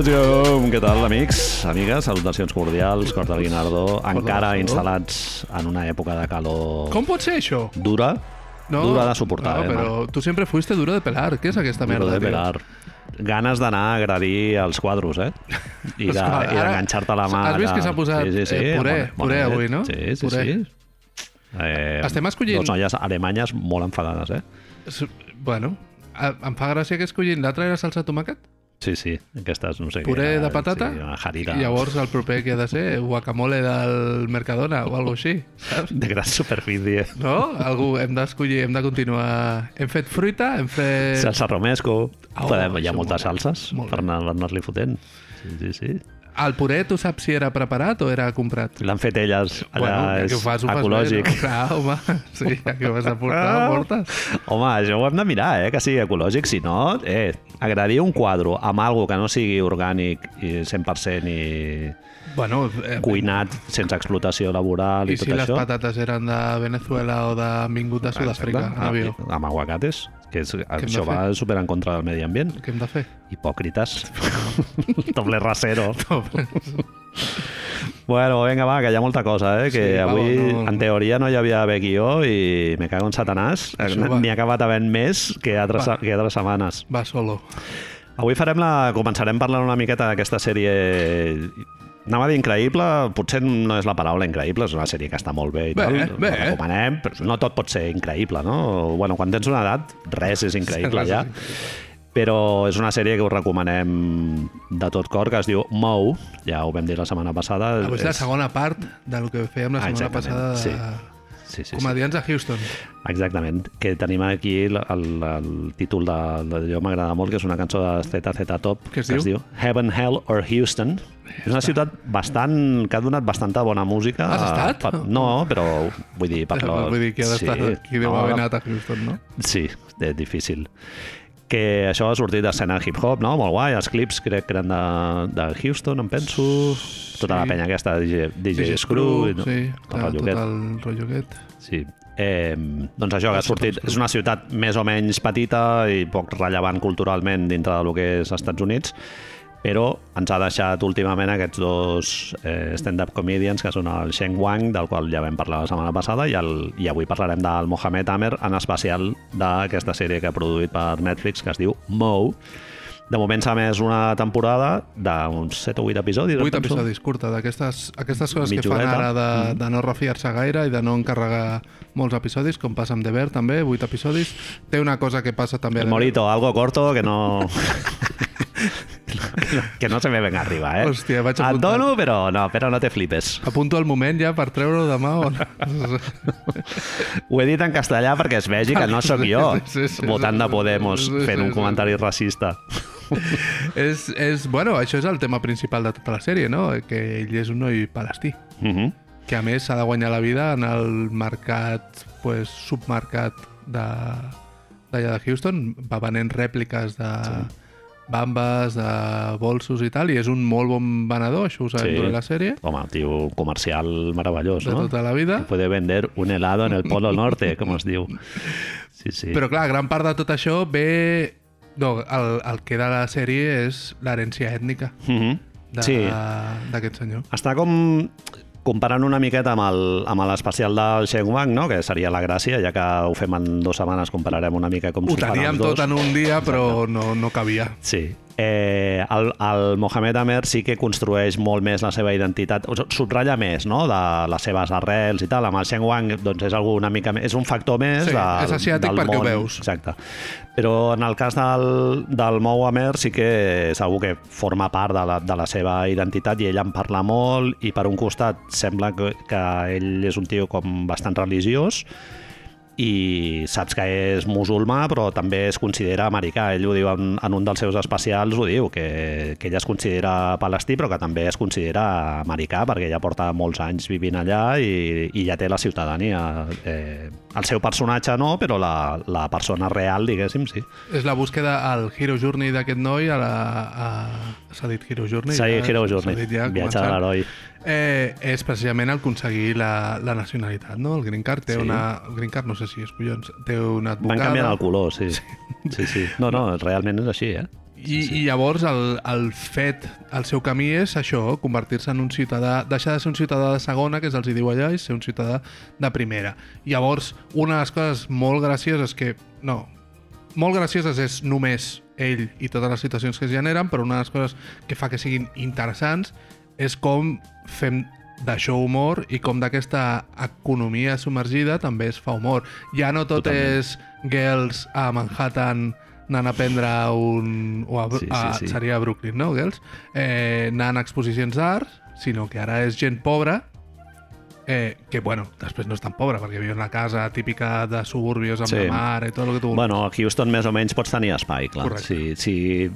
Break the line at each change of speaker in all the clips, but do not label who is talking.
Go! Què tal, amics? Amigues, salutacions cordials, cor del Guinardó, encara instal·lats en una època de calor
Com pot ser això?
dura, dura de suportar,
no,
eh,
però tu sempre fuiste duro de pelar. Què és aquesta
Duro
merda,
de pelar. Ganes d'anar a agradir els quadros, eh? I de- d'enganxar-te la mà.
has vist que
de-
s'ha posat,
sí, sí, sí,
eh, puré,
bonet,
puré
bonet.
avui, no?
Sí, sí,
Puré.
sí. Eh,
Estem escollint-
Dos noies alemanyes molt enfadades, eh?
Bueno, em fa gràcia que escollin l'altre era salsa de tomàquet,
Sí, sí, aquestes, no sé
puré
què,
de patata,
Sí, una jarida.
i llavors el proper que ha de ser guacamole del Mercadona o alguna així, saps?
De gran superfície.
No? Algú hem d'escollir, hem de continuar... Hem fet fruita, hem fet...
Salsa romesco.
Oh,
Podem, hi ha moltes salses
molt
per anar-li fotent. Sí, sí, sí.
El puré, tu saps si era preparat o era comprat?
L'han fet elles. Allà
ja
és
que ho fas, ho fas
ecològic.
Bé, no? Clar, home, sí, ja que ho has de portar, ho portes.
Home, això ho hem de mirar, eh? que sigui ecològic. Si no, eh, agradir un quadre amb algo que no sigui orgànic i 100% i
Bueno, eh,
cuinat sense explotació laboral i,
i
tot
si les
això.
patates eren de Venezuela o de vingut de Sud-àfrica, avió,
Amb, amb aguacates, que és, això
fer?
va super en contra del medi ambient.
què hem de fer?
Hipòcrites. Doble rasero. Bueno, vinga, va, que hi ha molta cosa, eh? Que
Sí,
avui,
no-
en teoria, no hi havia haver guió i me cago en satanàs.
Va.
N'hi ha acabat havent més que altres,
Va.
que altres setmanes.
Va solo.
Avui farem la... començarem parlant una miqueta d'aquesta sèrie... Anava a dir increïble, potser no és la paraula increïble, és una sèrie que està molt bé i
Bé,
tal,
bé.
la recomanem, però no tot pot ser increïble, no? Bueno, quan tens una edat, res és increïble
Res és
ja. Però és una sèrie que us recomanem de tot cor, que es diu Mou, ja ho vam dir la setmana passada.
Avui és la segona part del que fèiem la
Ah,
setmana
exactament,
passada de
sí. Sí, sí, sí.
comedians a Houston.
Exactament, que tenim aquí el, el, el títol de, de jo m'agrada molt, que és una cançó de ZZ Top,
Què es
que es
diu?
Heaven, Hell or Houston. És una ciutat bastant, que ha donat bastanta bona música.
Has estat?
Per, no, però vull dir, per lo...
Vull dir que ha d'estar
sí,
qui deu
no,
haver anat a Houston, no?
Sí, és difícil. Que això ha sortit d'escena hip-hop, no? Molt guai. Els clips crec que eren de, de Houston, em penso. Tota la
Sí.
penya aquesta, DJ, DJ, Screw, i no?
sí,
tot el
tot el rotllo aquest.
Sí. Eh, doncs això, que ha sortit, és una ciutat més o menys petita i poc rellevant culturalment dintre del que és als Estats Units, però ens ha deixat últimament aquests dos eh, stand-up comedians, que són el Sheng Wang, del qual ja vam parlar la setmana passada, i, el, i avui parlarem del Mohamed Amer, en especial d'aquesta sèrie que ha produït per Netflix, que es diu Mou. De moment s'ha més una temporada d'uns 7 o 8 episodis. em
Vuit
penso.
episodis curta, d'aquestes aquestes coses que fan
Mitjoreta.
ara de,
Mm.
de no refiar-se gaire i de no encarregar molts episodis, com passa amb The Bear també, vuit episodis. Té una cosa que passa també...
El morito, algo corto que no... que no se me venga arriba, eh?
Hòstia, vaig
Et
apuntant.
dono, però no, però no te flipes.
Apunto el moment ja per treure-ho demà o no?
Ho he dit en castellà perquè es vegi que no sóc jo,
Sí, sí, sí,
votant de
sí,
Podemos,
sí, sí,
fent un
sí.
comentari racista.
és, és, bueno, això és el tema principal de tota la sèrie, no? Que ell és un noi palestí,
Uh -huh.
que a més s'ha de guanyar la vida en el mercat, pues, submercat de d'allà de Houston, va venent rèpliques de bambes, de bolsos i tal, i és un molt bon venedor, això ho sabem
Sí.
durant la sèrie,
Home, tio, un comercial meravellós,
de
no?
tota la vida.
Puede vender un helado en el Polo Norte, com es diu. Sí, sí.
Però clar, gran part de tot això ve... No, el, el que de la sèrie és l'herència ètnica
Uh -huh.
de-
Sí,
d'aquest senyor.
està com comparant una miqueta amb l'especial del Sheng Wang, no? que seria la gràcia, ja que ho fem en dues setmanes, compararem una mica com
Ho
s'ho fan
teníem
els dos.
tot en un dia, però no, no cabia.
Sí. Eh, el, el Mohamed Amer sí que construeix molt més la seva identitat, subratlla més no? de les seves arrels i tal. Amb el Sheng Wang doncs, és algú una mica més, és un factor més
Sí,
del,
és asiàtic
del
perquè ho
món.
veus.
Exacte. Però en el cas del, del Mou Amer sí que algú que forma part de la, de la seva identitat i ell en parla molt i per un costat sembla que, que ell és un tio com bastant religiós i saps que és musulmà però també es considera americà. Ell ho diu en, en un dels seus especials ho diu, que, que ell es considera palestí però que també es considera americà perquè ja porta molts anys vivint allà i, i ja té la ciutadania eh, el seu personatge no, però la, la persona real, diguéssim, sí.
És la búsqueda al Hero Journey d'aquest noi a la... A... S'ha dit Hero Journey?
Sí,
ja,
Hero
s'ha
Journey,
dit ja,
viatge de l'heroi.
Eh, és precisament aconseguir la, la nacionalitat, no? El Green Card té
Sí.
una... El Green Card, no sé si és collons, té una advocada...
Van canviant el color, sí. Sí, sí. No, no, realment és així, eh?
I, i llavors el, el fet, el seu camí és això, convertir-se en un ciutadà, deixar de ser un ciutadà de segona, que és els hi diu allà, i ser un ciutadà de primera. Llavors, una de les coses molt gracioses que... No, molt gracioses és només ell i totes les situacions que es generen, però una de les coses que fa que siguin interessants és com fem d'això humor i com d'aquesta economia submergida també es fa humor. Ja no tot
Totalment.
és girls a Manhattan anant a prendre un... O a,
Sí, sí,
a,
sí.
Seria a Brooklyn, no, girls? Eh, anant a exposicions d'art, sinó que ara és gent pobra eh, que, bueno, després no és tan pobra, perquè viu en la casa típica de suburbios amb
Sí.
la mar i tot el que tu vulguis.
Bueno, a Houston més o menys pots tenir espai, clar.
Correcte.
Si, si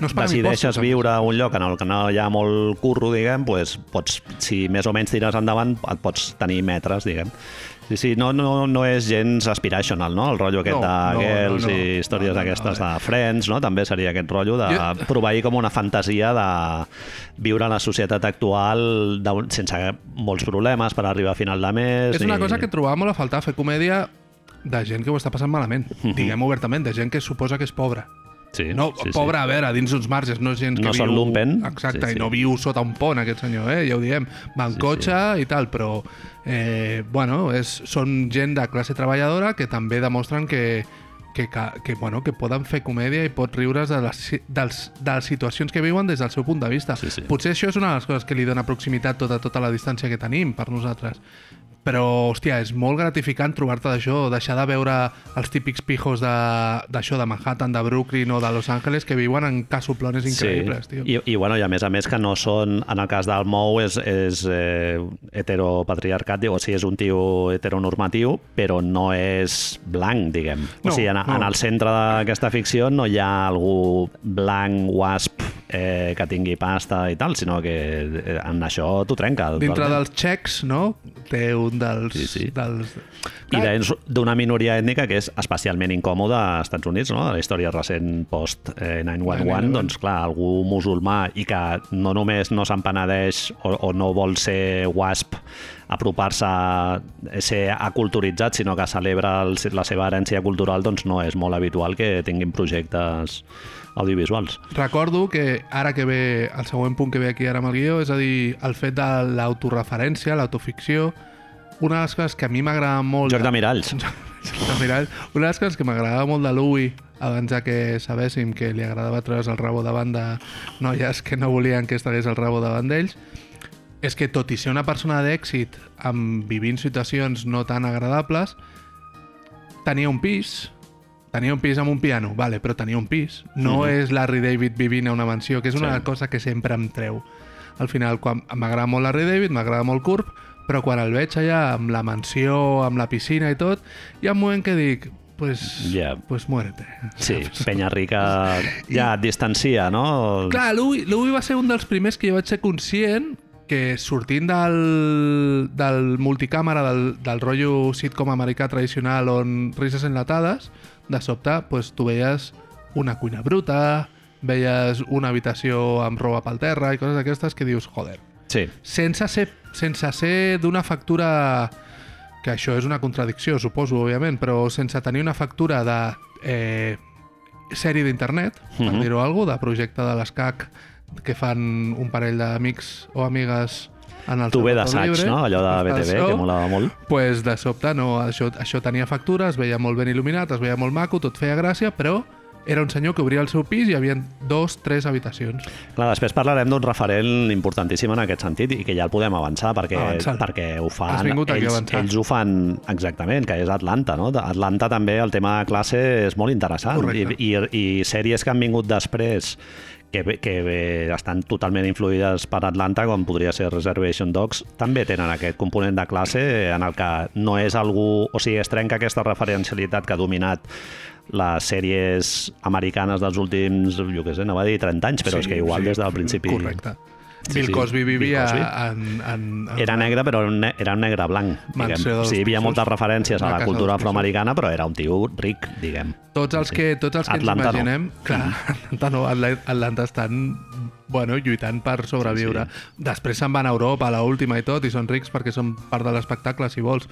no
decideixes viure a un lloc en el que no hi ha molt curro, diguem, pues, pots, si més o menys tires endavant, et pots tenir metres, diguem. Sí, sí, no, no, no és gens aspirational, no? El rotllo aquest
No,
de
no,
girls
no, no.
i històries
No, no, no,
aquestes
eh.
de Friends, no? També seria aquest rotllo de
Jo-
proveir com una fantasia de viure en la societat actual de, sense molts problemes per arribar a final de mes.
És una
ni-
cosa que trobava molt a faltar, fer comèdia de gent que ho està passant malament.
Mhm.
Diguem obertament, de gent que suposa que és pobra.
Sí,
No,
sí, sí.
pobra, a veure, dins uns marges, no és gent que
No
viu...
lumpen.
Exacte,
Sí, sí.
i no viu sota un pont, aquest senyor, eh? ja ho diem. Va en
Sí,
cotxe i tal, però, eh, bueno, és, són gent de classe treballadora que també demostren que, que, que, que, bueno, que poden fer comèdia i pot riure's de les, dels, de les situacions que viuen des del seu punt de vista.
Sí, sí.
Potser això és una de les coses que li dona proximitat tota, tota la distància que tenim per nosaltres. Però, hòstia, és molt gratificant trobar-te d'això, deixar de veure els típics pijos d'això de, de Manhattan, de Brooklyn o de Los Angeles que viuen en casoplones increïbles, tio.
I, i, bueno, i a més a més que no són, en el cas del Mou és, és eh, heteropatriarcat, o sigui, és un tio heteronormatiu, però no és blanc, diguem.
No,
o sigui, en,
no.
en el centre d'aquesta ficció no hi ha algú blanc, wasp, eh, que tingui pasta i tal, sinó que eh, en això t'ho trenca.
Dintre dels txecs, no? Té un dels...
Sí, sí.
dels...
I dins d'una minoria ètnica que és especialment incòmoda als Estats Units, no? la història recent post-911,
9/11.
doncs clar, algú musulmà i que no només no se'n penedeix o, o no vol ser wasp, apropar-se a ser aculturitzat, sinó que celebra el, la seva herència cultural, doncs no és molt habitual que tinguin projectes audiovisuals.
Recordo que ara que ve el següent punt que ve aquí ara amb el guió, és a dir, el fet de l'autoreferència, l'autoficció, una de les coses que a mi m'agrada molt...
Joc de miralls.
de mirall, una de les coses que m'agradava molt de Louis abans de que sabéssim que li agradava treure's el rabo davant de noies que no volien que estigués el rabo davant d'ells, és que tot i ser una persona d'èxit amb vivint situacions no tan agradables, tenia un pis, tenia un pis amb un piano, vale, però tenia un pis. No
Mhm.
és Larry David vivint a una mansió, que és una
Sí.
cosa que sempre em treu. Al final, quan m'agrada molt Larry David, m'agrada molt Curb, però quan el veig allà amb la mansió, amb la piscina i tot, hi ha un moment que dic, pues,
Ja.
pues muérete.
Sí, penya rica ja et distancia, no?
Clar, Louis va ser un dels primers que jo vaig ser conscient que sortint del, del multicàmera, del, del rotllo sitcom americà tradicional on rises enlatades, de sobte pues, tu veies una cuina bruta, veies una habitació amb roba pel terra i coses d'aquestes que dius, joder,
Sí,
sense ser, sense ser d'una factura que això és una contradicció, suposo, òbviament, però sense tenir una factura de eh, sèrie d'internet, per
Mhm.
dir-ho alguna de projecte de l'escac que fan un parell d'amics o amigues en el
tu ve
seu
d'assaig, no? Allò de BTV, que molava molt.
pues de sobte no, això, això tenia factura, es veia molt ben il·luminat, es veia molt maco, tot feia gràcia, però era un senyor que obria el seu pis i hi havia dos, tres habitacions.
Clar, després parlarem d'un referent importantíssim en aquest sentit i que ja el podem avançar perquè,
Avançant.
perquè ho fan, ells, ells ho fan exactament, que és Atlanta, no? Atlanta també el tema de classe és molt interessant
Correcte.
I, i, i sèries que han vingut després que, que estan totalment influïdes per Atlanta, com podria ser Reservation Dogs, també tenen aquest component de classe en el que no és algú... O sigui, es trenca aquesta referencialitat que ha dominat les sèries americanes dels últims, jo què sé, no va dir 30 anys, però és que igual des del principi...
Correcte.
Sí,
Bill
sí,
Cosby
Bill
vivia
Cosby.
en, en, en...
Era negre, però era un ne- era un negre blanc, diguem. Sí, hi havia moltes referències a la cultura afroamericana, però era un tio ric, diguem.
Tots els que, tots els que
Atlanta
ens
no.
imaginem... Clar, Atlanta no, Atla- Atlanta estan bueno, lluitant per sobreviure.
Sí,
Després se'n van a Europa, a la última i tot, i són rics perquè són part de l'espectacle, si vols.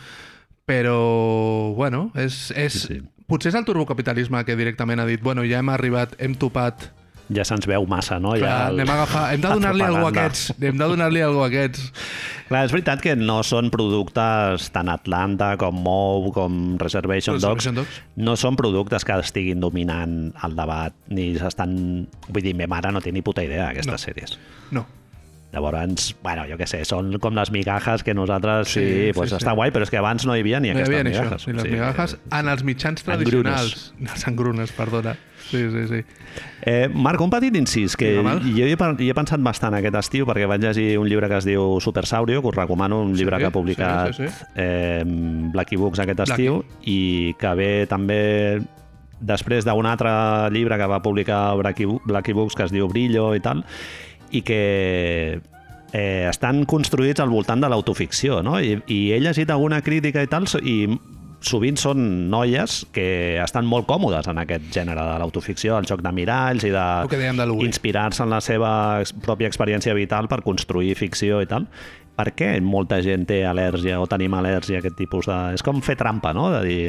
Però, bueno, és, és,
Sí, sí.
Potser és el turbocapitalisme que directament ha dit bueno, ja hem arribat, hem topat
ja se'ns veu massa, no?
Clar,
ja el-
anem a agafar... Hem de donar-li alguna a aquests. Hem de donar-li alguna a aquests.
Clar, és veritat que no són productes tant Atlanta com Mou, com Reservation,
Reservation
Dogs,
Dogs.
no són productes que estiguin dominant el debat, ni s'estan... Vull dir, me mare no té ni puta idea d'aquestes
No.
sèries.
No.
Llavors, bueno, jo què sé, són com les migajas que nosaltres sí,
Sí,
sí, pues
sí,
està
sí.
guai, però és que abans no hi havia ni
No
aquestes
havia ni això,
migajas.
ni les
Sí,
migajas en els mitjans tradicionals. Les engrunes, perdona. Sí, sí, sí.
Eh, Marc, un petit incís, que
val.
jo hi he, hi he pensat bastant aquest estiu perquè vaig llegir un llibre que es diu Supersaurio, que us recomano, un llibre
Sí,
que ha publicat
sí, sí, sí.
eh, Blacky Books aquest estiu i que ve també després d'un altre llibre que va publicar Blacky, Blacky Books que es diu Brillo i tal, i que eh, estan construïts al voltant de l'autoficció, no? I, I he llegit alguna crítica i tal, i sovint són noies que estan molt còmodes en aquest gènere de l'autoficció, el joc de miralls i de inspirar-se en la seva pròpia experiència vital per construir ficció i tal. Per què molta gent té al·lèrgia o tenim al·lèrgia a aquest tipus de... És com fer trampa, no? De dir...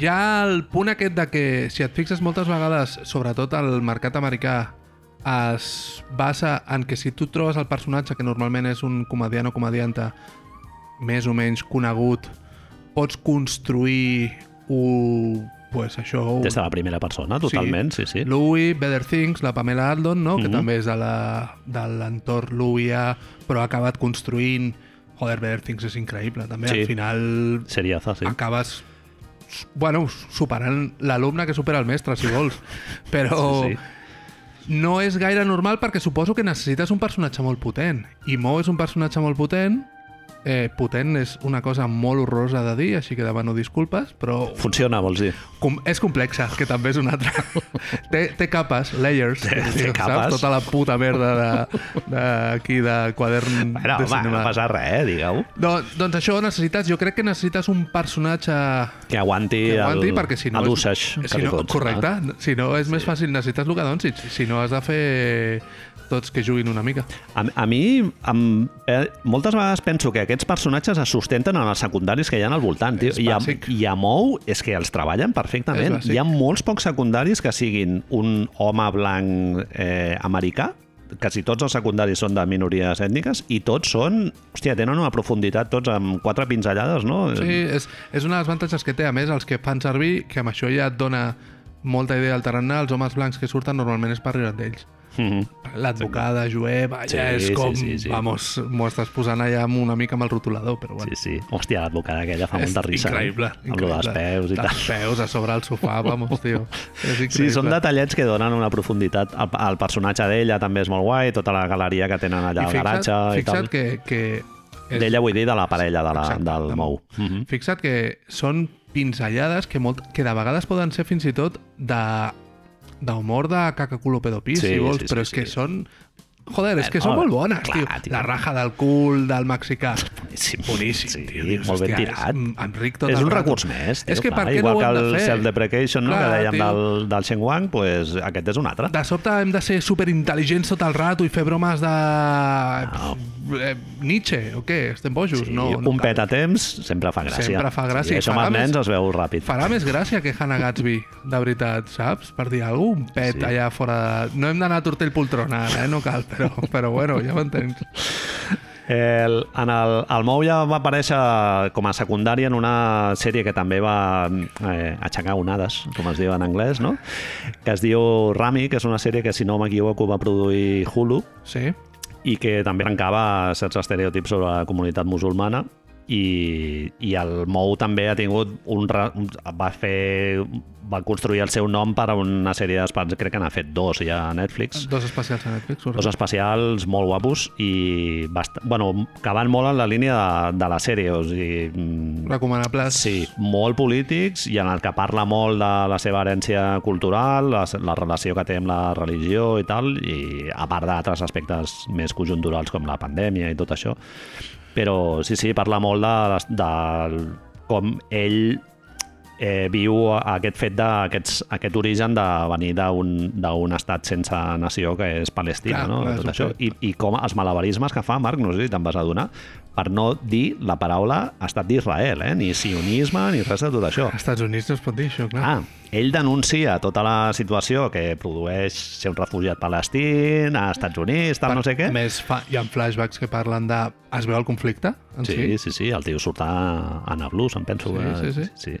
Hi ha el punt aquest de que, si et fixes moltes vegades, sobretot al mercat americà, es basa en que si tu trobes el personatge, que normalment és un comediant o comedianta més o menys conegut, pots construir un, pues això, un,
Des de la primera persona, totalment, sí, sí.
Louis, Better Things, la Pamela Aldon, no? que
Mhm.
també és de l'entorn Louis, però ha acabat construint... Joder, Better Things és increïble, també.
Sí.
Al final
Seriaza, sí.
acabes bueno, superant l'alumne que supera el mestre, si vols. Però
Sí, sí.
No és gaire normal perquè suposo que necessites un personatge molt potent. I Mo és un personatge molt potent. Eh, potent és una cosa molt horrorosa de dir, així que demano disculpes, però
Funciona, vols dir?
com, és complexa, que també és una altra. té, té capes, layers,
Té- té
diu,
capes.
saps? Tota la puta merda de, de, aquí de quadern
Bueno,
de
home,
cinema.
no passa res, eh, digueu.
No, doncs això necessites, jo crec que necessites un personatge
Que aguanti,
que aguanti,
el,
perquè si no...
el
és-
usage
si no,
fots.
correcte. Si no, és més fàcil, necessites el que donis. Si, si no, has de fer tots que juguin una mica.
A, a mi, em, eh, moltes vegades penso que aquests personatges es sustenten en els secundaris que hi ha al voltant. Tio. I, a. I a Mou és que els treballen perfectament. Hi ha molts pocs secundaris que siguin un home blanc eh, americà, quasi tots els secundaris són de minories ètniques i tots són, hòstia, tenen una profunditat tots amb quatre pinzellades, no?
Sí, és, és un dels avantatges que té. A més, els que fan servir, que amb això ja et dona molta idea al tarannà, els homes blancs que surten normalment és per riure d'ells.
Mhm.
L'advocada jueva, ja
Sí,
és
sí,
com...
sí, sí.
Vamos, m'ho estàs posant allà amb una mica amb el rotulador, però bueno.
Sí, sí. Hòstia, l'advocada aquella fa
És
molta risa.
increïble,
eh? Amb dels peus i tal.
peus a sobre el sofà, vamos, tio. És increïble.
Sí, són detallets que donen una profunditat. El, el personatge d'ella també és molt guai, tota la galeria que tenen allà
I
al
fixa't,
garatge i
fixa't
tal.
que, que és-
D'ella vull dir de la parella de la,
Exacte,
del
de
Mou.
Mou.
Mhm.
Fixa't que són pinzellades que, molt, que de vegades poden ser fins i tot de d'humor de cacaculo pedopis,
Sí,
si vols,
sí,
però
sí,
és que
sí.
són... Joder, és que són molt bones,
clar,
tio.
tio.
La raja del cul del mexicà.
Boníssim.
Boníssim,
sí,
tio. Dius,
molt ben
hòstia,
tirat.
és Enric tot
és un recurs més, tio,
És que
clar.
per què
Igual
no
que el
de fer?
self-deprecation no, que dèiem
tio.
del, del Shen Wang, pues, aquest és un altre.
De sobte hem de ser superintel·ligents tot el rato i fer bromes de... Eh, Nietzsche, o què? Estem bojos?
Sí,
no, no
un pet a temps sempre fa gràcia.
Sempre fa gràcia
i això amb els nens es veu ràpid.
Farà més gràcia que Hannah Gatsby, de veritat, saps? Per dir alguna un pet
Sí.
allà fora de... No hem d'anar a Tortell Poltrona, eh? No cal, però, però bueno, ja m'entens.
El, en el, el Mou ja va aparèixer com a secundari en una sèrie que també va eh, aixecar onades, com es diu en anglès, no? que es diu Rami, que és una sèrie que, si no m'equivoco, va produir Hulu
Sí?
i que també trencava certs estereotips sobre la comunitat musulmana i, i el Mou també ha tingut un, va fer va construir el seu nom per a una sèrie d'espans, crec que n'ha fet dos ja a Netflix
Dos especials a Netflix.
dos especials molt guapos i bast... bueno, que van molt en la línia de, de la sèrie o sigui, mm,
Recomanables.
sí, molt polítics i en el que parla molt de la seva herència cultural, la, la relació que té amb la religió i tal, i a part d'altres aspectes més conjunturals com la pandèmia i tot això. Però sí, sí, parla molt de, de com ell eh, viu aquest fet d'aquest aquest origen de venir d'un estat sense nació que és Palestina,
Clar,
no?
clar,
Tot això. I, I com els malabarismes que fa, Marc, no sé si te'n vas adonar, per no dir la paraula estat d'Israel, eh? ni sionisme, ni res de tot això.
Als Estats Units no es pot dir això, clar.
Ah, ell denuncia tota la situació que produeix ser un refugiat palestí a Estats Units, tal, no sé què.
Més, fa, hi ha flashbacks que parlen de... Es veu el conflicte en
Sí,
si?
sí, sí, el tio surt a Anna Blues, em penso.
Sí,
que-
sí, sí.
sí.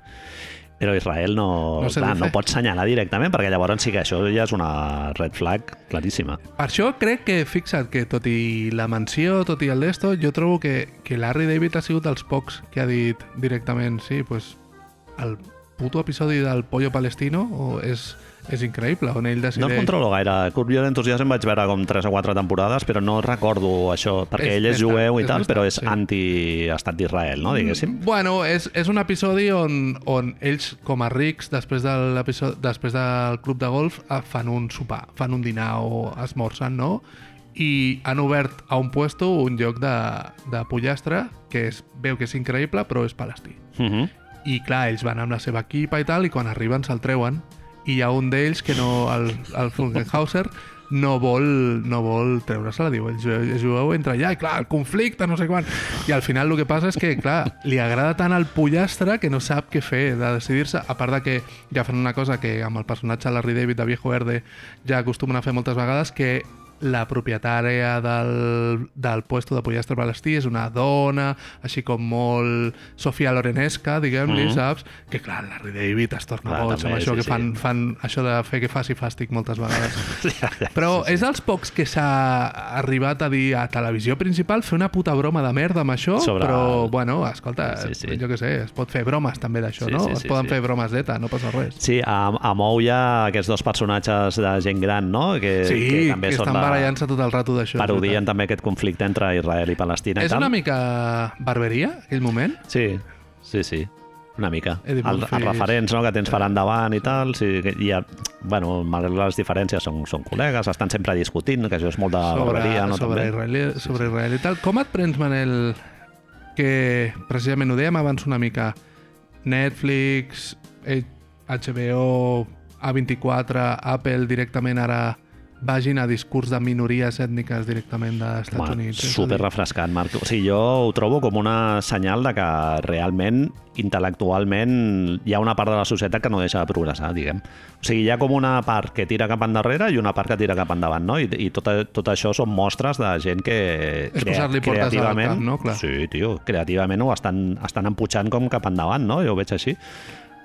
Però Israel no,
No
clar, no pot senyalar directament, perquè llavors sí que això ja és una red flag claríssima.
Per això crec que, fixa't, que tot i la menció, tot i el d'esto, jo trobo que, que Larry David ha sigut dels pocs que ha dit directament, sí, pues, el puto episodi del Pollo Palestino o és, és increïble, on ell
No
decideix...
el controlo gaire. Curb Your Enthusiasm vaig veure com 3 o 4 temporades, però no recordo això, perquè
És
ell és jueu i
és
tal, però és
sí.
anti-estat d'Israel, no, diguéssim?
Bueno, és, és un episodi on, on ells, com a rics, després, de l'episodi- després del club de golf, eh, fan un sopar, fan un dinar o esmorzen, no? I han obert a un puesto un lloc de, de pollastre que es veu que és increïble, però és palestí.
Uh -huh.
I clar, ells van amb la seva equipa i tal, i quan arriben se'l treuen. I hi ha un d'ells que no, el, el Funkenhauser, no vol, no vol treure-se-la, diu, el jueu, entra allà, i clar, el conflicte, no sé quan. I al final el que passa és que, clar, li agrada tant el pollastre que no sap què fer, de decidir-se, a part de que ja fan una cosa que amb el personatge Larry David de Viejo Verde ja acostumen a fer moltes vegades, que la propietària del, del puesto de pollastre palestí és una dona, així com molt Sofia Lorenesca, diguem-li,
Mhm.
saps? Que clar, Larry David es torna
Clar,
boig amb això,
sí,
que
sí.
fan, fan això de fer que faci fàstic moltes vegades. Però és dels pocs que s'ha arribat a dir a televisió principal fer una puta broma de merda amb això,
Sobre
però, bueno, escolta,
Sí, sí.
jo què sé, es pot fer bromes també d'això,
Sí,
no?
sí,
es
sí,
poden
sí.
fer bromes d'ETA, no passa res.
Sí, a, a Mou hi ha aquests dos personatges de gent gran, no? Que,
Sí,
que
que,
també
estan
són de-
barallant-se tot el rato d'això.
parodien també aquest conflicte entre Israel i Palestina i
És
tal.
una mica barberia, aquell moment?
Sí, sí, sí. Una mica. El, els referents no, que tens per endavant i tal, sí, hi ha, bueno, malgrat les diferències són, són col·legues, estan sempre discutint, que això és molt de
sobre,
barberia, no?
sobre,
també?
Israel, sobre Israel i tal. Com et prens, Manel, que precisament ho dèiem abans una mica, Netflix, HBO, A24, Apple directament ara vagin a discurs de minories ètniques directament dels Estats
Home,
Units.
super refrescant, Marc. O sigui, jo ho trobo com una senyal de que realment, intel·lectualment, hi ha una part de la societat que no deixa de progressar, diguem. O sigui, hi ha com una part que tira cap endarrere i una part que tira cap endavant, no? I, i tot, tot això són mostres de gent que
És al
creativament...
cap, no? Clar.
Sí, tio, creativament ho estan, estan empujant com cap endavant, no? Jo ho veig així.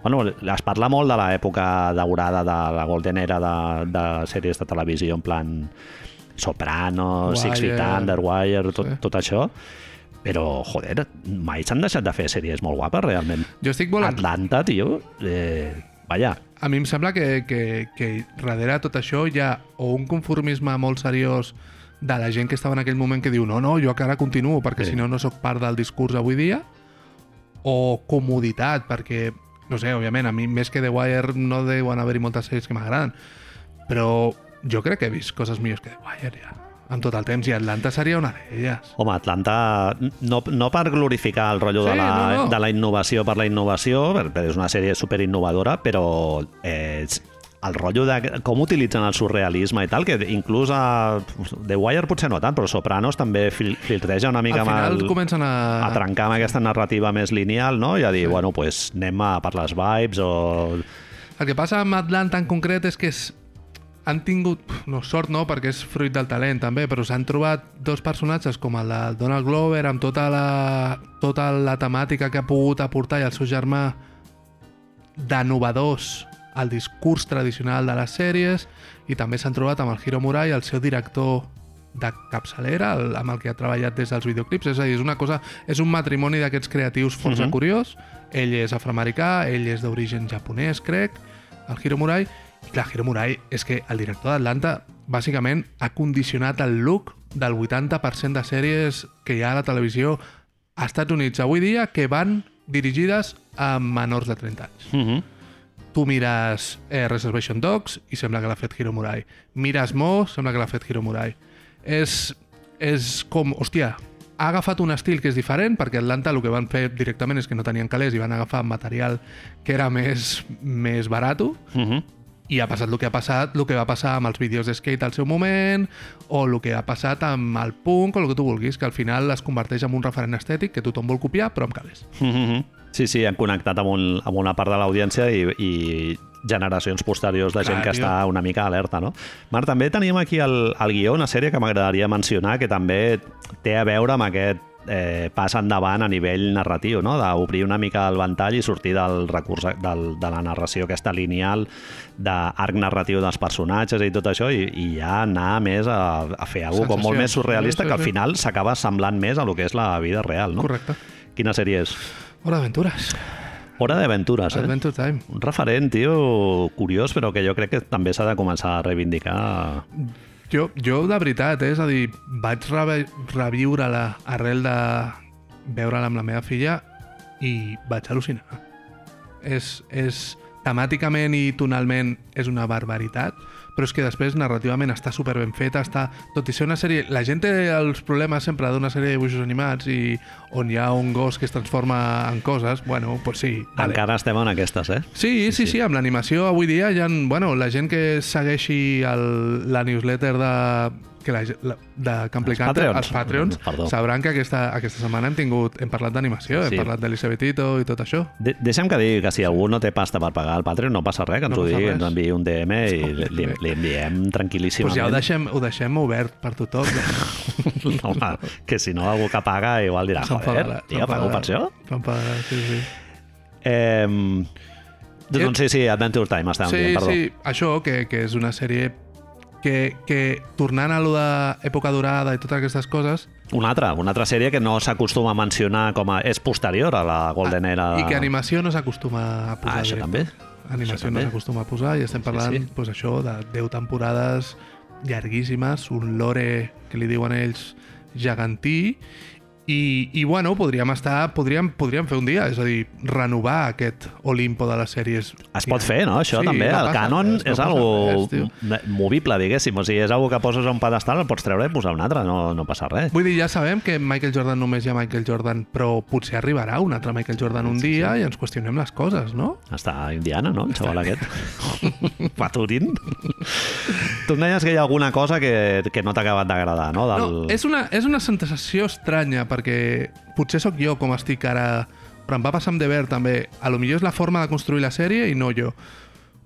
Bueno, es parla molt de l'època daurada de la Golden Era de, de sèries de televisió, en plan Soprano, Six Feet
Wire.
Under, Wire, tot,
Sí.
tot això. Però, joder, mai s'han deixat de fer sèries molt guapes, realment.
Jo estic molt...
Atlanta, tio, eh, vaja,
A mi em sembla que, que, que darrere tot això hi ha o un conformisme molt seriós de la gent que estava en aquell moment que diu no, no, jo encara continuo perquè
Sí.
si no no sóc part del discurs avui dia o comoditat perquè, no sé, òbviament a mi més que The Wire no deuen haver-hi moltes sèries que m'agraden però jo crec que he vist coses millors que The Wire ja amb tot el temps i Atlanta seria una d'elles
Home, Atlanta, no, no per glorificar el rotllo
Sí,
de, la,
no, no.
de la innovació per la innovació, perquè és una sèrie super innovadora, però eh, el rotllo de com utilitzen el surrealisme i tal, que inclús a The Wire potser no tant, però Sopranos també fil filtreja una mica
al final
amb el,
comencen a...
a trencar amb aquesta narrativa més lineal, no? I a dir,
Sí.
bueno, pues anem a per les vibes o...
El que passa amb Atlanta en concret és que és, han tingut, no, sort no, perquè és fruit del talent també, però s'han trobat dos personatges com el de Donald Glover amb tota la, tota la temàtica que ha pogut aportar i el seu germà d'innovadors al discurs tradicional de les sèries i també s'han trobat amb el Hiro Murai, el seu director de capçalera, el, amb el que ha treballat des dels videoclips, és a dir, és una cosa, és un matrimoni d'aquests creatius força
Mhm.
curiós, ell és afroamericà, ell és d'origen japonès, crec, el Hiro Murai, i clar, Hiro Murai és que el director d'Atlanta bàsicament ha condicionat el look del 80% de sèries que hi ha a la televisió a Estats Units avui dia que van dirigides a menors de 30 anys.
Uh -huh.
Tu mires eh, Reservation Dogs i sembla que l'ha fet Hiro Murai. Mires Mo, sembla que l'ha fet Hiro Murai. És, és com, hòstia, ha agafat un estil que és diferent, perquè Atlanta el que van fer directament és que no tenien calés i van agafar material que era més, més barat
Uh -huh.
i ha passat el que ha passat, el que va passar amb els vídeos de skate al seu moment, o el que ha passat amb el punk, o el que tu vulguis, que al final es converteix en un referent estètic que tothom vol copiar, però amb calés.
Mm -hmm. Sí, sí, han connectat amb, un, amb una part de l'audiència i, i generacions posteriors de gent
Clar,
que
tio.
està una mica alerta, no? Marc, també tenim aquí al, al guió una sèrie que m'agradaria mencionar que també té a veure amb aquest eh, pas endavant a nivell narratiu, no? d'obrir una mica el ventall i sortir del recurs del, de la narració aquesta lineal d'arc narratiu dels personatges i tot això i, i ja anar més a, a fer alguna com molt més surrealista
Sí,
que al
sí.
final s'acaba semblant més a lo que és la vida real, no?
Correcte.
Quina sèrie és?
Hora d'aventures.
Hora d'aventures, eh?
Adventure Time.
Un referent, tio, curiós, però que jo crec que també s'ha de començar a reivindicar.
Jo, jo de veritat, eh? és a dir, vaig reve reviure-la arrel de veure-la amb la meva filla i vaig al·lucinar. És, és temàticament i tonalment és una barbaritat, però és que després narrativament està super ben feta, està, tot i ser una sèrie... La gent té els problemes sempre d'una sèrie de dibuixos animats i on hi ha un gos que es transforma en coses, bueno, pues sí, vale.
Encara estem en aquestes, eh?
Sí, sí, sí, amb l'animació avui dia hi ha, bueno, la gent que segueixi el, la newsletter de que la, la, de Camplicante,
Patreons.
els Patreons,
Perdó.
sabran que aquesta, aquesta setmana hem tingut hem parlat d'animació,
Sí.
hem parlat d'Elisabetito i tot això.
De deixa'm que digui que si algú no té pasta per pagar el Patreon, no passa res, que ens
No
ho digui,
res.
ens enviï un DM i li, li, li enviem tranquil·líssimament.
pues ja ho deixem, ho deixem obert per tothom.
No, home, que si no algú que paga igual dirà, joder, tio, pago per això?
S'enfadarà, sí, sí.
Eh, doncs sí, sí, Adventure Time, estàvem
Sí,
dient, perdó.
sí, això, que, que és una sèrie que, que tornant a lo d'època dorada i totes aquestes coses,
Una altra, una altra sèrie que no s'acostuma a mencionar com a... És posterior a la Golden Era.
Ah, i que animació no s'acostuma a posar.
Ah, això també.
Animació
Això
no s'acostuma a posar i estem parlant,
sí.
sí, Pues això, de 10 temporades llarguíssimes, un lore que li diuen ells gegantí, i, i bueno, podríem estar, podríem, podríem fer un dia, és a dir, renovar aquest Olimpo de les sèries.
Es pot fer, no? Això
Sí,
també.
no
el
passa
canon
res, no
és algo
res,
movible, diguéssim. O sigui, és algo que poses a un pedestal, el pots treure i posar un altre, no, no passa res.
Vull dir, ja sabem que Michael Jordan només hi ha Michael Jordan, però potser arribarà un altre Michael Jordan un dia i ens qüestionem les coses, no?
Està a Indiana, no? El xaval aquest. Paturint. Tu em deies que hi ha alguna cosa que, que no t'ha acabat d'agradar, no? Del...
No, és una, és una sensació estranya, perquè potser sóc jo com estic ara, però em va passar amb Deber també. A lo millor és la forma de construir la sèrie i no jo.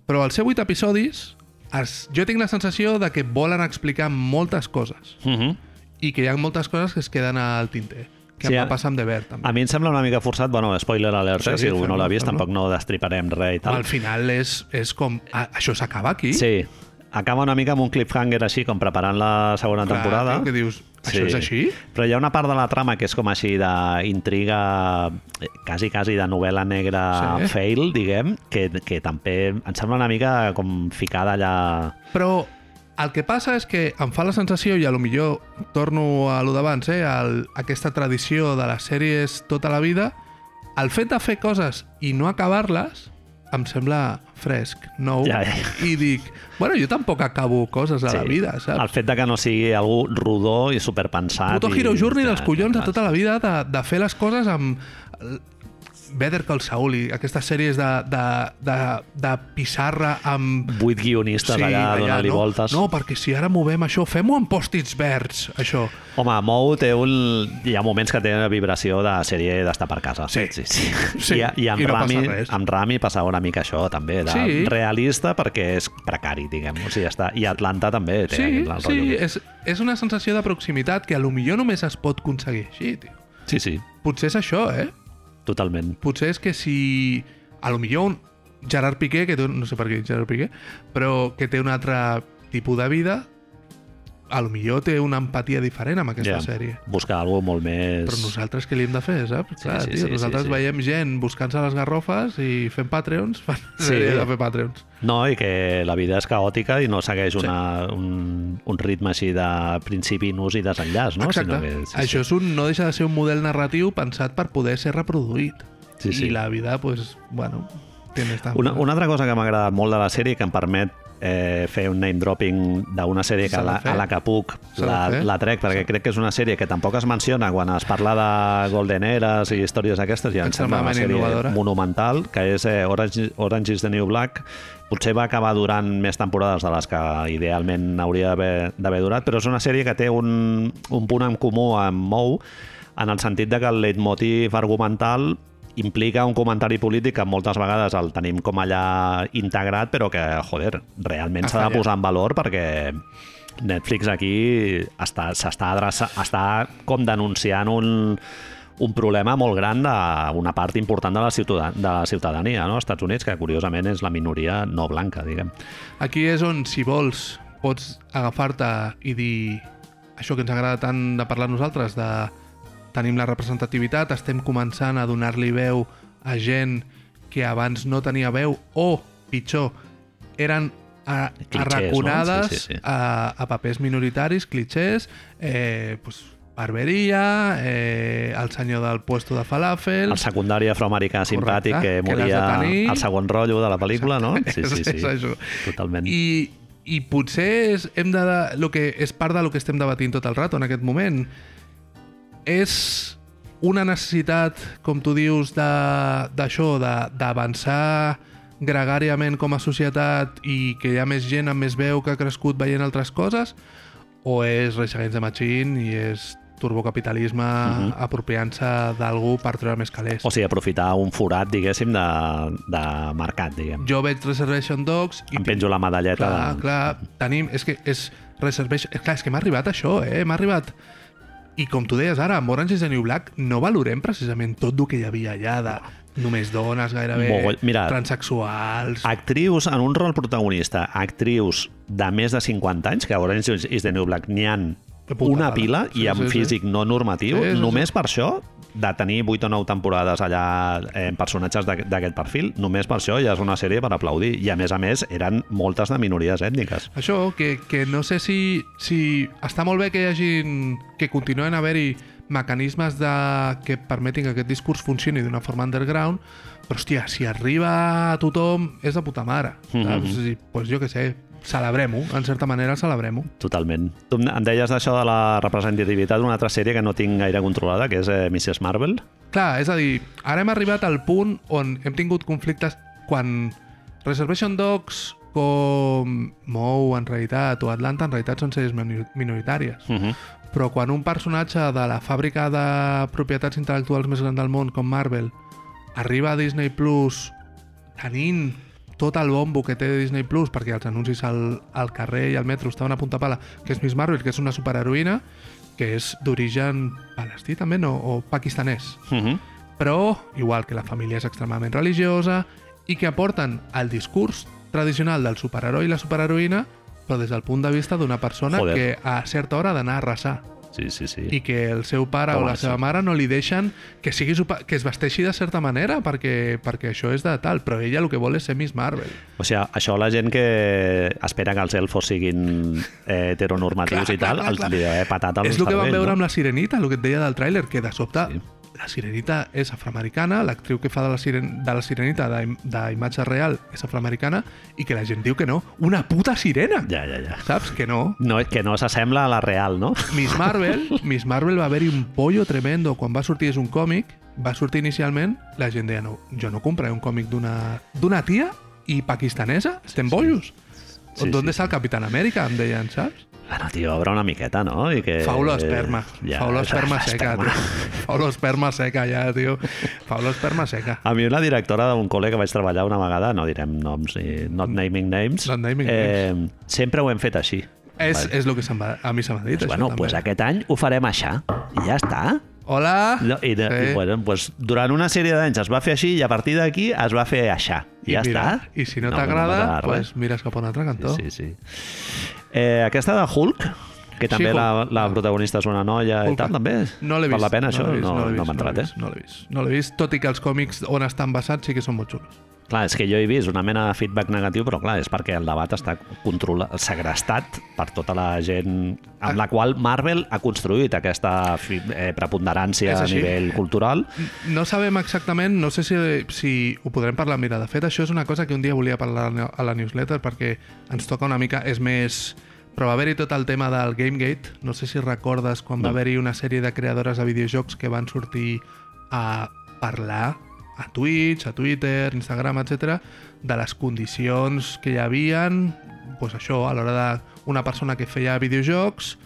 Però al ser vuit episodis, es, jo tinc la sensació de que volen explicar moltes coses
Uh -huh.
i que hi ha moltes coses que es queden al tinter. Que
Sí,
em
a-
va passar amb Deber també.
A mi em sembla una mica forçat, bueno, spoiler alert, eh?
Sí,
si algú no l'ha vist, tampoc no destriparem res i tal.
Al final és, és com... Ah, això s'acaba aquí?
Sí, acaba una mica amb un cliffhanger així, com preparant la segona
Clar,
temporada.
que dius, això és així?
Però hi ha una part de la trama que és com així d'intriga, eh, quasi, quasi de novel·la negra
Sí.
fail, diguem, que, que també em sembla una mica com ficada allà...
Però el que passa és que em fa la sensació, i a lo millor torno a lo d'abans, eh, al, aquesta tradició de les sèries tota la vida, el fet de fer coses i no acabar-les em sembla fresc, nou,
Ja, ja.
i dic, bueno, jo tampoc acabo coses a la vida, saps?
El fet de que no sigui algú rodó i superpensat.
Puto
i-
Hero Journey
ja,
dels collons de
clar.
tota la vida de, de fer les coses amb Better Call Saul i aquestes sèries de, de, de, de pissarra amb
Vuit guionistes allà donant-li
no,
voltes.
No, perquè si ara movem això, fem-ho amb pòstits verds, això.
Home, Mou té un... Hi ha moments que té una vibració de sèrie d'estar per casa.
Sí.
sí, sí.
Sí,
I, i, amb,
i no passa
Rami,
res.
amb Rami passava una mica això, també, de
Sí.
realista perquè és precari, diguem. O sigui, està... I Atlanta també té
Sí,
aquest
sí,
rotllo.
és, és una sensació de proximitat que a lo millor només es pot aconseguir així, tio.
Sí, sí,
Potser és això, eh?
Totalment.
Potser és que si... A lo millor un Gerard Piqué, que té, no sé per què Gerard Piqué, però que té un altre tipus de vida, a lo millor té una empatia diferent amb aquesta
Ja.
sèrie.
Buscar alguna molt més...
Però nosaltres què li hem de fer, saps?
Sí,
Clar,
sí,
tio,
sí,
nosaltres
sí, sí.
veiem gent buscant-se les garrofes i fent Patreons, fan
Sí.
sí. de fer Patreons.
No, i que la vida és caòtica i no segueix una, un, un ritme així de principi, nus i desenllaç, no?
Exacte.
Sinó que, sí,
Això és un, no deixa de ser un model narratiu pensat per poder ser reproduït.
Sí, sí.
I la vida, pues, bueno.
Una, una altra cosa que m'ha agradat molt de la sèrie que em permet eh, fer un name dropping d'una sèrie que a la, a la que puc la, la trec perquè crec que és una sèrie que tampoc es menciona quan es parla de Golden Eras i històries d'aquestes i em sembla una sèrie
innovadora.
monumental que és eh, Orange, Orange is the New Black. Potser va acabar durant més temporades de les que idealment hauria d'haver durat però és una sèrie que té un, un punt en comú amb Mou en el sentit de que el leitmotiv argumental implica un comentari polític que moltes vegades el tenim com allà integrat, però que, joder, realment s'ha de posar en valor perquè Netflix aquí està, s'està adreça, està com denunciant un, un problema molt gran d'una part important de la, ciutadania, de la ciutadania no? als Estats Units, que curiosament és la minoria no blanca, diguem.
Aquí és on, si vols, pots agafar-te i dir això que ens agrada tant de parlar nosaltres, de tenim la representativitat, estem començant a donar-li veu a gent que abans no tenia veu o, pitjor, eren a,
Clichés,
arraconades
no? Sí, sí, sí.
A, a papers minoritaris, clichés, eh, pues, barberia, eh, el senyor del puesto de falafel...
El secundari afroamericà simpàtic que
de
moria al segon rotllo de la pel·lícula, no? Sí, sí, sí.
és això.
Totalment.
I, i potser és, hem de, lo que és part del que estem debatint tot el rato en aquest moment és una necessitat, com tu dius, de- d'això, de- d'avançar gregàriament com a societat i que hi ha més gent amb més veu que ha crescut veient altres coses o és Rage Against the Machine i és turbocapitalisme apropiant-se d'algú per treure més calés.
O sigui, aprofitar un forat, diguéssim, de, de mercat, diguem.
Jo veig Reservation Dogs i
Em penjo la medalleta
Clar,
de...
clar, tenim... És que és reserveix... És, clar, és que m'ha arribat això, eh? M'ha arribat... I com tu deies ara, amb Orange is the New Black no valorem precisament tot el que hi havia allà de només dones, gairebé
Mogoll- mira,
transexuals...
Actrius en un rol protagonista, actrius de més de 50 anys, que a Orange is the New Black n'hi han
puta
una pila
Sí,
i amb
sí, sí.
físic no normatiu,
Sí, sí,
només per això de tenir 8 o 9 temporades allà eh, en personatges d'aqu- d'aquest perfil, només per això ja és una sèrie per aplaudir. I a més a més eren moltes de minories ètniques.
Això, que, que no sé si, si... Està molt bé que hi hagin... que continuïn a haver-hi mecanismes de, que permetin que aquest discurs funcioni d'una forma underground, però, hòstia, si arriba a tothom, és de puta mare. Saps? Mm -hmm. pues jo què sé, celebrem-ho, en certa manera celebrem-ho.
Totalment. Tu em deies d'això de la representativitat d'una altra sèrie que no tinc gaire controlada, que és eh, Mrs. Marvel.
Clar, és a dir, ara hem arribat al punt on hem tingut conflictes quan Reservation Dogs com Mou en realitat o Atlanta en realitat són sèries minor- minoritàries
Uh -huh.
però quan un personatge de la fàbrica de propietats intel·lectuals més gran del món com Marvel arriba a Disney Plus tenint tot el bombo que té Disney Plus perquè els anuncis al, al carrer i al metro estaven a punta pala, que és Miss Marvel, que és una superheroïna que és d'origen palestí també, no? o pakistanès
Uh -huh.
però igual que la família és extremament religiosa i que aporten el discurs tradicional del superheroi i la superheroïna però des del punt de vista d'una persona
Joder.
que a certa hora ha d'anar a arrasar
Sí, sí, sí.
i que el seu pare
Com
o la seva mare no li deixen que sigui que es vesteixi de certa manera perquè, perquè això és de tal, però ella el que vol és ser Miss Marvel.
O sigui, això la gent que espera que els elfos siguin eh, heteronormatius
Clar,
i tal,
clar, clar,
els
clar.
li deu haver patat al
és el que vam veure
no?
amb la Sirenita, el que et deia del tràiler, que de sobte
Sí.
La Sirenita és afroamericana, l'actriu que fa de la, siren... de la Sirenita d'im- d'imatge real és afroamericana i que la gent diu que no. Una puta sirena!
Ja, ja, ja.
Saps? Que no.
No, que no s'assembla a la real, no?
Miss Marvel, Miss Marvel va haver-hi un pollo tremendo quan va sortir és un còmic, va sortir inicialment, la gent deia, no, jo no compraré un còmic d'una tia i pakistanesa, estem bojos.
Sí,
¿Dónde
sí,
está el Capitán América? Em deien, saps?
Bueno, tio, obre una miqueta, no? I que...
Faulo esperma.
Ja,
Faulo esperma seca, tio. Faulo esperma seca, ja, tio. Faulo esperma seca.
A mi una directora d'un col·le que vaig treballar una vegada, no direm noms ni not naming names,
Not naming
eh, sempre ho hem fet així.
És, és el que va, a mi se m'ha dit,
Pues, bueno,
també.
pues aquest any ho farem així. I ja està.
Hola!
No, i, de,
Sí.
i bueno, pues, durant una sèrie d'anys es va fer així i a partir d'aquí es va fer així. I, ja
mira,
està.
I si no,
no
t'agrada,
res.
pues mires cap a un altre cantó.
Sí, sí, sí. Eh, aquesta de Hulk, que també
Sí,
la, la protagonista és una noia i
Hulk.
tal, també.
No l'he vist.
Val la pena, això?
l'he vist,
no, no,
vist,
m'ha entrat,
l'he
eh?
vist, No l'he vist. No l'he vist, tot i que els còmics on estan basats sí que són molt xulos.
Clar, és que jo he vist una mena de feedback negatiu, però clar, és perquè el debat està controlat, segrestat per tota la gent amb la qual Marvel ha construït aquesta eh, preponderància a nivell cultural.
No sabem exactament, no sé si, si ho podrem parlar. Mira, de fet, això és una cosa que un dia volia parlar a la newsletter perquè ens toca una mica, és més... Però va haver-hi tot el tema del Gamegate. No sé si recordes quan
No.
va haver-hi una sèrie de creadores de videojocs que van sortir a parlar a Twitch, a Twitter, Instagram, etc de les condicions que hi havien pues això, a l'hora d'una persona que feia videojocs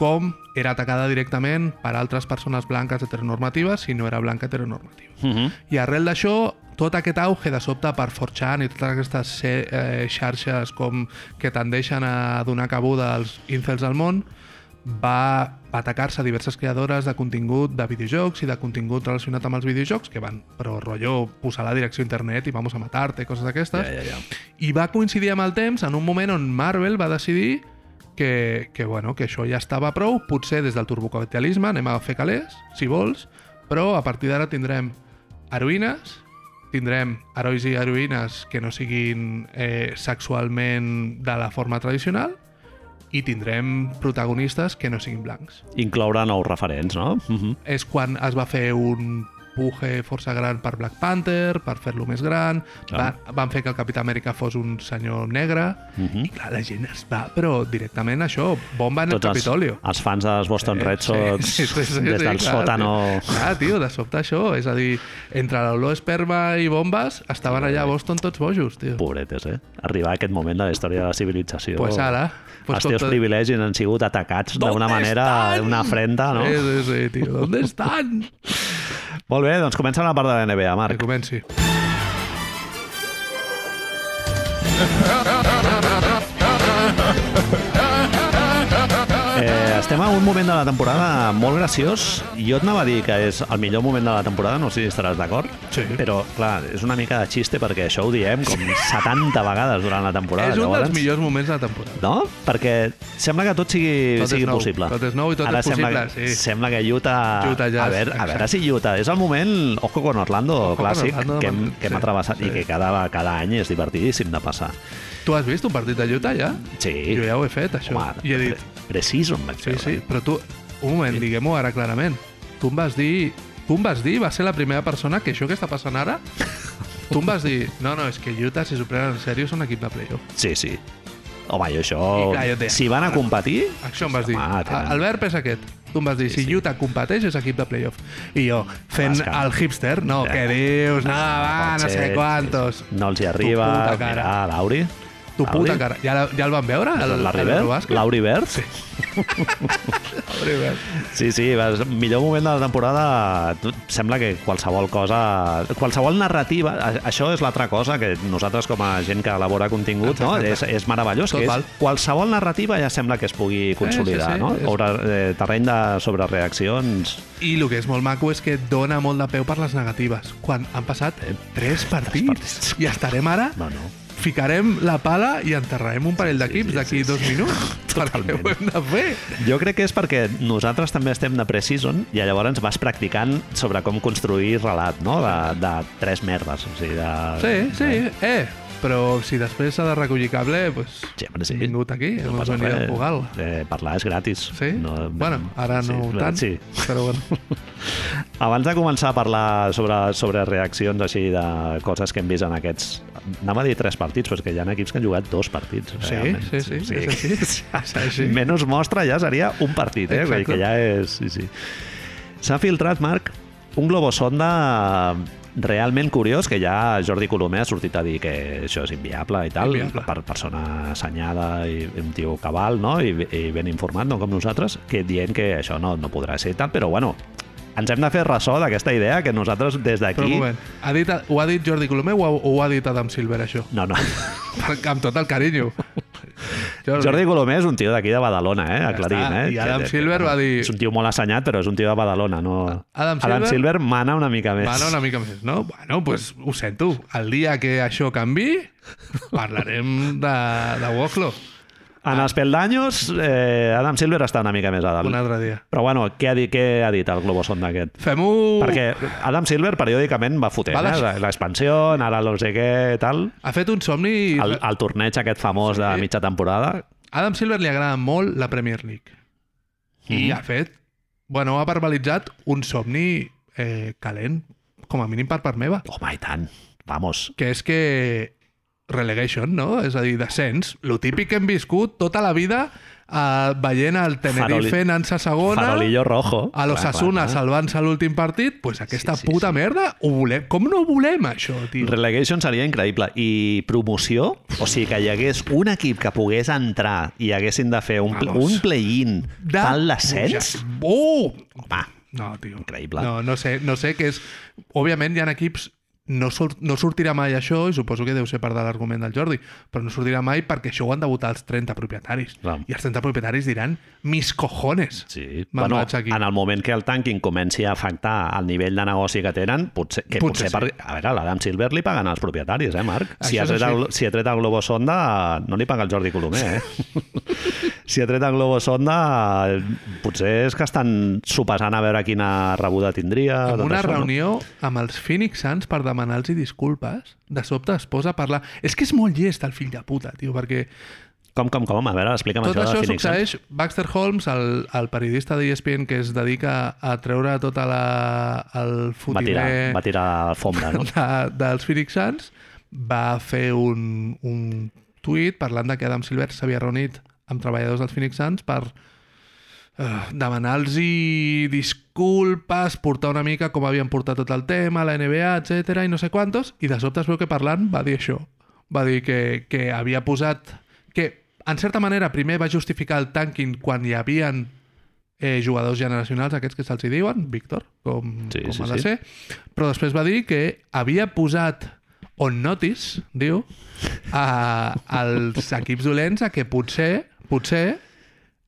com era atacada directament per altres persones blanques heteronormatives si no era blanca heteronormativa.
Uh -huh.
I arrel d'això, tot aquest auge de sobte per 4chan i totes aquestes eh, xarxes com que tendeixen a donar cabuda als incels al món, va atacar-se a diverses creadores de contingut de videojocs i de contingut relacionat amb els videojocs, que van, però rotllo, posar la direcció a internet i vamos a matar-te, coses d'aquestes.
Ja, ja, ja.
I va coincidir amb el temps en un moment on Marvel va decidir que, que, bueno, que això ja estava prou, potser des del turbocapitalisme anem a fer calés, si vols, però a partir d'ara tindrem heroïnes, tindrem herois i heroïnes que no siguin eh, sexualment de la forma tradicional i tindrem protagonistes que no siguin blancs.
Incloure nous referents, no? Uh -huh.
És quan es va fer un puge força gran per Black Panther, per fer-lo més gran,
Clar.
va, van fer que el Capità Amèrica fos un senyor negre,
Uh -huh.
i clar, la gent es va, però directament això, bomba en el
Tots els,
Capitolio.
els fans dels Boston Red
Sí,
Sox
sí, sí, sí,
des
sí,
del
clar,
sòtano...
Tio. Clar, tio, de sobte això, és a dir, entre l'olor esperma i bombes, estaven allà a Boston tots bojos, tio.
Pobretes, eh? Arribar a aquest moment de la història de la civilització.
Pues ara... Pues
els teus privilegis han sigut atacats d'una
¿Dónde
manera, una afrenta, no?
Sí, sí, sí, tio. ¿Dónde están?
Molt bé, doncs comença la part de la NBA,
Que
Marc.
comenci.
Estem en un moment de la temporada molt graciós. Jo et anava a dir que és el millor moment de la temporada, no sé si estaràs d'acord,
Sí.
però, clar, és una mica de xiste perquè això ho diem com 70 vegades durant la temporada.
és un
llavors-
dels millors moments de la temporada.
No? Perquè sembla que tot sigui,
Tot
sigui
nou.
possible.
Tot és nou i tot
Ara
és
sembla,
possible, sí.
Sembla que Utah...
Utah Jazz,
a, veure, a veure si Utah... És el moment, ojo con Orlando,
Ojo con
clàssic,
Orlando,
que, hem, que hem
Sí,
atrevessat
sí.
i que cada, cada any és divertidíssim de passar.
Tu has vist un partit de Utah ja?
Sí.
Jo ja ho he fet, això.
Home,
I he dit,
pre preciso em vaig
sí, sí, però tu... Un moment, diguem-ho ara clarament. Tu em vas dir... Tu em vas dir, va ser la primera persona que això que està passant ara... Tu em vas dir, no, no, és que Utah, si s'ho prenen en sèrio, són equip de playoff.
Sí, sí. Home, jo això...
I clar, jo
si van a competir...
Això em vas dir.
Home, tenen-
verb és aquest. Tu em vas dir, si Utah competeix és equip de playoff. I jo, fent
que-
el hipster, no,
Ja.
què dius? No, va,
pot
no sé quantos.
No els hi arriba. Mira, l'Auri.
Tu puta cara. Ja, ja el van veure? El,
La
el
River? L'Auri Verd? Sí.
River.
Sí, sí, vas, millor moment de la temporada sembla que qualsevol cosa qualsevol narrativa, això és l'altra cosa que nosaltres com a gent que elabora contingut no? és,
Exacte.
és meravellós
Tot
que és,
val.
qualsevol narrativa ja sembla que es pugui consolidar
sí,
no?
és-
eh, terreny de sobrereaccions
I el que és molt maco és que dona molt de peu per les negatives. Quan han passat tres partits,
partits.
i estarem ara,
no, no.
Ficarem la pala i enterrarem un parell d'equips
sí,
d'aquí
sí,
dos
sí.
minuts. Perquè
Totalment.
ho hem de fer.
Jo crec que és perquè nosaltres també estem de pre-season i llavors vas practicant sobre com construir relat, no? De, de tres merdes. O sigui, de...
Sí, sí, eh. Però si després s'ha de recollir cable, doncs
Sí, home, sí.
hem vingut aquí,
No passa
venido a jugar.
Eh, parlar és gratis.
Sí? bueno, ara no
sí,
tant,
Sí.
però bueno.
Abans de començar a parlar sobre, sobre reaccions així de coses que hem vist en aquests... Anava a dir tres partits, però és que hi ha equips que han jugat dos partits.
Sí,
realment.
sí, sí, és així. És així.
Menys mostra ja seria un partit, eh?
Exacte.
que ja és... Sí, sí. S'ha filtrat, Marc, un globosonda realment curiós que ja Jordi Colomer ha sortit a dir que això és inviable i tal,
Inviable.
per persona assenyada i un tio cabal no? I, i ben informat, no com nosaltres, que dient que això no, no podrà ser tal, però bueno, ens hem de fer ressò d'aquesta idea que nosaltres des d'aquí...
ha dit, ho ha dit Jordi Colomer o, ho ha dit Adam Silver, això?
No, no.
Amb tot el carinyo.
Jordi Colomer és un tio d'aquí de Badalona, eh? Aclarim,
està.
eh?
I Adam
Que- que-
Silver va dir-
És un tio molt assenyat, però és un tio de Badalona, no...
Adam
Adam
Silver-
Silver mana una mica més.
Mana una mica més, no? Bueno, doncs pues, ho sento. El dia que això canvi, parlarem de, de Woklo
En els peldaños, eh, Adam Silver està una mica més a dalt.
un altre dia.
Però bueno, què ha dit, què ha dit el Globosonda aquest?
Fem-ho...
Perquè Adam Silver periòdicament va fotent,
Va
eh? L'expansió, ara no sé què, tal.
Ha fet un somni...
El, el torneig aquest famós de
Sí.
mitja temporada.
Adam Silver li agrada molt la Premier League. I
Mhm.
ha fet... Bueno, ha verbalitzat un somni eh, calent, com a mínim per part meva,
Home, i tant. Vamos.
que és que relegation, no? És a dir, descens. Lo típic que hem viscut tota la vida uh, veient el Tenerife
Faroli-
anant-se a segona,
Farolillo rojo.
a l'Osasuna salvant-se l'últim partit, pues aquesta
Sí, sí,
puta
sí.
merda, ho volem. Com no ho volem, això, tio?
Relegation seria increïble. I promoció, o sigui, que hi hagués un equip que pogués entrar i haguessin de fer un,
Vamos.
un play-in
De
tal l'ascens,
pujar. Oh!
home,
No, tio.
Increïble.
No, no sé, no sé què és... Òbviament hi ha equips no, sol, no sortirà mai això, i suposo que deu ser part de l'argument del Jordi, però no sortirà mai perquè això ho han de votar els 30 propietaris.
Clar.
I els 30 propietaris diran mis cojones.
Sí. Bueno,
aquí.
en el moment que el tanking comenci a afectar el nivell de negoci que tenen, potser, que
Potser
potser, per, a veure, l'Adam Silver li paguen als propietaris, eh, Marc? Si
Això
ha,
és
tret el, si ha tret el Globo Sonda, no li paga el Jordi Colomer, eh? si ha tret el Globo Sonda, potser és que estan sopesant a veure quina rebuda tindria.
En
tot
una
això, no?
reunió amb els Phoenix Suns per demanar-los disculpes, de sobte es posa a parlar... És que és molt llest el fill de puta, tio, perquè
Com, com, com? A veure, explica'm
tot
això
això
de Phoenix. Suns.
succeeix... Baxter Holmes, el, el periodista d'ESPN que es dedica a treure tota la, el
Va tirar, va tirar alfombra, no?
de, dels Phoenix Suns, va fer un, un tuit parlant de que Adam Silver s'havia reunit amb treballadors dels Phoenix Suns per uh, demanar-los disculpes, portar una mica com havien portat tot el tema, la NBA, etc i no sé quantos, i de sobte es veu que parlant va dir això. Va dir que, que havia posat... que, en certa manera, primer va justificar el tanking quan hi havien eh, jugadors generacionals, aquests que se'ls diuen, Víctor, com,
Sí,
com
sí,
ha de
sí.
ser, però després va dir que havia posat on notice, diu, a, als equips dolents a que potser, potser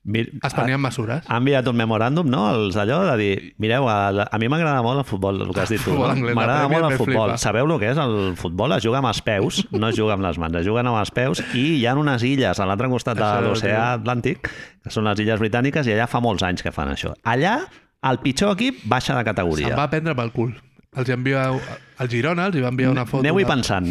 Mir,
es prenien mesures.
ha enviat un memoràndum, no?, els d'allò de dir, mireu, a, a mi m'agrada molt el futbol, el que has dit tu, m'agrada molt el futbol.
flipa.
Sabeu el que és el futbol? Es juga amb els peus, no es juga amb les mans, es juguen amb els peus i hi ha unes illes a l'altre costat de l'oceà. Atlàntic, que són les illes britàniques, i allà fa molts anys que fan això. Allà, el pitjor equip baixa de
Se'n
categoria.
va prendre pel cul. Els envia, el Girona els hi va enviar una foto.
Aneu-hi
de-
pensant.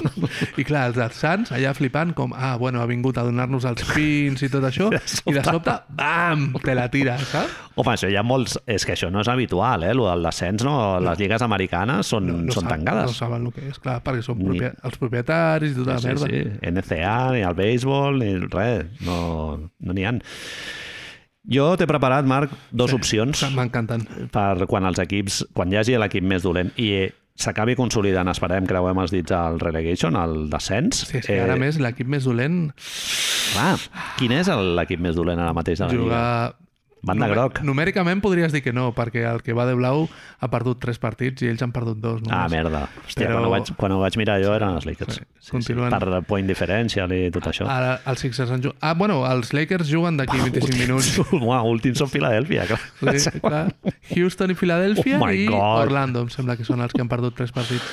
I clar, els dels Sants allà flipant com, ah, bueno, ha vingut a donar-nos els pins i tot això, i de sobte, bam, te la tira, saps?
Home, això hi ha molts... És que això no és habitual, eh? Del descens, no? Les lligues americanes són,
No, no,
són
sab-
tancades.
no saben el que és, clar, perquè són
Ni-
propie els propietaris i tota la
Sí,
merda.
sí, NCA, ni el béisbol, ni res, no no n'hi ha. Jo t'he preparat, Marc, dos
Sí,
opcions
M'encanten.
per quan els equips, quan hi hagi l'equip més dolent i s'acabi consolidant, esperem, creuem els dits al relegation, al descens.
Sí, és que ara més l'equip més dolent
Clar, quin és l'equip més dolent ara mateix de la Lliga? Van de groc.
Numèricament podries dir que no, perquè el que va de blau ha perdut tres partits i ells han perdut dos. Només.
Ah, merda. Hòstia,
Però-
quan, ho vaig, quan ho vaig mirar jo eren els Lakers.
Sí, continuen.
Per point differential i tot això.
Ara els Sixers han jugat... Ah, bueno, els Lakers juguen d'aquí 25 minuts.
Uau, últims són Filadèlfia, clar.
Sí, clar. Houston i Filadèlfia
Oh
i
God.
Orlando, em sembla que són els que han perdut tres partits.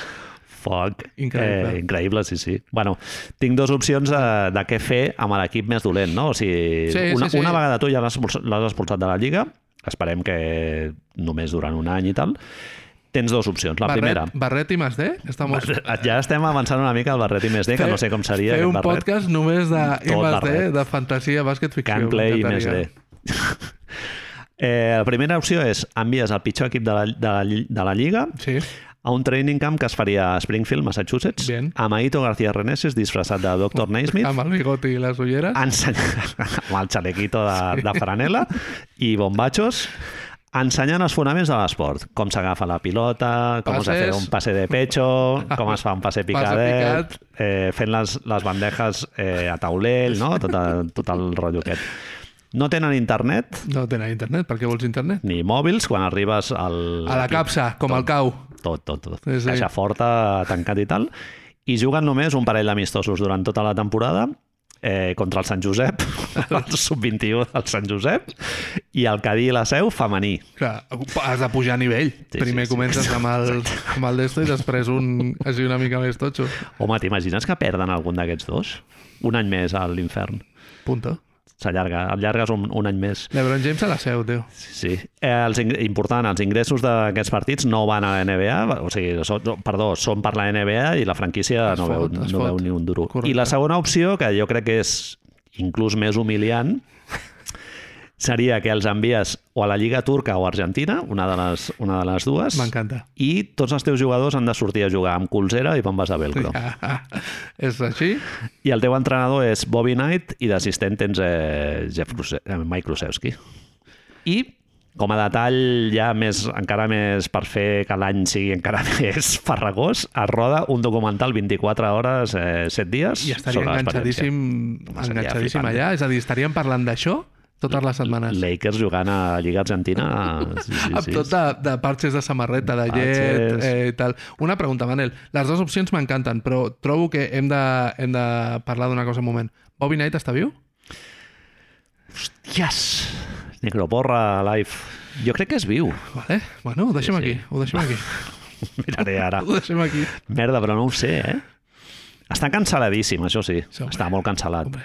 Fuck.
Increïble.
Eh, increïble, sí, sí. Bueno, tinc dues opcions de, de què fer amb l'equip més dolent, no? O sigui,
Sí,
una,
sí, sí.
una vegada tu ja l'has expulsat, de la Lliga, esperem que només durant un any i tal, tens dues opcions. La
Barret,
primera,
Barret i Masdé? Estamos...
ja estem avançant una mica al Barret i més D, que no sé com seria
Fer un
Barret.
podcast només de
Tot Barret.
de fantasia, bàsquet, ficció.
Can Play i. D. Eh, la primera opció és envies el pitjor equip de la, de la, de la Lliga
Sí,
a un training camp que es faria a Springfield, Massachusetts,
Bien.
amb Aito García Reneses disfressat de Dr. Naismith,
amb el bigoti i les ulleres.
ensenyant amb el xalequito de, de franela i bombachos ensenyant els fonaments de l'esport. Com s'agafa la pilota, com
Passes.
s'ha fet un passe de pecho, com es fa un passe picadet, eh, fent les, les bandejes eh, a taulell, no? tot, el, tot el rotllo aquest. No tenen internet
No tenen internet, per què vols internet?
ni mòbils quan arribes al...
A la capsa, com el cau.
Tot, tot, tot.
Sí, sí.
Caixa forta, tancat i tal. I juguen només un parell d'amistosos durant tota la temporada eh, contra el Sant Josep, el sub-21 del Sant Josep, i el Cadí i la Seu femení.
Clar, has de pujar a nivell.
Sí,
Primer
sí, sí.
comences amb el, amb el d'esto i després un així una mica més totxo.
Home, t'imagines que perden algun d'aquests dos? Un any més a l'infern.
Punto.
S'allarga, allargues un, un any més.
LeBron James a la seu, tio.
Sí, sí. Eh, els important, els ingressos d'aquests partits no van a la NBA, o sigui, són, no, perdó, són per la NBA i la franquícia
Es
no,
fot,
veu, no
fot.
veu ni un duro.
Correcte.
I la segona opció, que jo crec que és inclús més humiliant, seria que els envies o a la Lliga Turca o a Argentina, una de les, una de les dues,
M'encanta.
i tots els teus jugadors han de sortir a jugar amb colzera i bombes de velcro.
és així?
I el teu entrenador és Bobby Knight i d'assistent tens eh, Jeff Kruse eh, Mike Krusewski. I com a detall ja més, encara més per fer que l'any sigui encara més farragós, es roda un documental 24 hores, eh, 7 dies
I estaria enganxadíssim, enganxadíssim allà. És a dir, estaríem parlant d'això totes les setmanes.
Lakers jugant a Lliga Argentina sí, sí,
amb
sí.
tot de, de parxes de samarreta, de llet, eh, i tal. Una pregunta, Manel. Les dues opcions m'encanten, però trobo que hem de, hem de parlar d'una cosa un moment. Bobby Knight està viu?
Yes! Necroporra live. Jo crec que és viu.
Vale. Bueno, ho deixem
Sí, sí.
aquí. Ho deixem aquí.
Miraré ara.
Ho deixem aquí.
Merda, però no ho sé, eh? Està cancel·ladíssim, això sí.
Sí.
Està molt cancel·lat.
Hombre.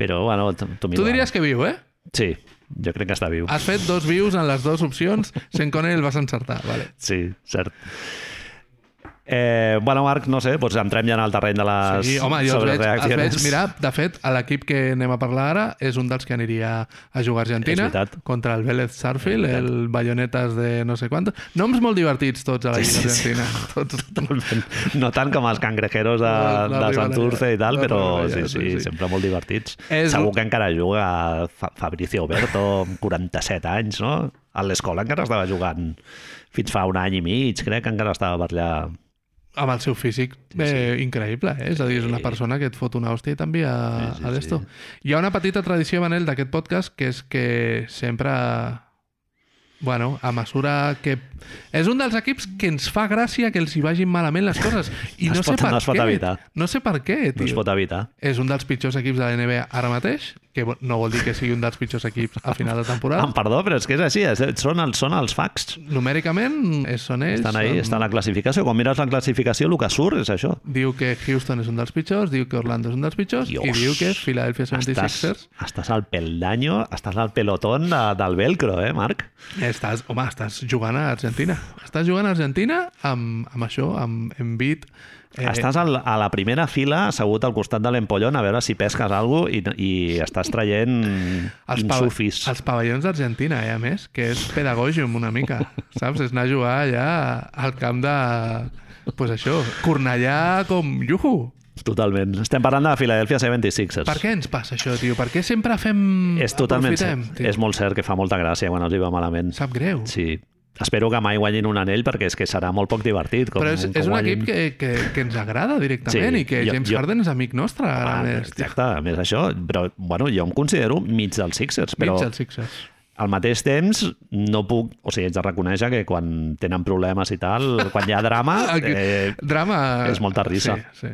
Però, bueno, tu, tu,
diries que viu, eh?
Sí, jo crec que està viu.
Has fet dos vius en les dues opcions, sent que el vas encertar. Vale.
Sí, cert. Eh, bueno, Marc, no sé, doncs entrem ja en el terreny de les
Sí, home, jo els veig, els veig, mira, de fet, l'equip que anem a parlar ara és un dels que aniria a jugar a Argentina contra el Vélez Sarfield, el Bayonetas de no sé quant. Noms molt divertits tots a la
Sí,
Lliga
sí, sí.
Argentina. Tots.
Totalment. No tant com els cangrejeros de,
La- la
de Santurce i tal,
la
però sí,
sí,
sí,
sí.
sempre molt divertits.
És-
Segur que encara juga Fa- Fabricio Berto, amb 47 anys, no? A l'escola encara estava jugant fins fa un any i mig, crec que encara estava per allà.
Amb el seu físic eh, increïble, eh? És a dir, és una persona que et fot una hòstia i t'envia
Sí, sí,
a d'esto.
sí.
Hi ha una petita tradició, Manel, d'aquest podcast, que és que sempre... Bueno, a mesura que... És un dels equips que ens fa gràcia que els hi vagin malament les coses. I
No
no, sé
pot-
per
no es pot
què.
evitar.
No sé per què,
No es
tio.
pot evitar.
És un dels pitjors equips de la NBA ara mateix, que no vol dir que sigui un dels pitjors equips a final de temporada.
Em perdó, però és que és així, són, els, són els facts.
Numèricament són ells.
Estan ahí,
són-
està la classificació. Quan mires la classificació, el que surt és això.
Diu que Houston és un dels pitjors, diu que Orlando és un dels pitjors
Dios.
i diu que Philadelphia 76ers...
Estàs, estàs al peldaño, estàs al pelotón de, del velcro, eh, Marc?
Estàs, home, estàs jugant a Argentina. Estàs jugant a Argentina amb, amb això, amb Embiid.
Eh, estàs al, a la primera fila, assegut al costat de l'empollon, a veure si pesques alguna cosa i, i estàs traient
els, pava-
insufis.
els pavellons d'Argentina, eh, a més, que és pedagògium una mica, saps? És anar a jugar allà al camp de... pues això, Cornellà com Yuhu.
Totalment. Estem parlant de Philadelphia 76ers.
Per què ens passa això, tio? Per què sempre fem...
És totalment
aprofitem,
cert.
tio?
És molt cert que fa molta gràcia quan els hi va malament.
Sap greu.
Sí. Espero que mai guanyin un anell perquè és que serà molt poc divertit. Com,
Però és,
com
és un
guanyin.
equip que, que, que ens agrada directament
Sí,
i que
jo-
James
jo-
Harden és amic nostre. Ara
Ah,
més,
exacte, a més això. Però, bueno, jo em considero mig dels Sixers, però
Mig dels Sixers.
al mateix temps no puc... O sigui, haig de reconèixer que quan tenen problemes i tal, quan hi ha drama, eh,
Drama...
és molta risa.
Sí, sí.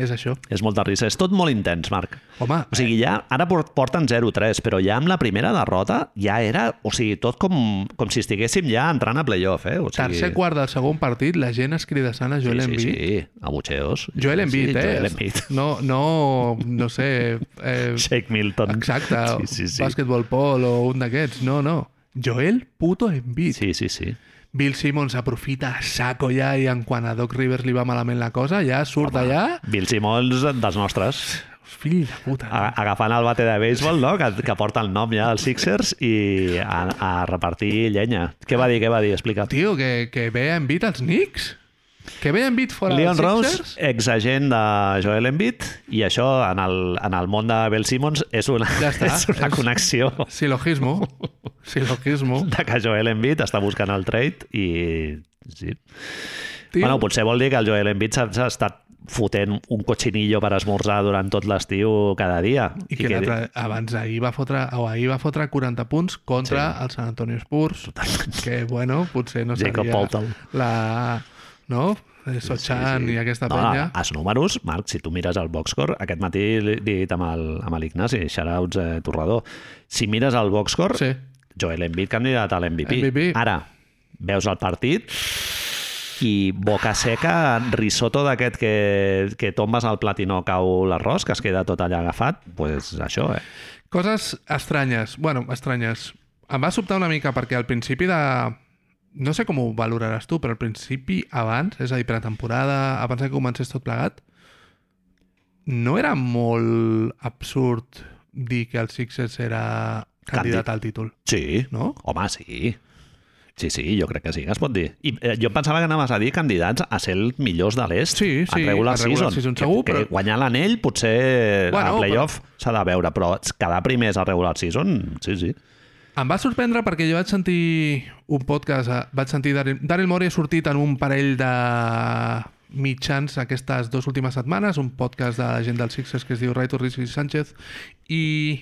És això.
és molta risa. És tot molt intens, Marc.
Home,
O sigui, ja, ara por- porten 0-3, però ja amb la primera derrota ja era, o sigui, tot com, com si estiguéssim ja entrant a playoff, eh? O sigui,
tercer quart del segon partit, la gent escridassant a Joel
sí, sí,
Embiid.
sí, a bucheos.
Joel Embiid,
sí,
eh?
Joel Embiid.
No, no, no sé... Eh,
Shake Milton.
exacte,
Sí, sí, sí.
Basketball Paul o un d'aquests. No, no. Joel puto Embiid.
Sí, sí, sí.
Bill Simmons aprofita a saco ja i en quan a Doc Rivers li va malament la cosa, ja surt allà...
Bill Simmons dels nostres.
Fill de puta.
A- Agafant el bate de béisbol, no? Que, que porta el nom ja dels Sixers i a, a repartir llenya. Què va dir, què va dir? Explica.
Tio, que, que ve Embiid als Knicks. Que ve Embiid fora
Leon
dels
Rose,
Sixers.
exagent de Joel Embiid, i això en el, en el món de Bill Simmons és una,
Ja està,
és una
és-
connexió
Silogismo. Silogismo.
de que Joel Embiid està buscant el trade i... Sí.
Tio,
Bueno, potser vol dir que el Joel Embiid s'ha estat fotent un cochinillo per esmorzar durant tot l'estiu cada dia.
I que, l'altre- abans ahir va fotre, o ahir va fotre 40 punts contra
Sí.
el San Antonio Spurs, que, bueno, potser no
Jacob
seria la... No? Sochan i aquesta
no,
penya.
els números, Marc, si tu mires el boxscore, aquest matí l'he dit amb el- amb l'Ignasi, shoutouts eh, Torrador, si mires el boxscore,
Sí.
Joel Embiid candidat a l'MVP.
MVP.
Ara, veus el partit i boca seca, risotto d'aquest que, que tombes al plat i no cau l'arròs, que es queda tot allà agafat, doncs pues això, eh?
Coses estranyes. Bueno, estranyes. Em va sobtar una mica perquè al principi de... No sé com ho valoraràs tu, però al principi, abans, és a dir, pretemporada, abans que comencés tot plegat, no era molt absurd dir que el Sixers era candidat al títol.
Sí,
No?
Home, sí. Sí, sí, jo crec que sí, que es pot dir. I eh, jo pensava que anaves a dir candidats a ser els millors de l'est
Sí, sí,
en regular,
a regular
season.
season
que,
segur,
que
però-
guanyar l'anell potser
Bueno,
a playoff s'ha de veure, però quedar primers al regular season, sí, sí.
Em va sorprendre perquè jo vaig sentir un podcast, eh, vaig sentir Daryl, Daryl Morey ha sortit en un parell de mitjans aquestes dues últimes setmanes, un podcast de gent dels Sixers que es diu Raito Rizzi Sánchez i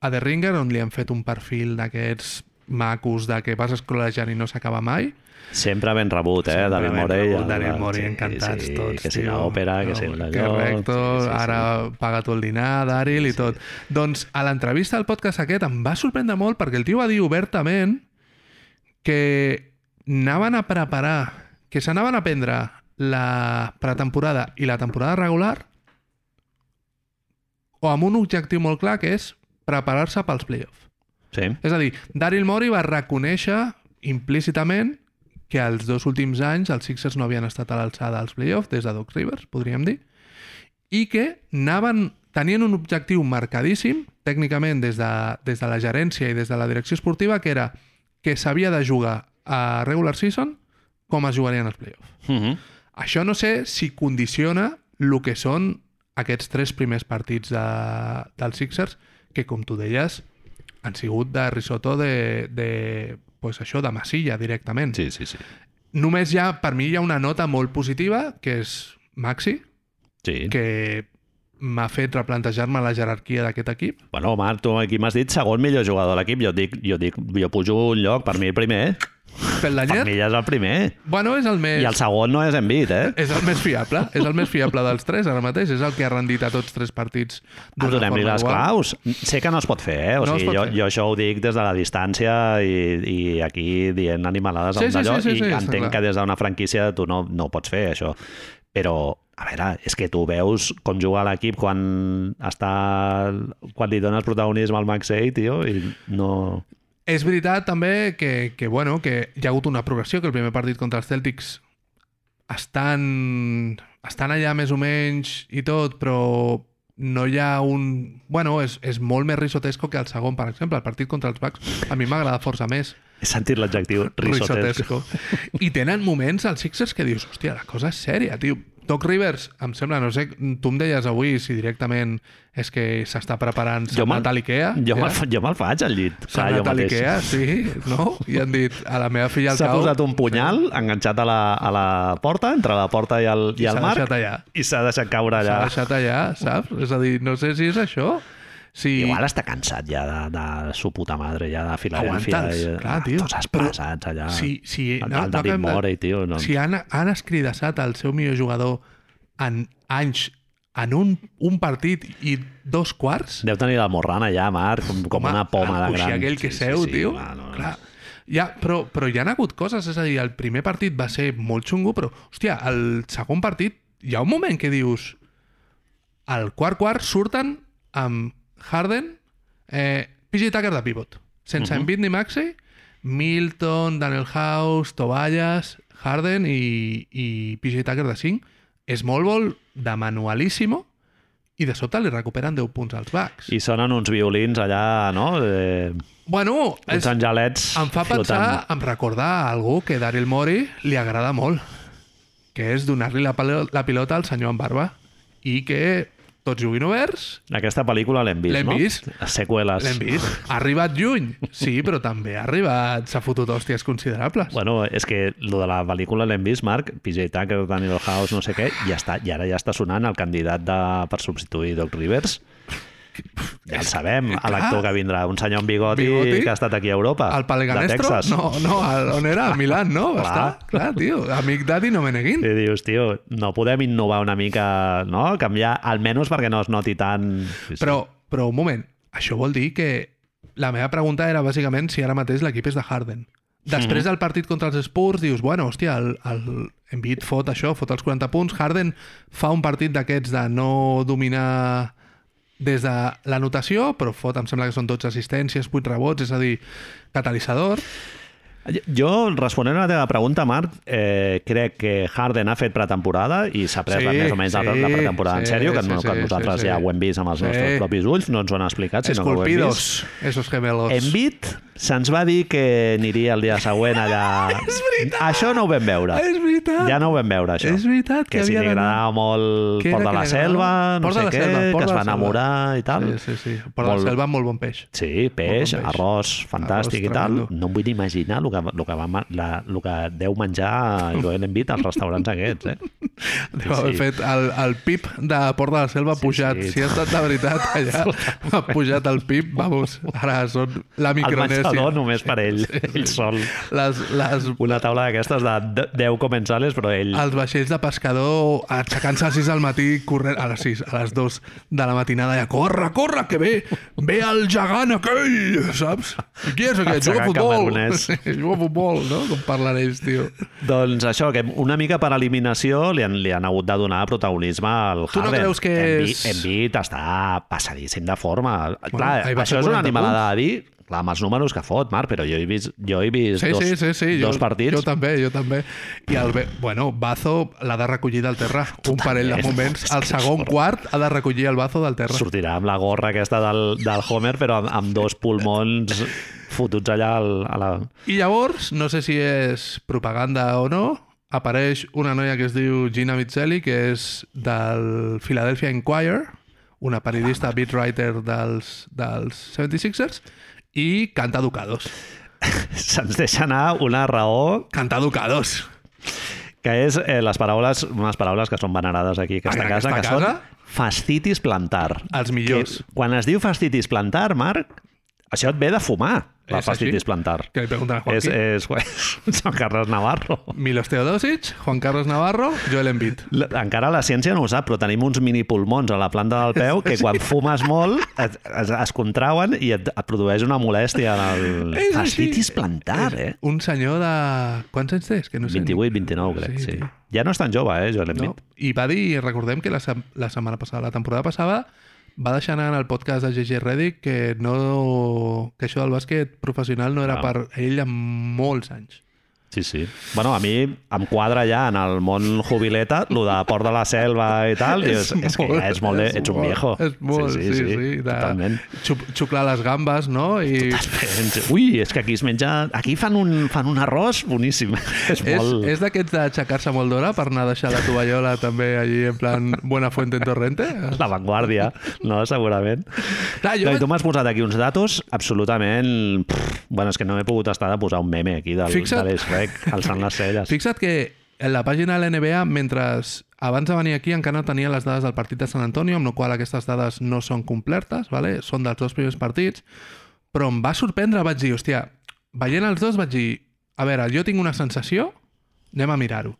a The Ringer on li han fet un perfil d'aquests macos de que vas escrolejant i no s'acaba mai
Sempre ben rebut, eh,
Sempre
David Morey.
rebut,
el-
Daryl Morey,
sí,
encantats
sí,
tots,
Que si
tio.
l'òpera, que si
No,
allò...
Correcto,
sí, sí, sí.
ara paga tu el dinar, Daryl, i tot. Doncs a l'entrevista al podcast aquest em va sorprendre molt perquè el tio va dir obertament que anaven a preparar, que s'anaven a prendre la pretemporada i la temporada regular o amb un objectiu molt clar que és preparar-se pels playoffs.
Sí,
És a dir, Daryl Morey va reconèixer implícitament que els dos últims anys els Sixers no havien estat a l'alçada als playoffs des de Doc Rivers, podríem dir, i que anaven, tenien un objectiu marcadíssim, tècnicament des de, des de la gerència i des de la direcció esportiva, que era que s'havia de jugar a regular season com es jugarien els playoffs.
uh -huh.
Això no sé si condiciona el que són aquests tres primers partits de, dels Sixers, que, com tu deies, han sigut de risotto de, de pues això, de massilla, directament.
sí, sí, sí.
Només ha, per mi, hi ha una nota molt positiva, que és Maxi,
sí.
que m'ha fet replantejar-me la jerarquia d'aquest equip.
Bueno, Marc, tu aquí m'has dit segon millor jugador de l'equip. Jo dic, jo dic, jo pujo un lloc, per mi el primer.
Pel
mi ja és el primer.
bueno, és el més...
I el segon no és Embiid, eh?
És el més fiable, és el més fiable dels tres ara mateix, és el que ha rendit a tots tres partits d'una
Donem-li les
igual.
claus. Sé que no es pot fer, eh? O
No
sigui, jo,
fer.
jo això ho dic des de la distància i, i aquí dient animalades
Sí, sí, sí, sí,
i
sí,
entenc
clar.
que des d'una franquícia tu no, no pots fer, això. Però, a veure, és que tu veus com juga l'equip quan està quan li dones protagonisme al Maxey, tio, i no...
És veritat també que, que, bueno, que hi ha hagut una progressió, que el primer partit contra els Celtics estan, estan allà més o menys i tot, però no hi ha un... Bueno, és, és molt més risotesco que el segon, per exemple. El partit contra els Bucks a mi m'agrada força més.
He sentit l'adjectiu risotesco.
I tenen moments als Sixers que dius, hòstia, la cosa és sèria, tio. Doc Rivers, em sembla, no sé, tu em deies avui si directament és que s'està preparant
Jo
Sant
me'l-
Natal Ikea.
Jo
ja?
me'l, jo me'l faig al llit.
Sant
jo
Natal
mateix.
Ikea, sí, no? I han dit a la meva filla al
S'ha
cau...
posat un punyal enganxat a la, a la porta, entre la porta i el, i
I
el
s'ha
Marc,
allà.
i s'ha deixat caure
S'ha
allà.
deixat allà, saps? És a dir, no sé si és això. Si...
Igual està cansat ja de, de su puta madre, ja de Filadèlfia.
Aguanta'ls,
i-
clar, tio.
Tots expressats allà.
Si, si,
el,
no,
el
no
David
de-
Morey, tio. No.
si han, han escridassat el seu millor jugador en anys en un, un partit i dos quarts,
Deu tenir la morrana ja, Marc, com, com
Home,
una poma de gran.
aquell que seu, tio.
clar, no, no.
Clar. Ja, però, però hi ha hagut coses, és a dir, el primer partit va ser molt xungo, però, hòstia, el segon partit, hi ha un moment que dius, al quart quart surten amb Harden, eh, PJ Tucker de pivot, sense uh -huh. Embiid ni Maxey, Milton, Daniel House, Tobias, Harden i, i PJ Tucker de 5. Small ball de manualíssimo i de sobte li recuperen 10 punts als Bucks.
I sonen uns violins allà, no? Eh,
Bueno,
uns
és,
angelets
em fa pensar,
flotant.
em recordar a algú que Daryl Morey li agrada molt, que és donar-li la, la pilota al senyor amb barba i que tots juguin oberts,
Aquesta pel·lícula l'hem vist,
L'hem
no?
vist.
Les seqüeles.
l'hem vist. Ha arribat lluny, sí, però també ha arribat, s'ha fotut hòsties considerables.
Bueno, és que lo de la pel·lícula l'hem vist, Marc, PJ Tucker, Daniel House, no sé què, i, ja està, i ara ja està sonant el candidat de, per substituir Doc Rivers. Ja el sabem,
clar.
l'actor que vindrà, un senyor amb bigoti,
Bigoti?
que ha estat aquí a Europa,
Al
de
Paleganestro?
Texas.
No, no, al- on era? A Milán, no?
Clar.
estar? Clar, tio, amic d'Adi no me neguin.
I dius, tio, no podem innovar una mica, no? Canviar, almenys perquè no es noti tan... Sí, sí.
Però, però un moment, això vol dir que la meva pregunta era bàsicament si ara mateix l'equip és de Harden. Després del partit contra els Spurs dius, bueno, hòstia, el, el Embiid fot això, fot els 40 punts, Harden fa un partit d'aquests de no dominar des de l'anotació, però fot, em sembla que són 12 assistències, 8 rebots, és a dir, catalitzador.
Jo, responent a la teva pregunta, Marc, eh, crec que Harden ha fet pretemporada i s'ha pres
Sí,
més o menys la, la
sí,
pretemporada en
sí,
sèrio, que,
sí,
no, que
sí,
nosaltres
sí,
ja
sí.
ho hem vist amb els nostres
Sí.
propis ulls, no ens ho han explicat, sinó que ho hem
Esculpidos,
vist.
esos gemelos.
Embiid se'ns va dir que aniria el dia següent allà...
És veritat!
Això no ho vam veure.
És veritat!
Ja no ho vam veure, això.
És veritat que
que si
havia
li
d'anar.
molt Port de la Selva, no
Port de
sé què,
Selva, Port
que
de
es va enamorar i tal.
Sí, sí, sí. Port de
Molt-
la selva, molt bon peix.
Sí, peix,
bon peix.
arròs fantàstic
Arròs
i tal.
tremendo.
No em vull imaginar el que, el que, va, la, el que deu menjar Joel Embiid als restaurants aquests, eh?
Deu haver
Sí.
fet el, el PIB de Port de la Selva
Sí,
pujat.
sí.
Si ha estat de veritat allà, ha pujat el PIB, vamos, ara són la
El Menjador només per ell, ell sol.
Les, les,
Una taula d'aquestes de de- 10 comensales, però ell...
els vaixells de pescador aixecant-se a les 6 del matí, corrent, a les 6, a les 2 de la matinada, ja, corre, corre, que ve, ve el gegant aquell, saps? I qui és aquest? Juga a futbol. Sí, juga a futbol, no? Com parlen ells, tio.
Doncs això, que una mica per eliminació li han, li han hagut de donar protagonisme al
Tu no
Harden.
creus que és-
Embiid està passadíssim de forma. Clar,
ahir va
això és una
40
animalada de dir, clar, amb els números que fot, Marc, però jo he vist, jo he vist
Sí,
dos,
sí, sí, sí.
dos
jo,
partits.
Jo també, jo també. I el, bueno, Bazo l'ha de recollir del terra. Un parell de moments. El segon quart ha de recollir el Bazo del terra.
sortirà amb la gorra aquesta del, del Homer, però amb, amb dos pulmons fotuts allà al, a la...
I llavors, no sé si és propaganda o no, apareix una noia que es diu Gina Mizzelli, que és del Philadelphia Inquirer, una periodista beat writer dels, dels 76ers, i canta Ducados.
Se'ns deixa anar una raó
Canta Ducados.
que és eh, les paraules, unes paraules que són venerades aquí a aquesta
En
casa,
aquesta
que són
casa?
fastitis plantar.
Els millors.
Que, quan es diu fastitis plantar, Marc, això et ve de fumar, la
És
fastitis
així?
plantar.
Que li pregunten a Joaquín.
és, és Joan Carles Navarro.
Milos Teodosic, Juan Carlos Navarro, Joel Embiid.
Encara la ciència no ho sap, però tenim uns mini pulmons a la planta del peu que quan fumes molt es, es, es contrauen i et, et produeix una molèstia en el...
És així.
Plantar,
És
eh?
Un senyor de... Quants anys té? És Que no sé.
28, 29, crec, sí.
tio.
Ja no és tan jove, eh, Joel
No?
Embiid.
I va dir, recordem que la, la setmana passada, la temporada passada, va deixar anar en el podcast de GG Reddick que, no, que això del bàsquet professional no era
Ah.
per ell en molts anys.
Sí, sí. Bueno, a mi em quadra ja en el món jubileta, lo de Port de la Selva i tal, i és, és que ja és molt... de- ets un
molt,
viejo.
És molt, sí, sí. sí, de
totalment.
Xup, xuclar les gambes, no? I
Ui, és que aquí es menja... Aquí fan un, fan un arròs boníssim. És,
és,
molt...
és d'aquests d'aixecar-se molt d'hora per anar a deixar la tovallola també allí en plan Buena Fuente en Torrente?
La vanguardia, no? Segurament.
Clar, jo
No, tu m'has posat aquí uns datos absolutament... Pff, bueno, és que no he pogut estar de posar un meme aquí del,
Fixa't.
de l'Esrec, alçant les celles.
Fixa't que en la pàgina de l'NBA, mentre abans de venir aquí encara no tenia les dades del partit de San Antonio, amb la qual aquestes dades no són completes, vale? són dels dos primers partits, però em va sorprendre, vaig dir, hòstia, veient els dos vaig dir, a veure, jo tinc una sensació, anem a mirar-ho.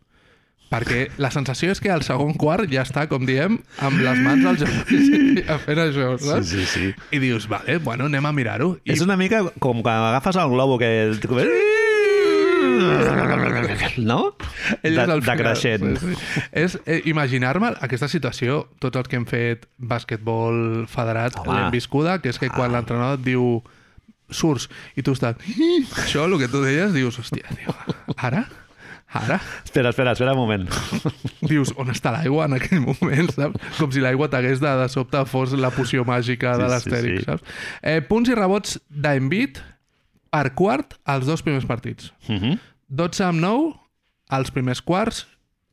Perquè la sensació és que al segon quart ja està, com diem, amb les mans al genoll fent això,
Sí,
saps?
sí, sí.
I dius, vale, bueno, anem a mirar-ho. I
És una mica com quan agafes el globo que... No?
Ell
de,
és el
de
final.
creixent.
Sí, sí. És eh, imaginar-me aquesta situació, tots els que hem fet bàsquetbol federat l'hem viscuda, que és que quan l'entrenador et diu surts i tu estàs això, el que tu deies, dius, hòstia, tio, ara? Ara?
Espera, espera, espera un moment.
Dius, on està l'aigua en aquell moment, saps? Com si l'aigua t'hagués de, de sobte fos la poció màgica de
Sí, sí,
l'Astèrix,
sí.
saps? Eh, punts i rebots d'Embiid per quart als dos primers partits.
Uh -huh.
12 amb 9 als primers quarts,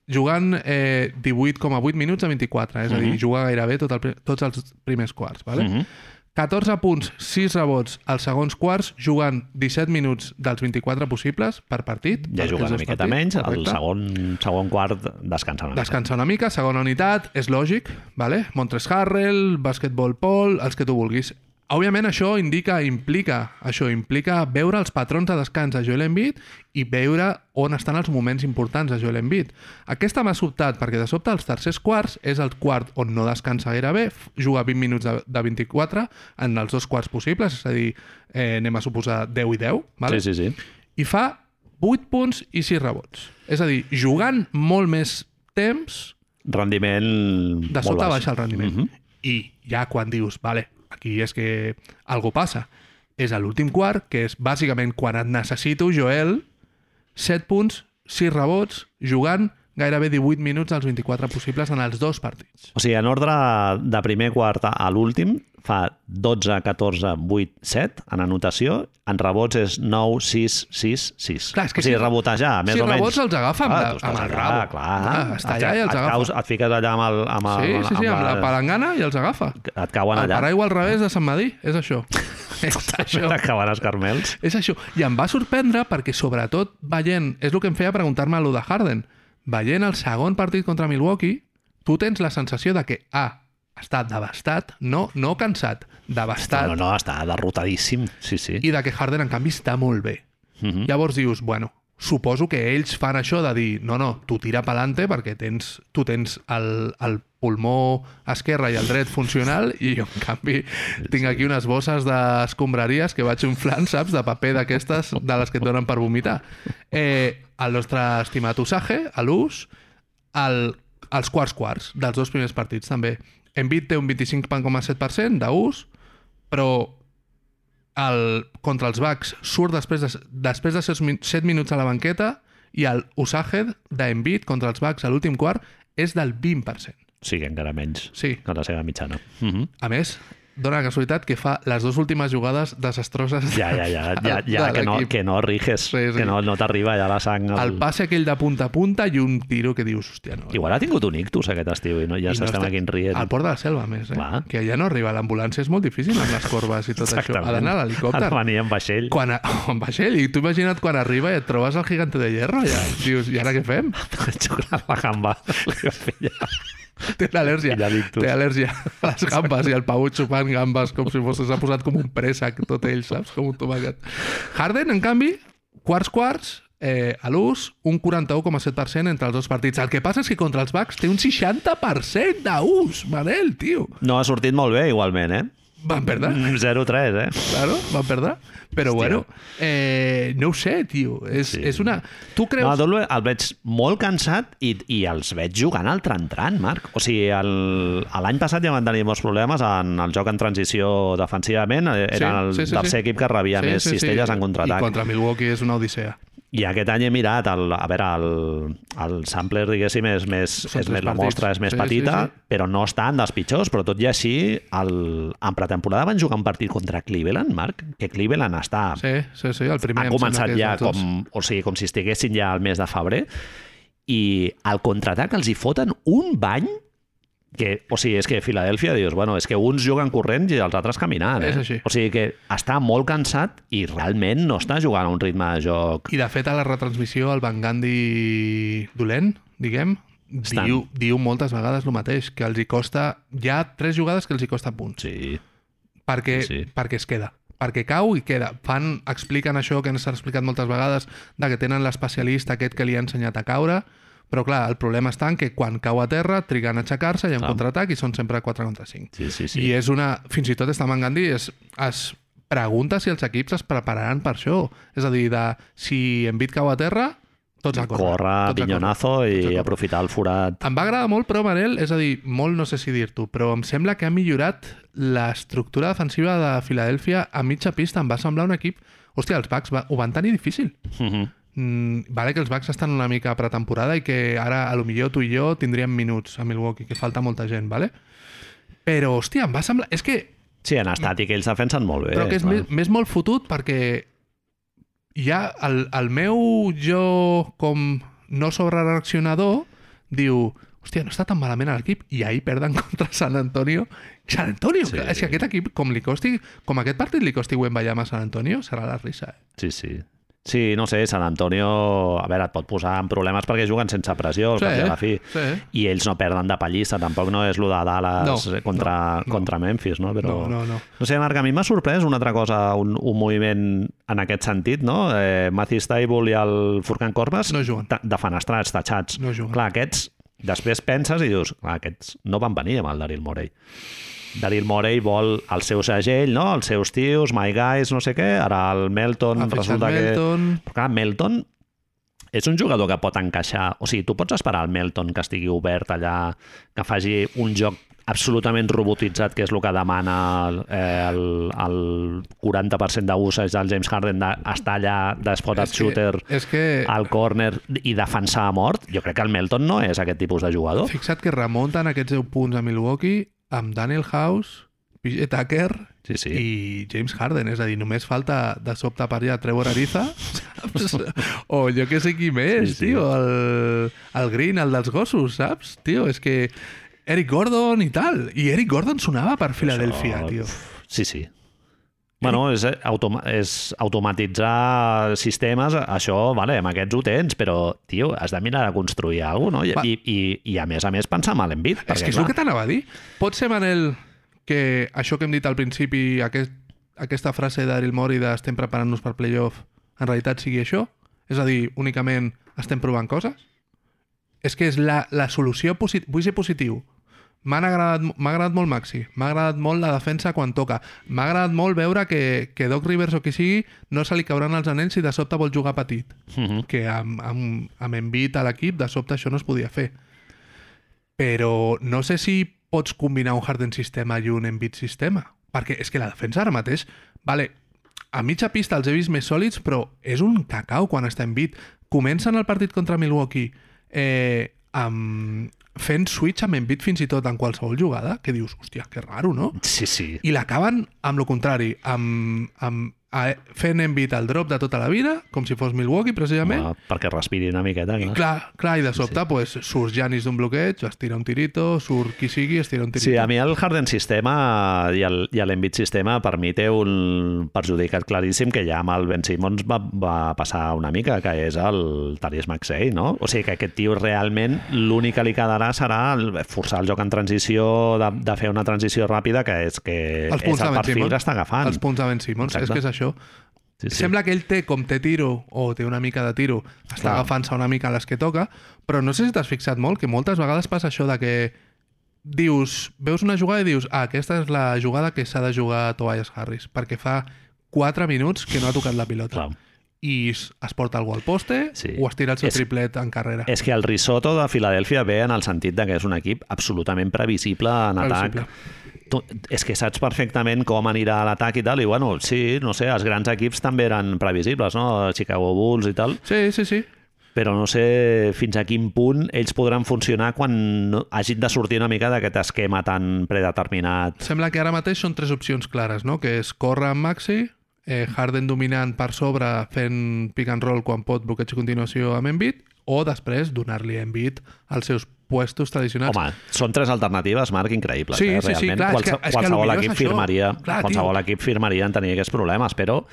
jugant eh, 18,8 minuts a 24, és a dir,
Mhm.
juga gairebé tot el, tots els primers quarts. Vale?
Uh -huh.
14 punts, 6 rebots als segons quarts, jugant 17 minuts dels 24 possibles per partit.
Ja juga una miqueta
partits,
menys, el
correcte.
segon, segon quart descansa una mica.
Descansa una mica, segona unitat, és lògic, vale? Montres Harrell, Basketball Paul, els que tu vulguis. Òbviament això indica, implica, això implica veure els patrons de descans de Joel Embiid i veure on estan els moments importants de Joel Embiid. Aquesta m'ha sobtat, perquè de sobte els tercers quarts és el quart on no descansa gairebé, juga 20 minuts de, de 24 en els dos quarts possibles, és a dir, eh, anem a suposar 10 i 10, vale?
Sí, sí, sí.
i fa 8 punts i 6 rebots. És a dir, jugant molt més temps,
Rendiment
de sobte
baix.
baixa el rendiment.
Mhm.
I ja quan dius, vale, aquí és que algú passa, és a l'últim quart, que és bàsicament quan et necessito, Joel, 7 punts, 6 rebots, jugant gairebé 18 minuts dels 24 possibles en els dos partits.
O sigui, en ordre de primer quart a l'últim, fa 12, 14, 8, 7 en anotació, en rebots és 9, 6, 6, 6.
Clar, és que
o sigui,
si-
rebotejar, més
si
o menys.
rebots els agafa amb,
Ah, tu estàs
amb el
allà,
rabo.
Clar,
Ah, està allà i els
et,
agafa.
caus, et fiques allà amb el... Amb el
Sí, sí, sí, amb la palangana i els agafa.
Et cauen
El
allà.
paraigua al revés de Sant Madí, és això. és això.
Acaben els carmels.
És això. I em va sorprendre perquè, sobretot, veient... És el que em feia preguntar-me lo de Harden. Veient el segon partit contra Milwaukee, tu tens la sensació de que, ah, està devastat, no, no cansat, devastat,
No, no, està derrotadíssim. Sí, sí.
i de que Harden, en canvi, està molt bé.
Mhm.
Llavors dius, bueno, suposo que ells fan això de dir, no, no, tu tira pelante perquè tens, tu tens el, el pulmó esquerre i el dret funcional i jo, en canvi, tinc aquí unes bosses d'escombraries que vaig inflant, saps, de paper d'aquestes de les que et donen per vomitar. Eh, el nostre estimat Usage, a l'ús, el, els quarts quarts dels dos primers partits també. Embiid té un 25,7% d'ús, però el, contra els Bucks surt després de, després de 7 minuts a la banqueta i el Usaged d'Embiid contra els Bucks a l'últim quart és del 20%.
Sí, encara menys
Sí.
que la seva mitjana. Mhm.
A més, dona la casualitat que fa les dues últimes jugades desastroses
Ja, ja, ja, ja, ja que, no, que no riges,
Sí, sí.
que no, no t'arriba ja la sang.
El passe aquell de punta a punta i un tiro que dius, hòstia, no.
Igual ha tingut un ictus aquest estiu i no, ja
I no
s'estem
està-
aquí rient.
Al port de la selva, més, eh?
Clar.
Que allà no arriba l'ambulància, és molt difícil amb les corbes i tot això. Ha d'anar a
Ha
l'helicòpter.
de venir en vaixell.
Quan a... amb vaixell, i tu imagina't quan arriba i et trobes el gigante de hierro, ja dius, i ara què fem?
La gamba. Li va
Té al·lèrgia.
I l'ictus.
Té al·lèrgia a les gambes i el Pau xupant gambes com si fos, s'ha posat com un préssec tot ell, saps? Com un tomàquet. Harden, en canvi, quarts quarts, eh, a l'ús, un 41,7% entre els dos partits. El que passa és que contra els Bucks té un 60% d'ús, Manel, tio.
No ha sortit molt bé, igualment, eh?
Van perdre,
0-3, eh?
claro, van perdre. Però
Hòstia.
bueno, eh, no ho sé, tio. És,
Sí.
és una... Tu creus...
No, el, el veig molt cansat i, i els veig jugant al tran-tran, Marc. O sigui, el- l'any passat ja van tenir molts problemes en el joc en transició defensivament. Era el
sí, sí,
tercer
sí.
equip que rebia més cistelles en
I
contraatac.
contra Milwaukee és una odissea.
I aquest any he mirat, el, a veure, el, el sampler, diguéssim, és més,
Són
és més la mostra és més
Sí,
petita,
sí, sí.
però no estan dels pitjors, però tot i així, el, en pretemporada van jugar un partit contra Cleveland, Marc, que Cleveland està...
Sí, sí, sí, el primer. sembla
començat ja com, o sigui, com si estiguessin ja al mes de febrer, i al contraatac els hi foten un bany que, o sigui, és que Filadèlfia dius, bueno, és que uns juguen corrents i els altres caminant, eh?
És així.
O sigui que està molt cansat i realment no està jugant a un ritme de joc
I de fet a la retransmissió el Van Gandhi dolent, diguem,
Estan.
diu, diu moltes vegades el mateix, que els hi costa... Hi ha tres jugades que els hi costa punts,
Sí,
perquè,
Sí.
perquè es queda perquè cau i queda. Fan, expliquen això que ens ha explicat moltes vegades, de que tenen l'especialista aquest que li ha ensenyat a caure, però clar, el problema està en que quan cau a terra triguen a aixecar-se, hi ha un
Clar.
contraatac i són sempre 4 contra 5.
sí, sí. sí.
I és una... Fins i tot està Gandhi es, es pregunta si els equips es prepararan per això. És a dir, de, si Embiid cau a terra, tots a córrer.
Corre,
tots a córrer.
pinyonazo
Tots a
i aprofitar el forat.
Em va agradar molt, però, Manel, és a dir, molt no sé si dir-t'ho, però em sembla que ha millorat l'estructura defensiva de Filadèlfia a mitja pista. Em va semblar un equip... Hòstia, els Bucks va, ho van tenir difícil.
Mhm.
Mm, vale que els Bucks estan una mica pretemporada i que ara, a lo millor tu i jo tindríem minuts a Milwaukee, que falta molta gent, vale? Però, hòstia, em va semblar... És que
Sí, en estàtic ells defensen molt bé.
però que és més, més molt fotut perquè ha el, el meu jo com no sobrereaccionador diu, hòstia, no està tan malament l'equip i ahir perden contra San Antonio San Antonio,
Sí.
és que aquest equip com li costi, com aquest partit li costi Wembayama a San Antonio, serà la risa eh?
Sí, sí. Sí, no sé, San Antonio, a veure, et pot posar en problemes perquè juguen sense pressió, al
Sí,
cap i a la fi.
sí.
I ells no perden de pallissa, tampoc no és lo de Dallas
No,
contra,
no, no.
contra Memphis, no? Però...
no, no, no
No sé, Marc, a mi m'ha sorprès una altra cosa, un, un moviment en aquest sentit, no? Eh, Matthew Stable i el Furkan Corbas
No juguen.
de, defenestrats, tatxats.
No juguen.
Clar, aquests, després penses i dius, clar, aquests no van venir amb el Daryl Morey. Daryl Morey vol el seu segell, no? els seus tios, My Guys, no sé què, ara el Melton
ha
resulta que...
Melton
Però clar, Melton és un jugador que pot encaixar... O sigui, tu pots esperar el Melton que estigui obert allà, que faci un joc absolutament robotitzat, que és el que demana eh, el, el 40% d'usage del James Harden d'estar allà d'espot
que-
shooter
és que-
al córner i defensar a mort, jo crec que el Melton no és aquest tipus de jugador.
Fixa't que remunten aquests 10 punts a Milwaukee amb Daniel House, PJ Tucker
Sí, sí.
i James Harden. És a dir, només falta de sobte per allà Trevor Ariza, saps? O jo que sé qui més,
Sí, sí.
tio. El, el Green, el dels gossos, saps? Tio, és que Eric Gordon i tal. I Eric Gordon sonava per Filadèlfia,
Això-
tio.
Sí, sí. Bueno, és, automa és automatitzar sistemes, això, vale, amb aquests ho tens, però, tio, has de mirar de construir alguna cosa, no?
Va.
I, i, i, a més a més, pensar amb l'envit.
És que és el que t'anava a dir. Pot ser, Manel, que això que hem dit al principi, aquest, aquesta frase d'Aril Mori de estem preparant-nos per playoff, en realitat sigui això? És a dir, únicament estem provant coses? És que és la, la solució positiva. Vull ser positiu. M'han agradat, m'ha agradat molt Maxi, m'ha agradat molt la defensa quan toca, m'ha agradat molt veure que, que Doc Rivers o qui sigui no se li cauran els anells si de sobte vol jugar petit
Uh -huh.
que amb, amb, amb Embiid a l'equip de sobte això no es podia fer. Però no sé si pots combinar un Harden sistema i un Embiid sistema. Perquè és que la defensa ara mateix... Vale, a mitja pista els he vist més sòlids, però és un cacau quan està Embiid. Comencen el partit contra Milwaukee eh, amb, fent switch amb Embiid fins i tot en qualsevol jugada, que dius, hòstia, que raro, no?
Sí, sí.
I l'acaben amb lo contrari, amb, amb fent Embiid el drop de tota la vida, com si fos Milwaukee, precisament,
Home, perquè respiri una miqueta.
i
Clar.
clar, clar, i de sobte sí. pues, surt Janis d'un bloqueig, es tira un tirito, surt qui sigui, es tira un tirito.
Sí, a mi el Harden sistema i l'Embiid sistema per mi té un perjudicat claríssim que ja amb el Ben Simmons va, va passar una mica, que és el Tarius Maxey, no? O sigui que aquest tio realment l'únic que li quedarà serà forçar el joc en transició, de, de fer una transició ràpida, que és que
els
és el perfil que està agafant.
Els punts de Ben Simmons,
Exacte.
és que és això.
Sí, sí.
Sembla que ell té, com té tiro, o té una mica de tiro, està agafant-se una mica a les que toca, però no sé si t'has fixat molt, que moltes vegades passa això de que dius, veus una jugada i dius, ah, aquesta és la jugada que s'ha de jugar Tobias Harris, perquè fa 4 minuts que no ha tocat la pilota.
Clar.
I es, porta algú al poste
Sí.
o es tira el seu
És-
triplet en carrera.
És que el risotto de Filadèlfia ve en el sentit de que és un equip absolutament previsible en atac. Tu, és que saps perfectament com anirà l'atac i tal, i bueno, sí, no sé, els grans equips també eren previsibles, no? Chicago Bulls i tal,
Sí, sí, sí.
però no sé fins a quin punt ells podran funcionar quan hagin de sortir una mica d'aquest esquema tan predeterminat.
Sembla que ara mateix són tres opcions clares, no? Que és córrer amb Maxi, eh, Harden dominant per sobre fent pick and roll quan pot bloqueig i continuació amb Embiid, o després donar-li a Embiid als seus puestos tradicionals.
Home, són tres alternatives, Marc, increïbles.
Sí,
eh?
sí, sí,
Realment,
clar, és
qualse,
que- és que
qualsevol
lo millor
equip
és això.
firmaria,
Clar,
qualsevol
tio.
equip firmaria en tenir aquests problemes, però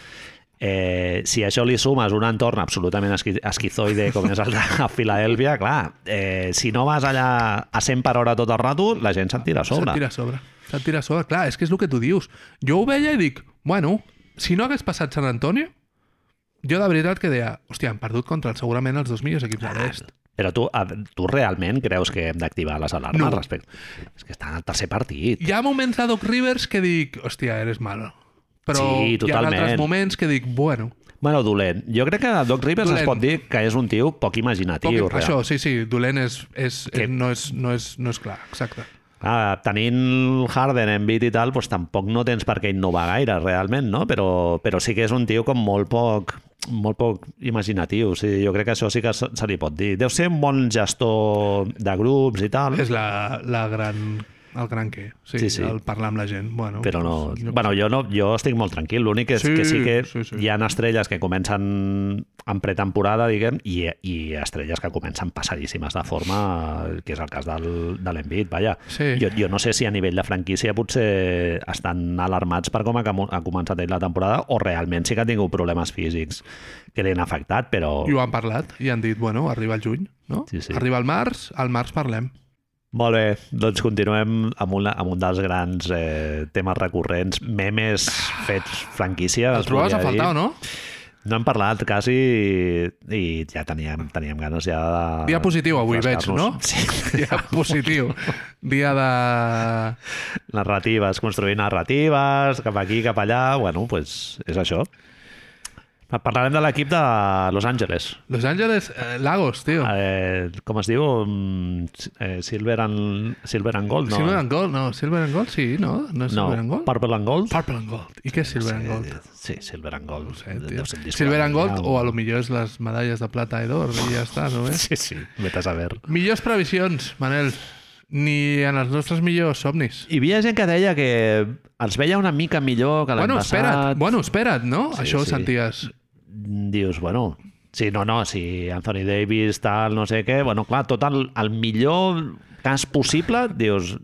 eh, si a això li sumes un entorn absolutament esqui esquizoide com és el de Filadèlfia, clar, eh, si no vas allà a 100 per hora tot el rato, la gent se't tira a sobre.
Se't tira a sobre. Se't tira a sobre. Clar, és que és el que tu dius. Jo ho veia i dic, bueno, si no hagués passat Sant Antonio, jo de veritat que deia, hòstia, han perdut contra el, segurament els dos millors equips de l'est.
Però tu, a, tu realment creus que hem d'activar les alarmes
No.
al respecte? És que està en el tercer partit.
Hi ha moments de Doc Rivers que dic, hòstia, eres malo. Però
Sí,
hi ha
totalment.
altres moments que dic, bueno,
Bueno, dolent. Jo crec que Doc Rivers
Dolent.
es pot dir que és un tio poc imaginatiu.
Poc,
real.
això, sí, sí, dolent és, és,
Que-
no, és, no, és, no és clar, exacte.
Ah, tenint Harden, Embiid i tal, doncs tampoc no tens per què innovar gaire, realment, no? Però, però sí que és un tio com molt poc molt poc imaginatiu, sí, jo crec que això sí que se, se li pot dir. Deu ser un bon gestor de grups i tal,
És la, la gran, el gran què, sí,
Sí, sí.
el parlar amb la gent. Bueno,
però no...
jo-
Bueno, jo, no, jo estic molt tranquil. L'únic és
Sí,
que sí que
sí, sí.
hi ha estrelles que comencen en pretemporada, diguem, i, i estrelles que comencen passadíssimes de forma, que és el cas del, de l'Envit, vaja.
Sí.
Jo, jo no sé si a nivell de franquícia potser estan alarmats per com ha, ha començat ell la temporada o realment sí que ha tingut problemes físics que l'han afectat, però...
I ho han parlat i han dit, bueno, arriba el juny, no?
Sí, sí.
Arriba el març, al març parlem.
Molt bé, doncs continuem amb, una, amb un dels grans eh, temes recurrents, memes fets franquícia.
Els trobaves a faltar no?
No hem parlat quasi i, i ja teníem, teníem ganes ja de...
Dia positiu avui, veig, no?
Sí.
Dia positiu. Dia de...
Narratives, construir narratives, cap aquí, cap allà, bueno, pues és això. Parlarem de l'equip de Los Angeles.
Los Angeles eh, Lagos, tio.
Eh, com es diu? Mm, Eh, Silver, and, Silver and Gold, no?
Silver and Gold, no. Silver and Gold, sí, no? No és
no,
Silver and Gold?
Purple and Gold?
Purple and Gold. I què és Silver and Gold?
Sí, Silver and Gold.
No sé, tio. Silver and Gold o a lo millor és les medalles de plata i d'or i ja està, no és?
Sí, sí, vete a saber.
Millors previsions, Manel. Ni en els nostres millors somnis.
Hi havia gent que deia que els veia una mica millor que l'any
Bueno,
passat.
espera't, bueno, espera't, no?
Sí,
Això ho
sí.
senties.
Dius, bueno... Sí, no, no, si Anthony Davis, tal, no sé què... Bueno, clar, tot el, el millor cas possible, dius,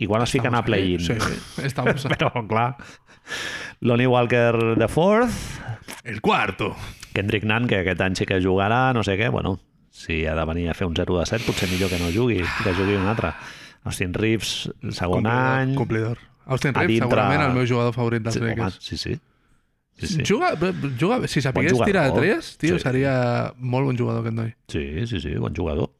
igual es fiquen a play-in.
Sí, estamos
Però, clar, Lonnie Walker de fourth,
el cuarto.
Kendrick Nunn, que aquest any sí que jugarà, no sé què, bueno, si ha de venir a fer un 0 de 7, potser millor que no jugui, que jugui un altre. Austin Reeves, segon any...
Complidor. Austin Reeves,
dintre-
segurament el meu jugador favorit dels
Sí, home,
Lakers.
sí, sí. sí, sí.
Juga, juga, si sapigués
Bon
tirar de
jugador.
3, tio,
Sí.
seria molt bon jugador aquest noi.
Sí, sí, sí, bon jugador.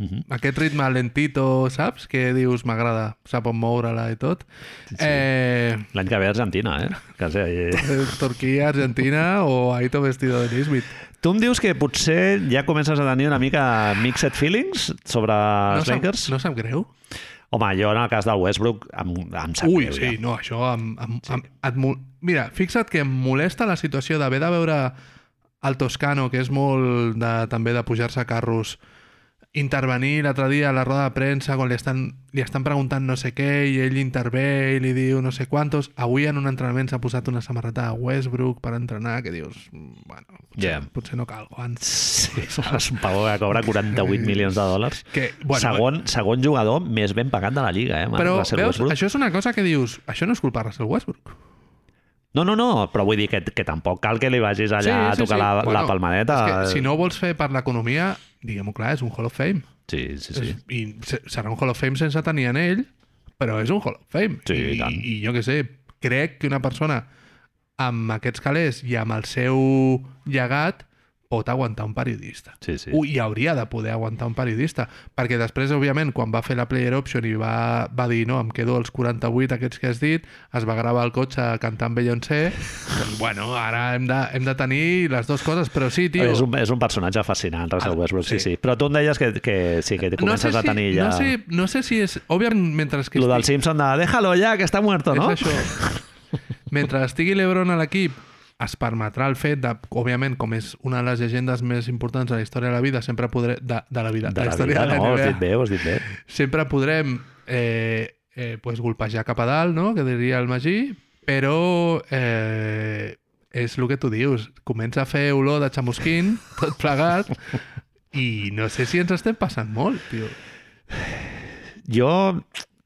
Uh -huh.
Aquest ritme lentito, saps? Que dius, m'agrada, sap on moure-la i tot.
Sí, sí.
Eh,
L'any que ve a Argentina, eh? Que sé, eh?
Turquia, Argentina o Aito vestido de Nisbet.
Tu em dius que potser ja comences a tenir una mica mixed feelings sobre
No
els
sap,
Lakers?
no sap greu?
Home, jo en el cas del Westbrook em, em sap
Ui,
greu,
sí,
ja.
no, això em, em, em, et, mo- Mira, fixa't que em molesta la situació d'haver de veure el Toscano, que és molt de, també de pujar-se a carros, intervenir l'altre dia a la roda de premsa quan li estan, li estan preguntant no sé què i ell intervé i li diu no sé quantos. Avui en un entrenament s'ha posat una samarreta de Westbrook per entrenar que dius, bueno, potser,
Yeah.
potser no cal guants.
Sí, és un pavó que cobra 48 milions de dòlars.
Que, bueno,
segon, segon jugador més ben pagat de la Lliga, eh?
però veus,
Westbrook.
això és una cosa que dius, això no és culpa de Russell Westbrook.
No, no, no, però vull dir que, que tampoc cal que li vagis allà a tocar La, la palmadeta.
És que si no ho vols fer per l'economia, diguem-ho clar, és un Hall of Fame.
Sí, sí, sí.
És, I se- serà un Hall of Fame sense tenir en ell, però és un Hall of Fame.
Sí,
I,
i tant.
I jo què sé, crec que una persona amb aquests calés i amb el seu llegat pot aguantar un periodista.
Sí, sí.
Ui, I hauria de poder aguantar un periodista, perquè després, òbviament, quan va fer la player option i va, va dir no, em quedo els 48 aquests que has dit, es va gravar el cotxe cantant Beyoncé, doncs, bueno, ara hem de, hem de tenir les dues coses, però sí, tio...
És un, és un personatge fascinant, Russell
Ah,
Westbrook, sí,
sí.
sí. Però tu em deies que, que sí, que comences a tenir ja...
no, sé, no sé si és... Òbviament, mentre que
Lo del
estigui-
Simpson de déjalo ja, que està muerto, no?
És això. Mentre estigui l'Ebron a l'equip, es permetrà el fet de, òbviament, com és una de les llegendes més importants de la història de la vida, sempre podré... De, de la vida,
De la
història
vida,
de la
no, has dit bé, ho has dit bé.
sempre podrem eh, eh, pues, golpejar cap a dalt, no?, que diria el Magí, però eh, és el que tu dius. Comença a fer olor de xamusquín, tot plegat, i no sé si ens estem passant molt, tio.
Jo...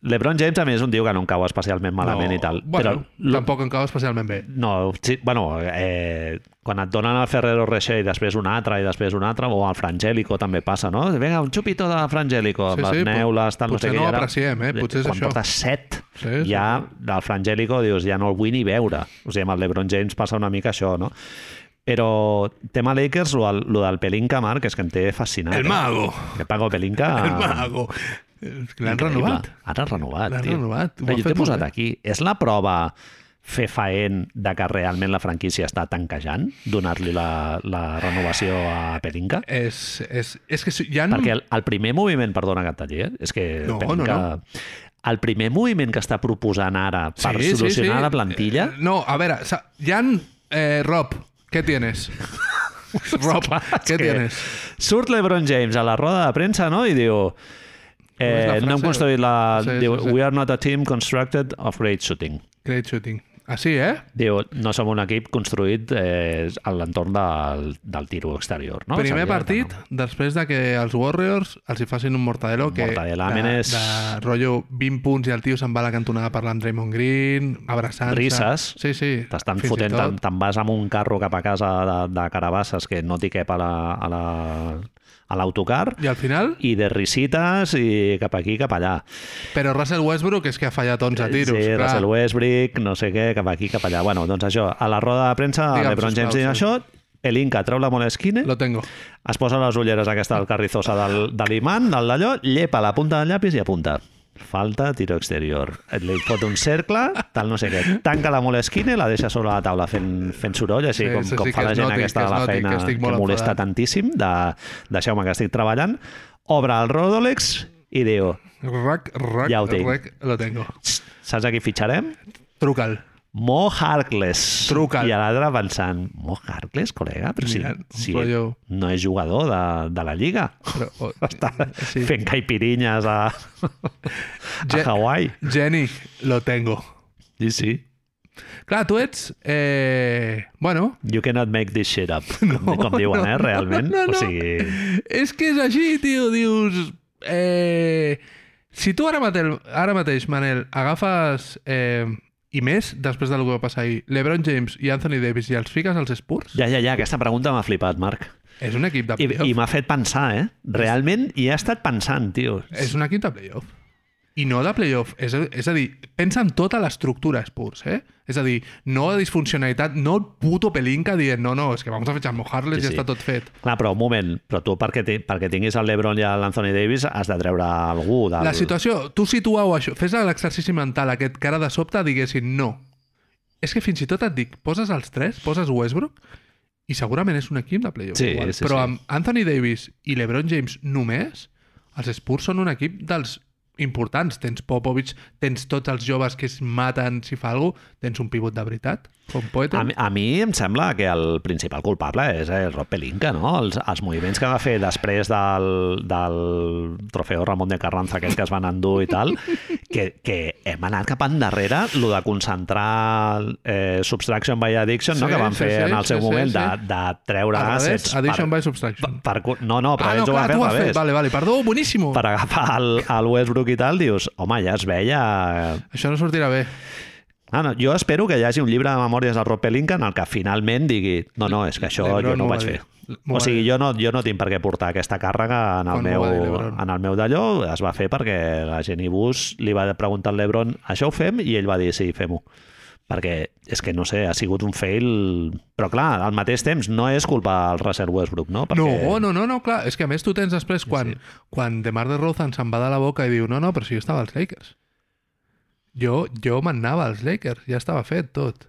LeBron James, a més, és un tio que no em cau especialment malament
no,
i tal.
Bueno,
però
tampoc em cau especialment bé.
No, sí, bueno, eh, quan et donen el Ferrero Rocher i després un altre i després un altre, o el Frangélico també passa, no? Vinga, un xupito de Frangélico,
Sí,
amb
sí,
les neules, tal, no
potser
sé què.
no ho
ara-
apreciem, eh? Potser és
quan
això.
portes set,
Sí,
ja del Frangélico dius, ja no el vull ni veure. O sigui, amb el LeBron James passa una mica això, no? Però tema Lakers, lo lo del Pelinka, Marc, és que em té fascinat.
El
eh?
mago.
Que Pago Pelinka...
El mago. L'han renovat.
Ara renovat,
L'han renovat. Ho
jo t'he posat
bé.
aquí. És la prova fefaent de que realment la franquícia està tanquejant, donar-li la, la renovació a Pelinka?
És, és, és que hi ha...
Perquè el, el primer moviment, perdona que et talli, eh? és que
No,
Pelinka...
no,
El primer moviment que està proposant ara per solucionar la plantilla...
Eh, no, a veure, ha... Eh, Rob, què tienes? Rob, què tienes?
Surt l'Ebron James a la roda de premsa no? i diu...
és
Eh, no hem construït la...
Sí,
diu,
sí, sí.
We are not a team constructed of great shooting.
Great shooting. Així, eh?
Diu, no som un equip construït eh, a l'entorn del, del tiro exterior. No?
Primer
que
partit,
no.
després de que els Warriors els hi facin un mortadelo que
Mortadela,
de,
Menes.
de rotllo 20 punts i el tio se'n va a la cantonada parlant amb Draymond Green, abraçant-se.
Risses.
Sí, sí.
T'estan fotent, te'n vas amb un carro cap a casa de, de carabasses que no t'hi cap a la, a la, a l'autocar
I al final,
i de risites i cap aquí, cap allà.
però Russell Westbrook és que ha fallat 11 tiros.
sí,
clar.
Russell Westbrook, no sé què, cap aquí, cap allà. Bueno, doncs això, a la roda de premsa,
Digue'm,
l'Ebron
sisplau,
James diu això, el Inca treu la Moleskine,
Lo tengo.
es posa les ulleres aquesta del carrizosa del, de l'imant, del d'allò, llepa la punta del llapis i apunta. Falta tiro exterior. Li fot un cercle, tal no sé què. Tanca la Moleskine, la deixa sobre la taula fent, fent soroll, així
Sí,
com, com
sí,
fa la gent
noti,
aquesta
que
de la
noti
feina
que
que
molt
molesta
enfadat.
tantíssim, de deixeu-me que estic treballant, obre el Rodolex i diu,
Rac, rac,
Ja ho tinc.
rac, lo tengo.
saps a qui fitxarem?
Truca'l.
Mo Harkless.
Truca'l.
I a l'altre pensant, Mo Harkless, col·lega? Però si,
Mira,
si
rotllo-
no és jugador de, de la Lliga.
Però, oh,
Està
sí.
fent caipirinyes a, a Hawaii.
Jenny, lo tengo.
Sí, sí.
Clar, tu ets... Eh... Bueno,
You cannot make this shit up, com, com diuen, eh, realment.
no, no.
O sigui,
és que és així, tio. Dius... Eh... Si tu ara mateix, ara mateix Manel, agafes... Eh... I més, després del que va passar ahir, LeBron James i Anthony Davis i els fiques als Spurs,
ja, ja, ja, aquesta pregunta m'ha flipat, Marc.
és un equip de
I,
playoff.
I m'ha fet pensar, eh? Realment hi he estat pensant, tio.
És un equip de playoff. I no de playoff. És, a- és a dir, pensa en tota l'estructura Spurs, eh? És a dir, no de disfuncionalitat, no el puto pelinca dient no, no, és que vamos a fechar mojarles
Sí,
i
sí.
està tot fet.
Clar, però un moment, però tu perquè, ti- perquè tinguis el LeBron i l'Anthony Davis has de treure algú del...
La situació, tu situau això, fes l'exercici mental aquest que ara de sobte diguessin no. És que fins i tot et dic, poses els tres, poses Westbrook i segurament és un equip de playoff.
Sí,
igual.
sí,
Però
sí.
amb Anthony Davis i LeBron James només, els Spurs són un equip dels importants. Tens Popovich, tens tots els joves que es maten si fa alguna cosa, tens un pivot de veritat, com Poetel.
A, mi- a mi em sembla que el principal culpable és el Rob Pelinka, no? Els, els moviments que va fer després del, del trofeu Ramon de Carranza aquest que es van endur i tal, que, que hem anat cap endarrere lo de concentrar eh, Subtraction by Addiction, no?
Sí,
que van
sí,
fer
sí,
en el seu
sí, sí,
moment
sí.
de, de treure
Al revés,
assets
Addition
per,
by Subtraction.
per, per, no, no, però
ah, no,
ells ho
clar,
van fer
ho
al revés.
Vale, vale, perdó, boníssim.
Per agafar el, el Westbrook i tal, dius, home, ja es veia...
Això no sortirà bé.
Ah, no, jo espero que hi hagi un llibre de memòries del Rob Pelinka en el que finalment digui no, no, és que això jo no ho
va
vaig fer. O sigui, jo no, jo no tinc per què portar aquesta càrrega en el, meu, en el meu d'allò. Es va fer perquè la Jenny Bush li va preguntar al Lebron això ho fem? I ell va dir sí, fem-ho. Perquè és que, no sé, ha sigut un fail... Però clar, al mateix temps no és culpa del Russell Westbrook, no? Perquè...
No, no, no, no, clar. És que a més tu tens després quan,
sí.
quan DeMar DeRozan se'n va de la boca i diu no, no, però si jo estava als Lakers. Jo, jo m'anava als Lakers, ja estava fet tot.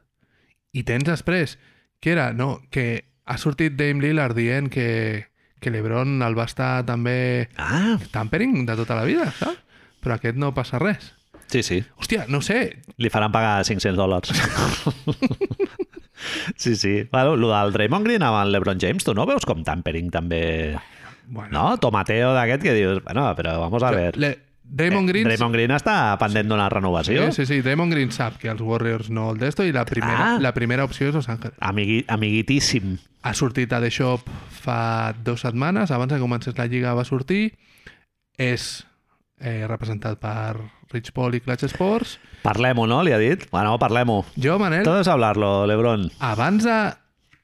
I tens després, que era, no, que ha sortit Dame Lillard dient que, que l'Ebron el va estar també
Ah,
tampering de tota la vida, saps? Però aquest no passa res.
sí, sí.
Hòstia, no sé,
Li faran pagar 500 dòlars. sí, sí. Bueno, lo del Draymond Green amb el LeBron James, tu no veus com tampering també...
bueno,
No? Tomateo d'aquest que dius, bueno, però vamos a ver.
le, Draymond Green...
Draymond Green està pendent d'una renovació.
Sí, sí, sí, Draymond Green sap que els Warriors no el d'esto i la primera,
Ah.
la primera opció és Los Angeles.
Amigui, amiguitíssim.
Ha sortit a The Shop fa dues setmanes, abans que comencés la Lliga va sortir. És eh, representat per Rich Paul i Clutch Sports.
Parlem-ho, no? Li ha dit. Bueno, parlem-ho.
Jo, Manel,
Todo es hablarlo, Lebron.
abans de...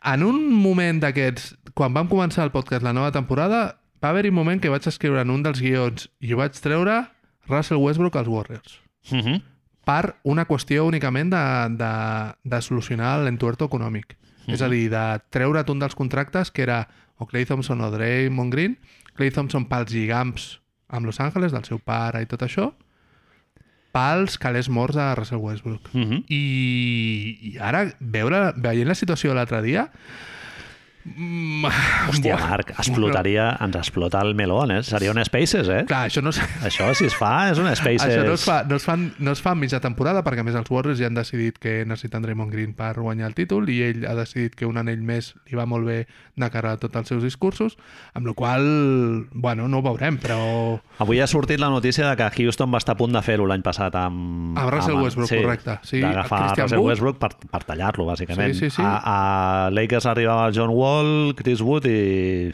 En un moment d'aquests, quan vam començar el podcast la nova temporada, va haver-hi un moment que vaig escriure en un dels guions i ho vaig treure Russell Westbrook als Warriors.
Uh -huh.
per una qüestió únicament de, de, de solucionar l'entuerto econòmic.
Mhm.
És a dir, de treure't un dels contractes que era o Clay Thompson o Draymond Green, Clay Thompson pels lligams amb Los Angeles, del seu pare i tot això, pels calés morts de Russell Westbrook.
Uh -huh.
I, i ara, veure, veient la situació l'altre dia... Mm,
Hòstia,
buah,
Marc, explotaria, ens explota el melón, eh? Seria un Spaces, eh?
Clar, això no, és-
Això, si es fa, és un Spaces.
Això no es, fa, no, es fan, no es fa en mitja temporada perquè més els Warriors ja han decidit que necessiten Draymond Green per guanyar el títol i ell ha decidit que un anell més li va molt bé de cara a tots els seus discursos amb la qual bueno, no ho veurem però
Avui ha sortit la notícia de que Houston va estar a punt de fer-ho l'any passat amb...
Amb Russell
el-
Westbrook, correcte. Sí,
d'agafar Russell
Wood.
Westbrook per, per tallar-lo, bàsicament.
Sí, sí, sí.
A, a Lakers arribava John Wall, Chris Wood i,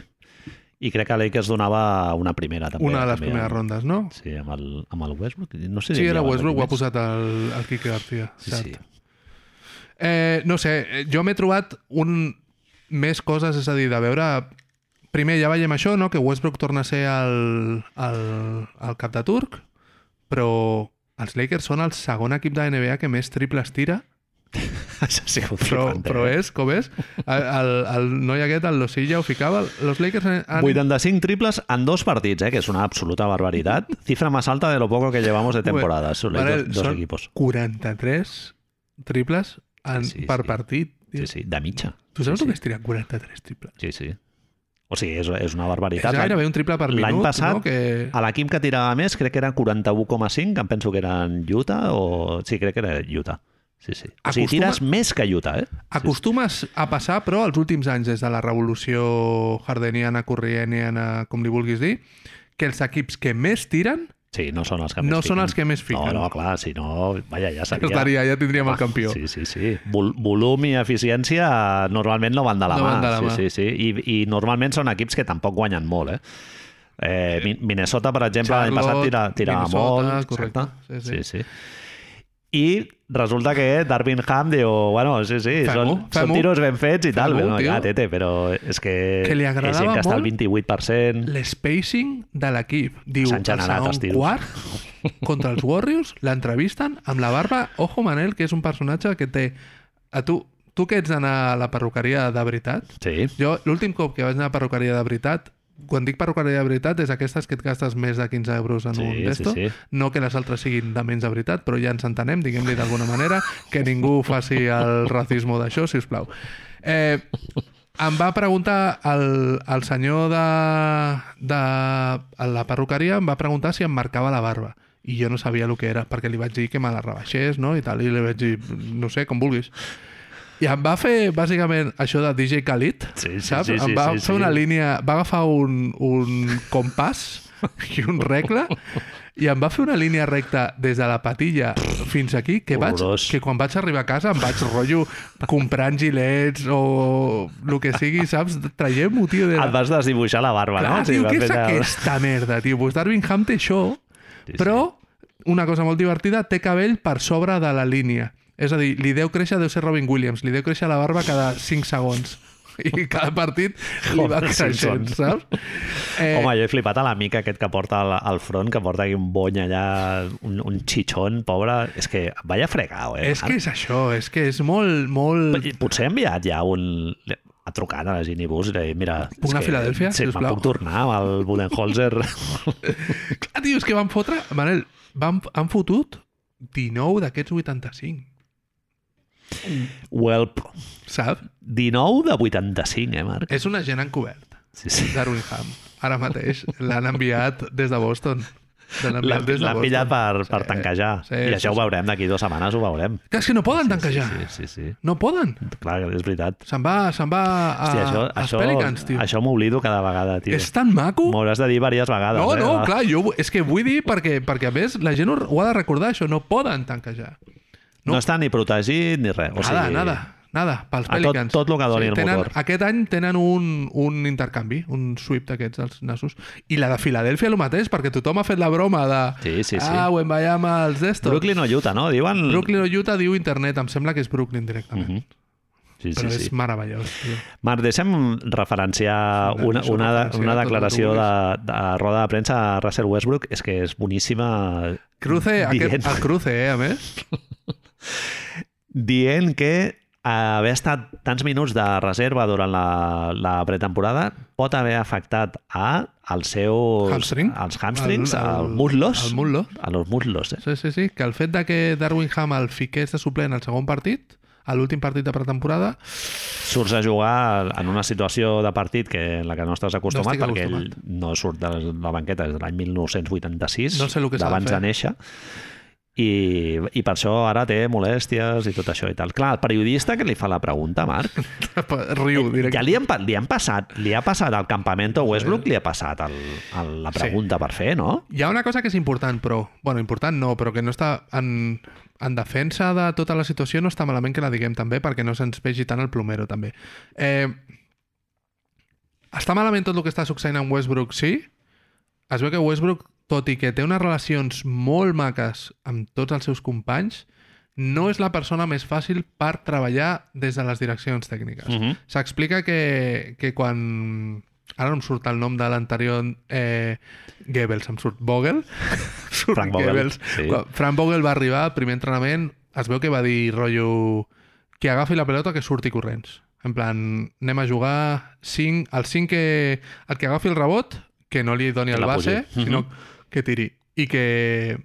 i crec que Lakers donava una primera també.
una de les
també,
primeres
amb-
rondes, no?
Sí, amb el, amb el Westbrook. No sé
Sí,
si
era
havia
Westbrook, ho ha posat el, el Quique García.
Sí,
cert.
sí.
Eh, no sé, eh, jo m'he trobat un... més coses, és a dir, de veure... Primer ja veiem això, no? que Westbrook torna a ser el, el, el cap de turc, però els Lakers són el segon equip de NBA que més triples tira
Això ha sigut
però,
flipant,
però
eh?
és, com és, el, el, el noi aquest, el Losilla, ho ficava. Los Lakers han...
85 triples en dos partits, eh, que és una absoluta barbaritat. Cifra más alta de lo poco que llevamos de temporada. Los
Manel,
dos, dos equipos.
43 triples en,
Sí,
per
sí.
partit.
Sí, sí, de mitja.
Tu saps
sí,
el que
sí.
és tirar 43 triples?
Sí, sí. O sigui, és, és una
És
barbaritat.
gairebé un triple per minut,
L'any passat,
no? Que...
a l'equip que tirava més, crec que era 41,5, que em penso que eren Utah, o... Sí, crec que era Utah. Sí, sí. O sigui, tires més que Utah, eh?
Acostumes a passar, però, els últims anys, des de la revolució hardeniana, corrieniana, com li vulguis dir, que els equips que més tiren
Sí, no són els que
No
més
són
fiquen.
els que més fiquen.
No, no, clar, si no, vaja, ja seria...
estaria, ja tindríem el
Home,
campió.
Sí, sí, sí. Vol volum i eficiència normalment no van de la
No
mà.
van de la mà.
Sí, sí, sí. I, I normalment són equips que tampoc guanyen molt, eh? Eh, Mi- Minnesota, per exemple, l'any passat tira, tirava
Minnesota,
molt.
correcte.
exacte.
Sí, sí.
sí, sí. I resulta que Darvin Ham diu, bueno, sí, sí, són, són tiros ben fets i tal. Bueno, ja, tete, però és que,
Que li
és
agradava
gent que està al
molt
28%.
L'spacing de l'equip. Diu,
els
segon quart, contra els Warriors, l'entrevisten amb la barba. Ojo, Manel, que és un personatge que té... A tu, tu que ets d'anar a la perruqueria de veritat,
Sí,
jo l'últim cop que vaig anar a perruqueria de veritat, quan dic perruqueria de veritat és aquestes que et gastes més de 15 euros en
Sí,
un
sí,
testo.
sí.
No que les altres siguin de menys de veritat, però ja ens entenem, diguem-li d'alguna manera, que ningú faci el racisme d'això, si us plau. Eh, em va preguntar el, el senyor de, de a la perruqueria, em va preguntar si em marcava la barba i jo no sabia el que era, perquè li vaig dir que me la rebaixés, no? I tal, i li vaig dir, no sé, com vulguis. I em va fer, bàsicament, això de DJ Khalid,
Sí, sí,
saps?
sí, sí,
em va
sí,
fer
sí.
una línia, va agafar un, un compàs i un regle i em va fer una línia recta des de la patilla fins aquí que, vaig,
Horrorós.
que quan vaig arribar a casa em vaig rotllo comprant gilets o el que sigui, saps? Traiem-ho, tio. De
Et vas desdibuixar la barba,
Clar,
no?
tio, què és aquesta merda, tio? Pues Darwin Ham té això,
Sí, sí.
però una cosa molt divertida, té cabell per sobre de la línia. És a dir, li deu créixer, deu ser Robin Williams, li deu créixer la barba cada 5 segons. I cada partit li va creixent, saps? Eh,
Home, jo he flipat a l'amic aquest que porta al, al front, que porta aquí un bony allà, un, un xitxon, pobre. És que vaya fregau, eh?
és que és això, és que és molt, molt...
Potser ha enviat ja un... Ha trucat a la Ginny Bus i li ha dit, mira...
Puc anar a Filadèlfia,
Sí,
sisplau?
puc tornar amb el Budenholzer.
Clar, tio, és que van fotre... Manel, van, han fotut 19 d'aquests 85,
well,
saps?
19 de 85, eh, Marc?
És una gent encobert,
Sí, sí.
Darwin Ham. Ara mateix l'han enviat des de Boston. L'han
pillat per, per
Sí,
tanquejar.
sí,
I això
sí,
ho
sí.
veurem, d'aquí dues setmanes ho veurem.
Que és que no poden tanquejar.
Sí, sí, sí.
No poden.
Clar, és veritat.
Se'n va, se'n va a,
Hòstia, això,
als
això,
Pelicans, tio.
això m'oblido cada vegada, tio.
És tan maco.
M'ho hauràs de dir diverses vegades.
No,
eh?
no, clar, jo és que vull dir perquè, perquè a més la gent ho, ho ha de recordar, això, no poden tanquejar.
No, no està ni protegit ni res. O
Nada,
sigui,
nada, nada, pels
A tot-
Pelicans.
tot lo que doni el
tenen,
motor.
Aquest any tenen un, un intercanvi, un sweep d'aquests dels nassos. I la de Filadèlfia el mateix, perquè tothom ha fet la broma de
Sí, sí, sí.
ah, Wembayama els d'estos.
Brooklyn o Utah, no? Diuen...
Brooklyn o Utah diu internet, em sembla que és Brooklyn directament.
Mhm. Sí, sí,
Però
sí.
és meravellós, tio.
Marc, deixa'm referenciar
Sí,
una, una,
referenciar
una
tot el
declaració de, de roda de premsa a Russell Westbrook. És que és boníssima.
Cruce,
dient,
aquest, el cruce, eh, a més.
dient que haver estat tants minuts de reserva durant la, la pretemporada pot haver afectat a els seus...
Hamstring.
als hamstrings,
El- el-
als muslos.
el muslo.
A los muslos, eh?
Sí, sí, sí, que el fet de que Darwin Ham el fiqués de suplent al segon partit, a l'últim partit de pretemporada,
Surts a jugar en una situació de partit que, en la que no estàs acostumat,
No
perquè ell
acostumat.
no surt de la banqueta des de l'any 1986,
No sé el que de
de, néixer, i, i per això ara té molèsties i tot això i tal. Clar, el periodista que li fa la pregunta, Marc,
riu directe.
ja li han, li han passat, li ha passat al campamento Westbrook, li ha passat el, el, la pregunta per fer, no?
Hi ha una cosa que és important, però... bueno, important no, però que no està en, en defensa de tota la situació no està malament que la diguem també, perquè no se'ns vegi tant el plomero, també. Eh, està malament tot el que està succeint amb Westbrook, sí? Es veu que Westbrook, tot i que té unes relacions molt maques amb tots els seus companys, no és la persona més fàcil per treballar des de les direccions tècniques.
Mhm.
S'explica que, que quan... Ara no em surt el nom de l'anterior eh, Goebbels, em surt Vogel. surt
Frank Vogel,
Goebbels.
sí.
Quan Frank Vogel va arribar al primer entrenament, es veu que va dir rotllo qui agafi la pelota que surti corrents. En plan, anem a jugar 5, el 5 que, el que agafi el rebot, que no li doni
Que
el base,
pugi.
sinó que tiri. I que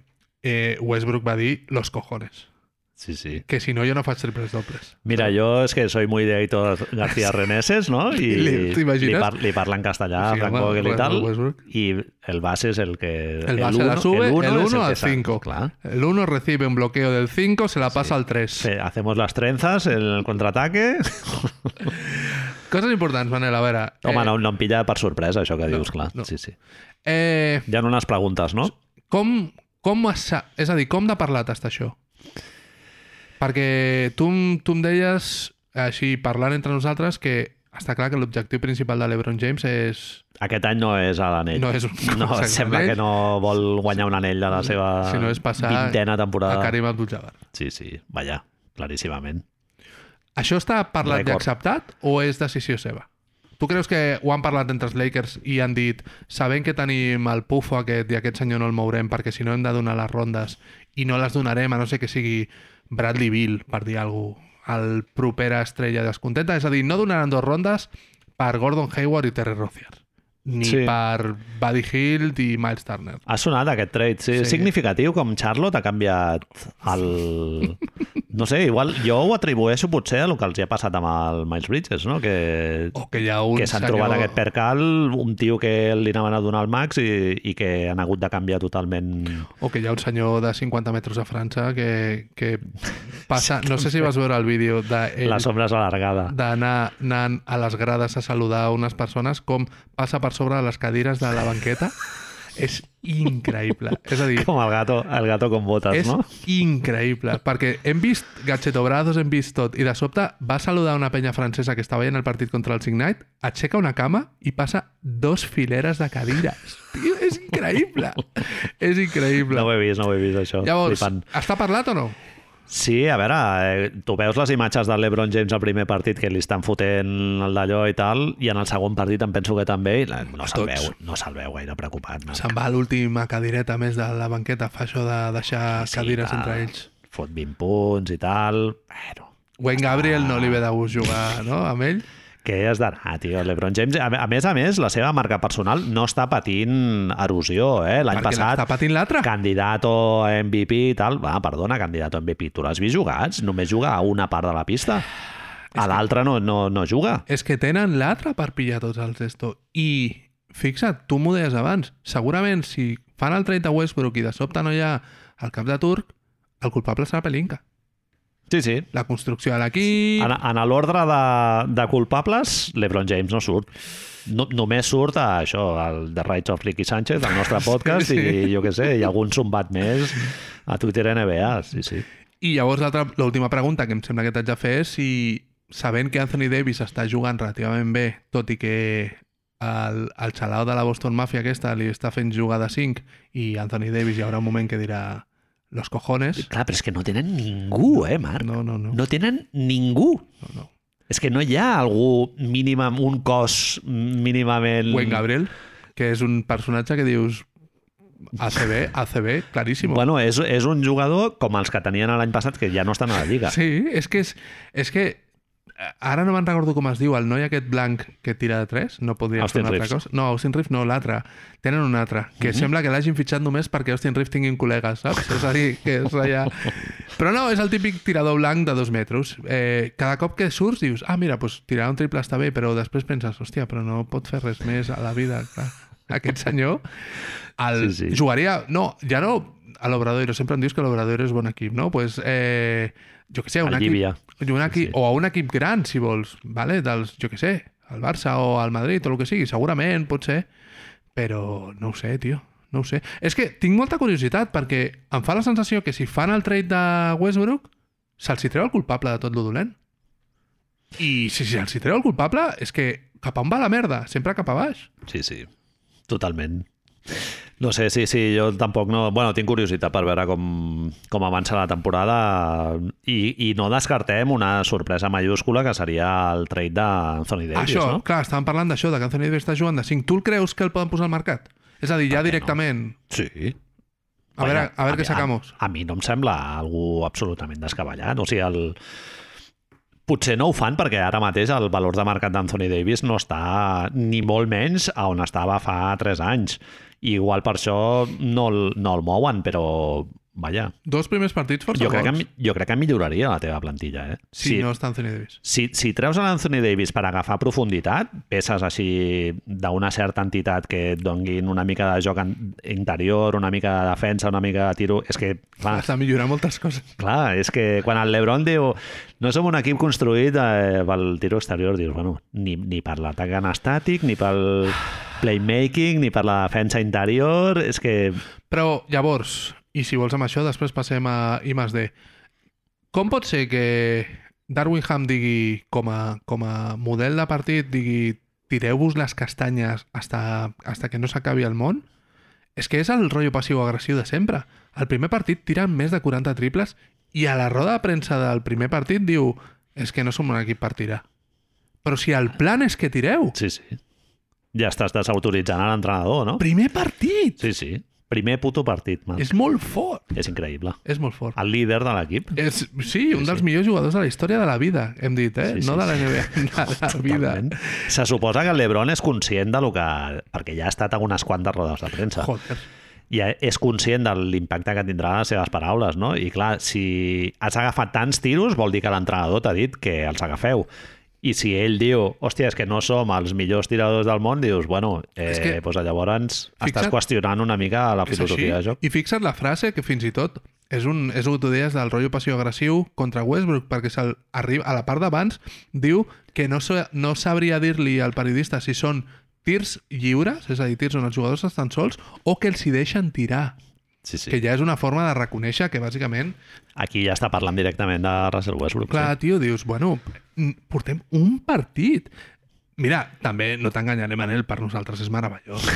eh, Westbrook va dir los cojones.
Sí, sí.
Que si no, jo no faig triples dobles.
Mira, yo es que soy muy de Aitor García Reneses, ¿no? Y
Li-
par, li parla en castellà,
Sí,
Frank
home, Westbrook,
tal.
Westbrook.
Y el base es el que...
El base la
uno-
sube, el
uno es
1
que
al
sa-
5.
Claro.
El 1 recibe un bloqueo del 5, se la pasa al 3.
Sí, hacemos las trenzas, el contraataque...
Coses importants, Manel, a veure.
Home, no, no em pilla per sorpresa, això que
no,
dius, clar.
no.
Sí, sí.
eh,
Hi ha unes preguntes, no?
com, com es, és a dir, com de parlat està això? Perquè tu, tu em deies, així parlant entre nosaltres, que està clar que l'objectiu principal de l'Ebron James és...
Aquest any no és a l'anell.
No és
no, sembla que no vol guanyar un anell a la seva
Si no és passar
vintena temporada.
a Karim Abdul-Jabbar.
Sí, sí, vaja, claríssimament.
Això està parlat i
Rècord.
acceptat o és decisió seva? Tu creus que ho han parlat entre els Lakers i han dit sabent que tenim el pufo aquest i aquest senyor no el mourem perquè si no hem de donar les rondes i no les donarem a no ser que sigui Bradley Bill, per dir alguna propera estrella descontenta? És a dir, no donaran dues rondes per Gordon Hayward i Terry Rozier ni
Sí.
per Buddy Hield i Miles Turner.
Ha sonat aquest trade, sí.
Sí.
Significatiu com Charlotte ha canviat el... No sé, igual jo ho atribueixo potser a el que els hi ha passat amb el Miles Bridges, no? Que,
O que hi ha un
que s'han
senyor...
trobat aquest percal, un tio que li anaven a donar el max i, i que han hagut de canviar totalment...
O que hi ha un senyor de 50 metres a França que, que passa... No sé si vas veure el vídeo de
La sombra és alargada.
d'anar a les grades a saludar unes persones com passa per sobre de les cadires de la banqueta. És increïble. És a dir,
Com el gato, el gato con botas,
és
no?
increïble, perquè hem vist Gachetobrados, hem vist tot, i de sobte va saludar una penya francesa que estava veient el partit contra els Ignite, aixeca una cama i passa dos fileres de cadires. Tio, és increïble. és increïble.
No ho he vist, no ho he vist, això.
Llavors,
Flipant.
està parlat o no?
Sí, a veure, eh, tu veus les imatges del LeBron James al primer partit que li estan fotent el d'allò i tal, i en el segon partit em penso que també, i la- no se'l veu, no se'l veu gaire preocupat. No?
Se'n va a l'última cadireta més de la banqueta, fa això de deixar
Sí,
cadires
tal.
entre ells.
Fot 20 punts i tal. Bueno,
Wayne Gabriel no li ve de gust jugar no, amb ell.
Què has d'anar, tio? LeBron James, a, a més a més, la seva marca personal no està patint erosió, eh? L'any passat
l'està patint l'altre.
candidato MVP i tal. Va, perdona, candidato MVP. Tu l'has vist jugar? Només juga a una part de la pista. A l'altra no, no, no juga.
És que tenen l'altre per pillar tots els esto. I, fixa't, tu m'ho deies abans, segurament si fan el trade de Westbrook i de sobte no hi ha el cap de turc, el culpable serà Pelinka.
Sí, sí.
La construcció de l'equip...
En, en l'ordre de, de culpables, l'Ebron James no surt. No, només surt a això, el The Rights of Ricky Sánchez, del nostre podcast,
Sí,
sí, i jo què sé, i algun zumbat més a Twitter NBA, sí, sí.
I llavors l'última pregunta que em sembla que t'haig de fer és si, sabent que Anthony Davis està jugant relativament bé, tot i que el, el xalau de la Boston Mafia aquesta li està fent jugar de 5 i Anthony Davis hi haurà un moment que dirà los cojones.
Clar, però és que no tenen ningú, eh, Marc?
No, no, no.
No tenen ningú.
no, no.
És que no hi ha algú mínima, un cos mínimament...
Wayne Gabriel, que és un personatge que dius ACB, ACB, claríssim.
Bueno, és, és un jugador com els que tenien l'any passat que ja no estan a la Lliga.
Sí, és que, és, és que ara no me'n recordo com es diu, el noi aquest blanc que tira de 3, no podria
Austin
fer una altra
Reeves.
cosa. No, Austin Reeves no, l'altre. Tenen un altre, que sembla que l'hagin fitxat només perquè Austin Reeves tinguin col·legues, saps? És a dir, que és allà... Però no, és el típic tirador blanc de dos metres. Eh, cada cop que surts dius, ah, mira, doncs tirar un triple està bé, però després penses, hòstia, però no pot fer res més a la vida. Clar. Aquest senyor el,
Sí, sí.
jugaria... No, ja no a l'Obradoiro, sempre em dius que l'Obradoiro és bon equip, no? Pues, eh, jo que sé, un equip, un equip,
Sí, sí.
o a un equip gran, si vols, vale? dels, jo que sé, el Barça o el Madrid o el que sigui, segurament pot ser, però no ho sé, tio, no ho sé. És que tinc molta curiositat perquè em fa la sensació que si fan el trade de Westbrook, se'ls treu el culpable de tot lo dolent. I si se'ls treu el culpable, és que cap on va la merda? Sempre cap a baix.
Sí, sí, totalment. No sé, sí, sí, jo tampoc no... Bueno, tinc curiositat per veure com, com avança la temporada i, i no descartem una sorpresa mayúscula que seria el trade d'Anthony Davis,
això,
no?
clar, estàvem parlant d'això, de que Anthony Davis està jugant de 5. Tu el creus que el poden posar al mercat? És a dir, ja
què no?
directament...
Sí.
A veure, a veure què sacamos.
A, a mi no em sembla algú absolutament descabellat. O sigui, el, Potser no ho fan perquè ara mateix el valor de mercat d'Anthony Davis no està ni molt menys a on estava fa 3 anys. I igual per això no, el- no el mouen, però vaja,
Dos primers partits força
jo crec, que, jo crec que milloraria la teva plantilla. Eh?
Si no està Anthony Davis.
si, si treus a l'Anthony Davis per agafar profunditat, peces així d'una certa entitat que et donguin una mica de joc interior, una mica de defensa, una mica de tiro... És que, clar,
Has de millorar moltes coses.
Clar, és que quan el LeBron diu no som un equip construït eh, pel tiro exterior, dius, bueno, ni, ni per l'atac anestàtic, ni pel playmaking, ni per la defensa interior, és que...
Però, llavors, i si vols amb això, després passem a I més D. Com pot ser que Darwin Ham digui, com a, com a model de partit, digui tireu-vos les castanyes hasta, hasta que no s'acabi el món? És que és el rotllo passiu-agressiu de sempre. Al primer partit tiren més de 40 triples i a la roda de premsa del primer partit diu és que no som un equip per tirar. Però si el plan és que tireu.
Sí, sí. Ja estàs desautoritzant a l'entrenador, no?
Primer partit!
Sí, sí. Primer puto partit, man. És,
molt fort.
és increïble.
És molt fort.
El líder de l'equip.
És, sí, un dels millors jugadors de la història de la vida, hem dit, eh?
Sí, sí,
no de la
sí.
NBA, de la vida.
Totalment. Se suposa que el LeBron és conscient de lo que... Perquè ja ha estat a unes quantes rodes de premsa.
Joder.
ja és conscient de l'impacte que tindrà les seves paraules, no? I clar, si has agafat tants tiros, vol dir que l'entrenador t'ha dit que els agafeu. I si ell diu, hòstia, és que no som els millors tiradors del món, dius, bueno, eh,
És que-
doncs llavors
Fixa't-
estàs qüestionant una mica la filosofia de joc.
I fixa't la frase que fins i tot és, un, és el que tu deies del rotllo passiu-agressiu contra Westbrook, perquè se'l arriba, a la part d'abans diu que no, sa- no sabria dir-li al periodista si són tirs lliures, és a dir, tirs on els jugadors estan sols, o que els hi deixen tirar.
Sí, sí.
Que ja és una forma de reconèixer que, bàsicament,
Aquí ja està parlant directament de Russell Westbrook.
Clar, tio, dius, bueno, mm, portem un partit. Mira, també no t'enganyaré, Manel, per nosaltres és meravellós.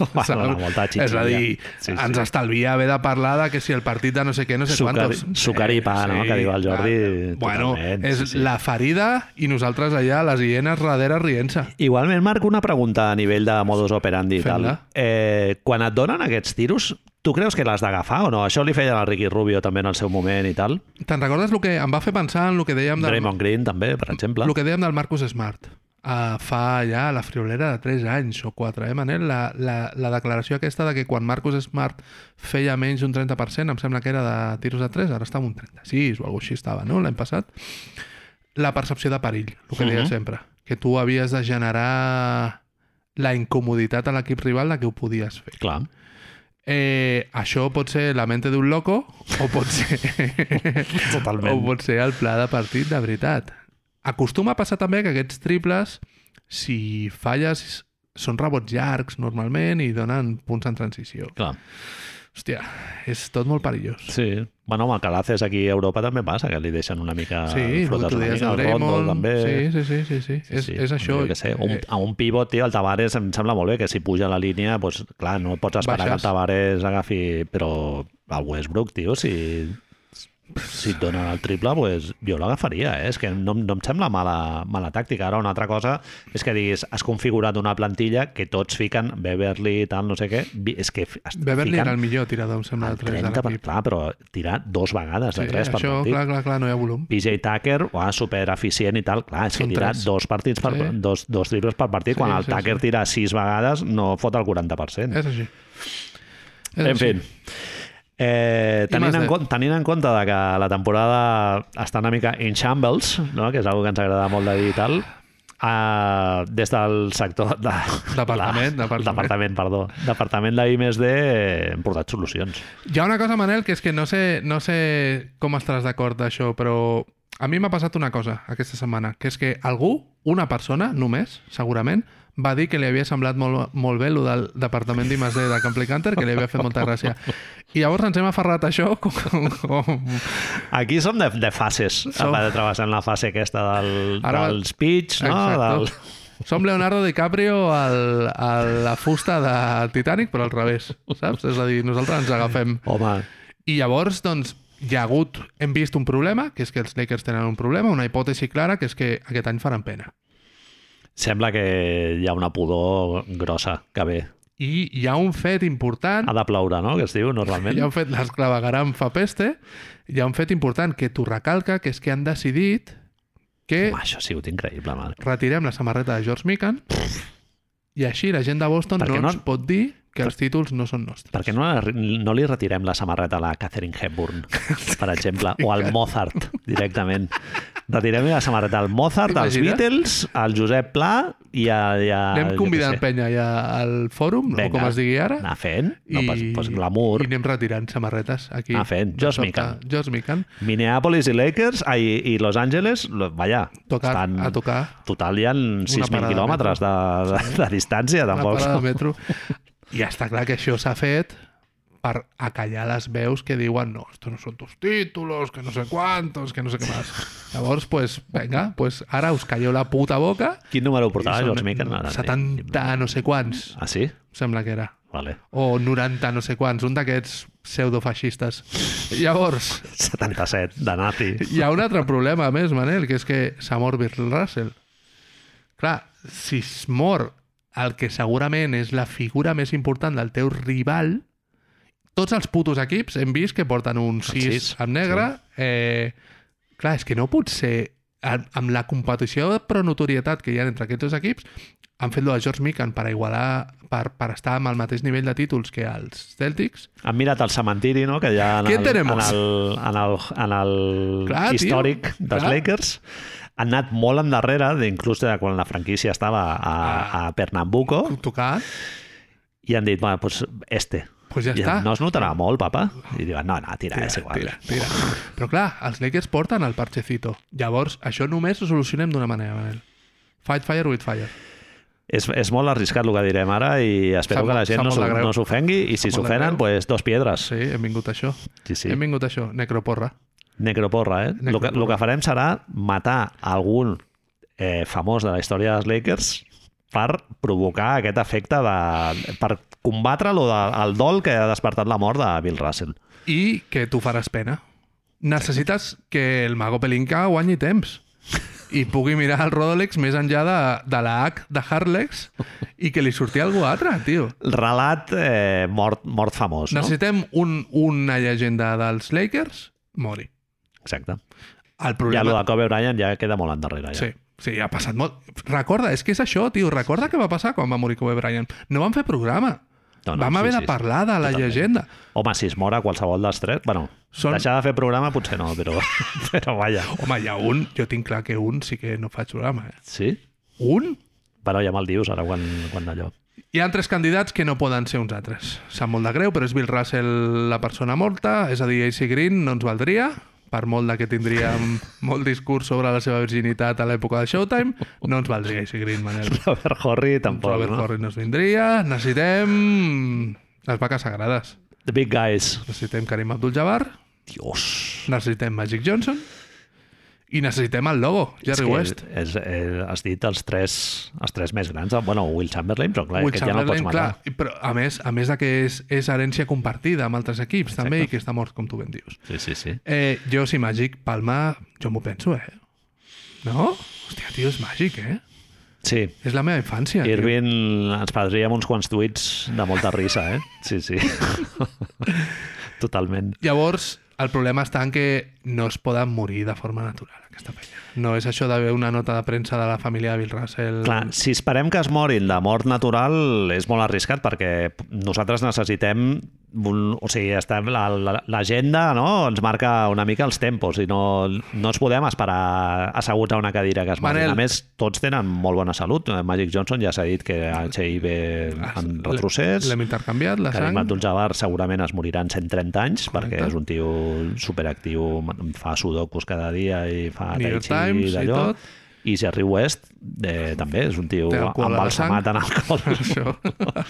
Bueno,
és a dir,
Sí, sí.
ens estalvia haver de parlar de que si el partit de no sé què, no sé
Sucar-
quantos...
sucar i pa, no? Que diu el Jordi,
clar. Bueno, és
sí, sí.
la ferida i nosaltres allà, les hienes darrere rient-se.
Igualment, Marc, una pregunta a nivell de modus operandi i tal. Eh, quan et donen aquests tiros, tu creus que l'has d'agafar o no? Això li feia el Ricky Rubio també en el seu moment i tal.
Te'n recordes el que em va fer pensar en el que dèiem del,
Draymond Green també, per exemple.
el que dèiem del Marcus Smart? Uh, fa ja la friolera de 3 anys o 4, eh, Manel? La, la, la declaració aquesta de que quan Marcus Smart feia menys d'un 30%, em sembla que era de tiros de 3, ara està en un 36 o alguna així estava, no?, l'any passat. La percepció de perill, el que deia
Mhm.
sempre. Que tu havies de generar la incomoditat a l'equip rival de que ho podies fer.
Clar.
Eh, això pot ser la mente d'un loco o pot ser...
Totalment.
o pot ser el pla de partit de veritat. Acostuma a passar també que aquests triples, si falles, són rebots llargs normalment i donen punts en transició.
Clar.
Hòstia, és tot molt perillós.
Sí. Bueno, amb el Calaces aquí a Europa també passa, que li deixen una mica
Sí, que
flotes una mica. El Rondo també.
Sí, sí, sí, sí, sí. és, és això.
Què sé, un,
Eh,
a un pivot, tio, el Tavares em sembla molt bé que si puja la línia, doncs, clar, no pots esperar
Baixes.
que el Tavares agafi... Però el Westbrook, tio, si, si et donen el triple, doncs, jo l'agafaria, eh? És que no, no em sembla mala, mala tàctica. Ara, una altra cosa és que diguis, has configurat una plantilla que tots fiquen Beverly i tal, no sé què, és que
Beverly era el millor tirador, em sembla,
el
de 3 de
30 per,
l'equip.
clar, però tirar dos vegades de
Sí,
tres per
això,
partit.
clar, clar, clar, no hi ha volum.
PJ Tucker, uah, super eficient i tal. Clar, és que
Són
tira
tres.
dos partits per,
Sí.
dos, dos triples per partit,
Sí,
quan el
sí,
Tucker
sí.
tira sis vegades no fot el 40%.
És així. És
en
així.
fi, eh, tenint, en,
de-
tenint en compte de que la temporada està una mica in shambles, no? que és una que ens agrada molt de dir i tal, Uh, des del sector de,
Departament,
la,
departament.
departament, perdó, departament de I+D eh, hem portat solucions.
Hi ha una cosa, Manel, que és que no sé, no sé com estaràs d'acord d'això, però a mi m'ha passat una cosa aquesta setmana, que és que algú, una persona, només, segurament, va dir que li havia semblat molt, molt bé el del departament d'I+D de Camp Canter, que li havia fet molta gràcia. I llavors ens hem aferrat a això com, com,
Aquí som de, de fases,
Som-
travessant la fase aquesta del,
Ara-
del speech, no?
Exacto.
Del...
Som Leonardo DiCaprio al, a la fusta de Titanic, però al revés, saps? És a dir, nosaltres ens agafem
Home,
I llavors, doncs, hi ha hagut, hem vist un problema, que és que els Lakers tenen un problema, una hipòtesi clara, que és que aquest any faran pena.
Sembla que hi ha una pudor grossa que ve.
I hi ha un fet important,
Ha de ploure, no?, que es diu normalment.
hi ha un fet, l'esclavagaram fa peste, hi ha un fet important que t'ho recalca, que és que han decidit que
Home, això ha sigut increïble, mal.
retirem la samarreta de George Mikan i així la gent de Boston
Perquè
no,
no-
ens pot dir que els títols no són nostres.
Per què no, no li retirem la samarreta a la Catherine Hepburn, per exemple, o al Mozart, directament? Retirem la samarreta al Mozart, als? Beatles, al Josep Pla i a... I a
Anem convidant penya ja al fòrum, o
Vinga,
com es digui ara,
Anar fent, no, pues, pues
i
glamour.
anem retirant samarretes aquí.
Anar fent. Josh. Mikan.
Josh Mikan.
Minneapolis i Lakers ai, i Los Angeles, vaja,
Tocar,
estan...
a tocar.
Total, hi ha 6.000
parada de
quilòmetres de, de, de distància,
Una
tampoc.
parada de metro. I està clar que això s'ha fet per acallar les veus que diuen no, esto no són tus títulos, que no sé quantos, que no sé què més. Llavors, pues, venga, pues ara us calleu la puta boca
Quin número
són
George? Ara,
70 no sé quants,
Ah, sí?
sembla que era.
Vale.
O 90 no sé quants, un d'aquests pseudofeixistes. Llavors,
77, de nazi.
hi ha un altre problema més, Manel, que és que s'ha mort Bill Russell. Clar, si es mor el que segurament és la figura més important del teu rival, tots els putos equips hem vist que porten un 6
sis,
amb negre. Eh, clar, és que no pot ser... amb la competició però notorietat que hi ha entre aquests dos equips, han fet lo de George Mikan per igualar, per, per estar amb el mateix nivell de títols que els Celtics.
Han mirat el cementiri, no?, que hi ha en
¿Qué
el,
tenemos?
en el, en el, en el
Clar, tio,
històric dels
clar.
Lakers. Anat molt endarrere, inclús de quan la franquícia estava a,
Ah.
a Pernambuco,
Tocat,
i han dit, bueno, pues este.
pues ja
I
està.
no es notarà molt, papa? I diuen, no, no, tira, és igual.
Tira, tira. Però clar, els Lakers porten el parchecito. Llavors, això només ho solucionem d'una manera, Manel. Fight fire with fire.
És, és molt arriscat el que direm ara i espero que la gent no, no s'ofengui i si s'ofenen, pues, dos piedres.
Sí, hem vingut això.
Sí, sí.
Hem vingut això. Necroporra.
Necroporra, eh? El que, el que farem serà matar algun eh, famós de la història dels Lakers per provocar aquest efecte de... per combatre lo de, el dol que ha despertat la mort de Bill Russell.
I que tu faràs pena. Necessites que el mago Pelinka guanyi temps i pugui mirar el Rolex més enllà de, de la H de Harlex i que li surti algú altre, tio.
Relat eh, mort, mort famós, no?
Necessitem un, una llegenda dels Lakers, mori.
Exacte.
El
Ja
problema...
lo de Kobe Bryant ja queda molt endarrere. Ja.
Sí, sí, ha passat molt. Recorda, és que és això, tio. Recorda què va passar quan va morir Kobe Bryant. No van fer programa.
No, no,
Vam haver
sí,
de parlar de la
totalment.
llegenda.
Home, si es mora qualsevol dels tres... Bueno,
Són-
deixar de fer programa potser no, però, però vaja.
Home, hi ha un, jo tinc clar que un sí que no faig programa. Eh?
Sí?
Un?
Però ja me'l dius ara quan, quan allò.
Hi ha tres candidats que no poden ser uns altres. Sap molt de greu, però és Bill Russell la persona morta, és a dir, AC Green no ens valdria, per molt de que tindríem molt discurs sobre la seva virginitat a l'època de Showtime, no ens valdria AC Green, Manel.
Robert Horry tampoc,
Robert
no?
Horry no ens vindria. Necessitem les vaques sagrades.
The Big Guys.
Necessitem Karim Abdul-Jabbar,
Dios.
necessitem Magic Johnson i necessitem el logo, Jerry
és que
West.
És, és, has dit els tres, els tres més grans. Bueno, Will Chamberlain, però clar,
Will
aquest ja no pots matar.
clar, però a més, a més de que és, és herència compartida amb altres equips també i que està mort, com tu ben dius.
Sí, sí, sí.
Eh, jo, si Magic Palma, jo m'ho penso, eh? No? Hòstia, tio, és Magic, eh?
Sí,
És la meva infància. tio.
Irving ens perdríem uns quants tuits de molta risa, eh? Sí, sí. Totalment.
Llavors, el problema està en que no es poden morir de forma natural, aquesta penya. No és això d'haver una nota de premsa de la família de Bill Russell.
Clar, si esperem que es morin de mort natural és molt arriscat perquè nosaltres necessitem un, o sigui, estem, la- la- l'agenda no? ens marca una mica els tempos i no, no ens podem esperar asseguts a una cadira que es morin.
Manel.
A més, tots tenen molt bona salut. Magic Johnson ja s'ha dit que HIV en retrocés.
L'hem intercanviat, la
Karim
sang.
Abdul-Jabbar segurament es morirà en 130 anys perquè
Correcte.
és un tio superactiu, fa sudokus cada dia i fa tai chi
Times i
d'allò.
tot.
I Jerry West eh, també és un tio embalsamat en alcohol.
Això,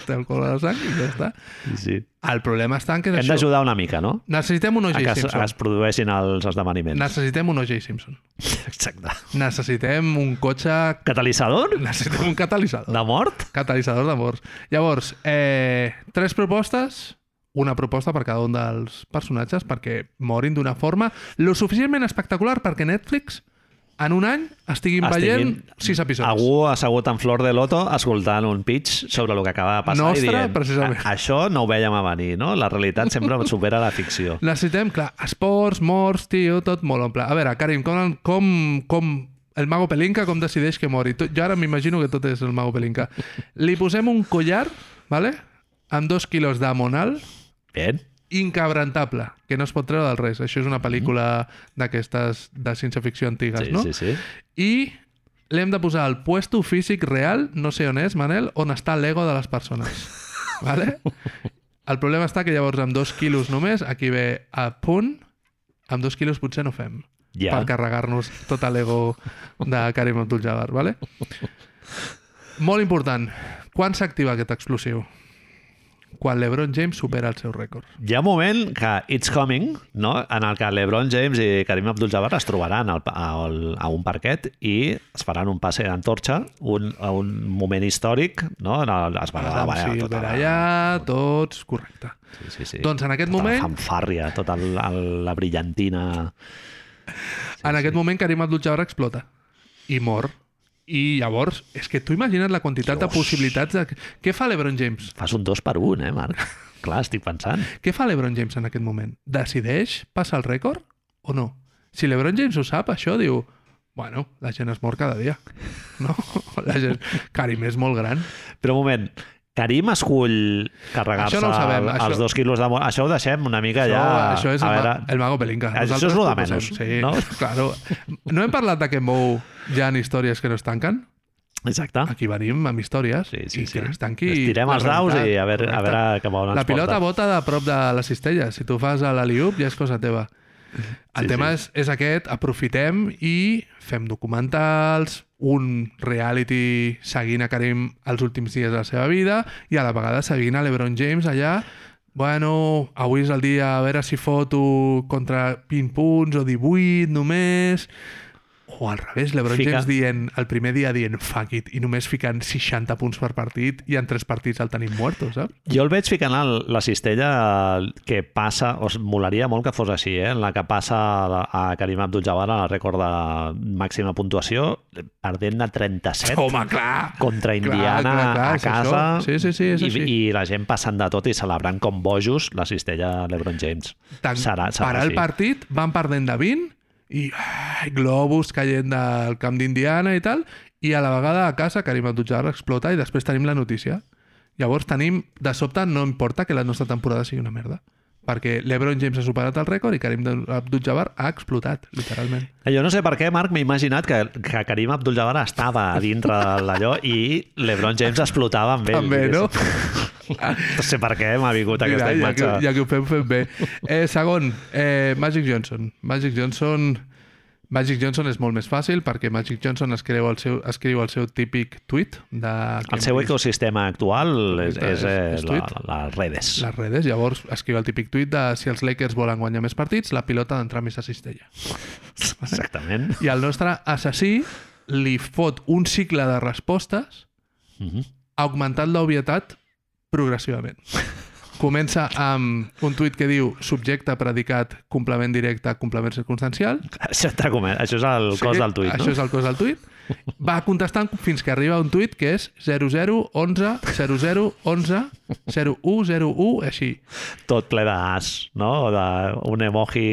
té alcohol a la sang i ja està.
Sí, sí.
El problema està en que
Hem d'ajudar una mica, no?
Necessitem un O.J.
que es,
Simpson.
es produeixin els esdeveniments.
Necessitem un O.J. Simpson.
Exacte.
Necessitem un cotxe...
Catalitzador?
Necessitem un catalitzador.
De mort?
Catalitzador d'amors. Llavors, eh, tres propostes, una proposta per cada un dels personatges perquè morin d'una forma lo suficientment espectacular perquè Netflix en un any estiguin veient sis episodis.
Algú assegut en flor de loto escoltant un pitch sobre el que acaba de passar
Nostre,
i dient
precisament.
"A- això no ho vèiem a venir, no? La realitat sempre supera la ficció.
Necessitem, clar, esports, morts, tio, tot molt omple. A veure, Karim, com, com, com el mago Pelinka com decideix que mori. Tot, jo ara m'imagino que tot és el mago Pelinka. Li posem un collar, ¿vale? amb dos quilos d'amonal,
Bien.
Incabrantable, que no es pot treure del res. Això és una pel·lícula d'aquestes de ciència-ficció antigues,
Sí,
no?
sí, sí.
I l'hem de posar al puesto físic real, no sé on és, Manel, on està l'ego de les persones. vale? El problema està que llavors amb dos quilos només, aquí ve a punt, amb dos quilos potser no fem
Ja.
per carregar-nos tot l'ego de Karim Abdul-Jabbar, vale? Molt important, quan s'activa aquest explosiu? Quan l'Ebron James supera el seu rècord.
Hi ha un moment que It's Coming, no? en el que LeBron James i Karim Abdul-Jabbar es trobaran al, al, a un parquet i es faran un passe d'antorxa, un, a un moment històric, no? En el, es va
Adam Silver
tota la-
allà, tots, correcte.
Sí, sí, sí.
Doncs en aquest
tota
moment-
La fanfàrria, tota el, el, la brillantina...
en aquest moment Karim Abdul-Jabbar explota i mor. I llavors, és que tu imagines la quantitat de
Dios.
possibilitats de... Què fa l'Ebron James?
Fas un dos per un, eh, Marc? Clar, estic pensant.
Què fa l'Ebron James en aquest moment? Decideix passar el rècord o no? Si l'Ebron James ho sap, això diu... Bueno, la gent es mor cada dia. No? La gent... Karim és molt gran.
Però un moment, Karim escull carregar-se
Això no sabem,
el-
això-
els dos quilos de... Això ho deixem una mica
Això,
ja...
això és
a
el,
veure,
el mago Pelinka.
Això
Nosaltres
és lo de menys,
sí,
no?
Claro. No hem parlat de que Mou hi ha històries que no es tanquen?
Exacte.
Aquí venim amb històries
Sí, sí,
i
sí.
que no es tanqui...
Estirem els daus i a veure, a veure cap a on
La pilota
porta.
bota de prop de la cistella. Si tu fas a l'aliup ja és cosa teva. El
Sí,
tema
sí.
És, és aquest, aprofitem i fem documentals, un reality seguint a Karim els últims dies de la seva vida i a la vegada seguint a l'Ebron James allà. Bueno, avui és el dia a veure si foto contra 20 punts o 18 només o al revés, l'Ebron
Fica-
James dient el primer dia dient fuck it i només ficant 60 punts per partit i en tres partits el tenim muerto, saps?
Jo el veig ficant el, la cistella que passa, o molaria molt que fos així, eh? en la que passa a, a Karim Abdul-Jabbar en el rècord de màxima puntuació, perdent de 37
Home, clar!
contra Indiana
clar, clar,
a
és
casa.
Sí, sí, sí, és
i,
així.
i la gent passant de tot i celebrant com bojos la cistella LeBron James.
Tan,
serà, serà
parar el
així.
partit, van perdent de 20 i ai, globus caient del camp d'Indiana i tal, i a la vegada a casa Karim Abdul-Jabbar explota i després tenim la notícia. Llavors tenim, de sobte, no importa que la nostra temporada sigui una merda, perquè l'Ebron James ha superat el rècord i Karim Abdul-Jabbar ha explotat, literalment.
Jo no sé per què, Marc, m'he imaginat que, que Karim Abdul-Jabbar estava a dintre d'allò i LeBron James explotava amb ell.
També, no?
No sé per què m'ha vingut
Mira,
aquesta
ja,
imatge.
que, ja que ho fem, fem bé. Eh, segon, eh, Magic Johnson. Magic Johnson... Magic Johnson és molt més fàcil perquè Magic Johnson escriu el seu, escriu el seu típic tuit de...
El seu ecosistema actual és, és,
és-
és
és
la,
tuit.
les redes.
les redes, llavors escriu el típic tuit de si els Lakers volen guanyar més partits, la pilota d'entrar més a cistella.
Exactament.
I el nostre assassí li fot un cicle de respostes
Mhm.
augmentant l'obvietat progressivament. Comença amb un tuit que diu subjecte, predicat, complement directe, complement circumstancial.
Això, entre comet, això és el cos del tuit,
Això
no?
és el cos del tuit. Va contestant fins que arriba un tuit que és 00 11 00 11 01 01 així.
Tot ple d'as, no? O de un emoji...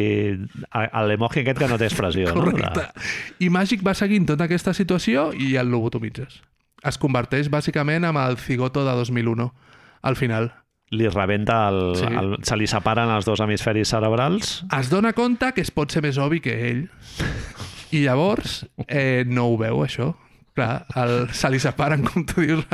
L'emoji aquest que no té expressió, no?
Correcte. I Màgic va seguint tota aquesta situació i el lobotomitzes. Es converteix bàsicament amb el cigoto de 2001 al final.
Li rebenta el,
Sí.
el... Se li separen els dos hemisferis cerebrals.
Es dona compte que es pot ser més obvi que ell i llavors eh, no ho veu, això. Clar, el, se li separen, com tu dius,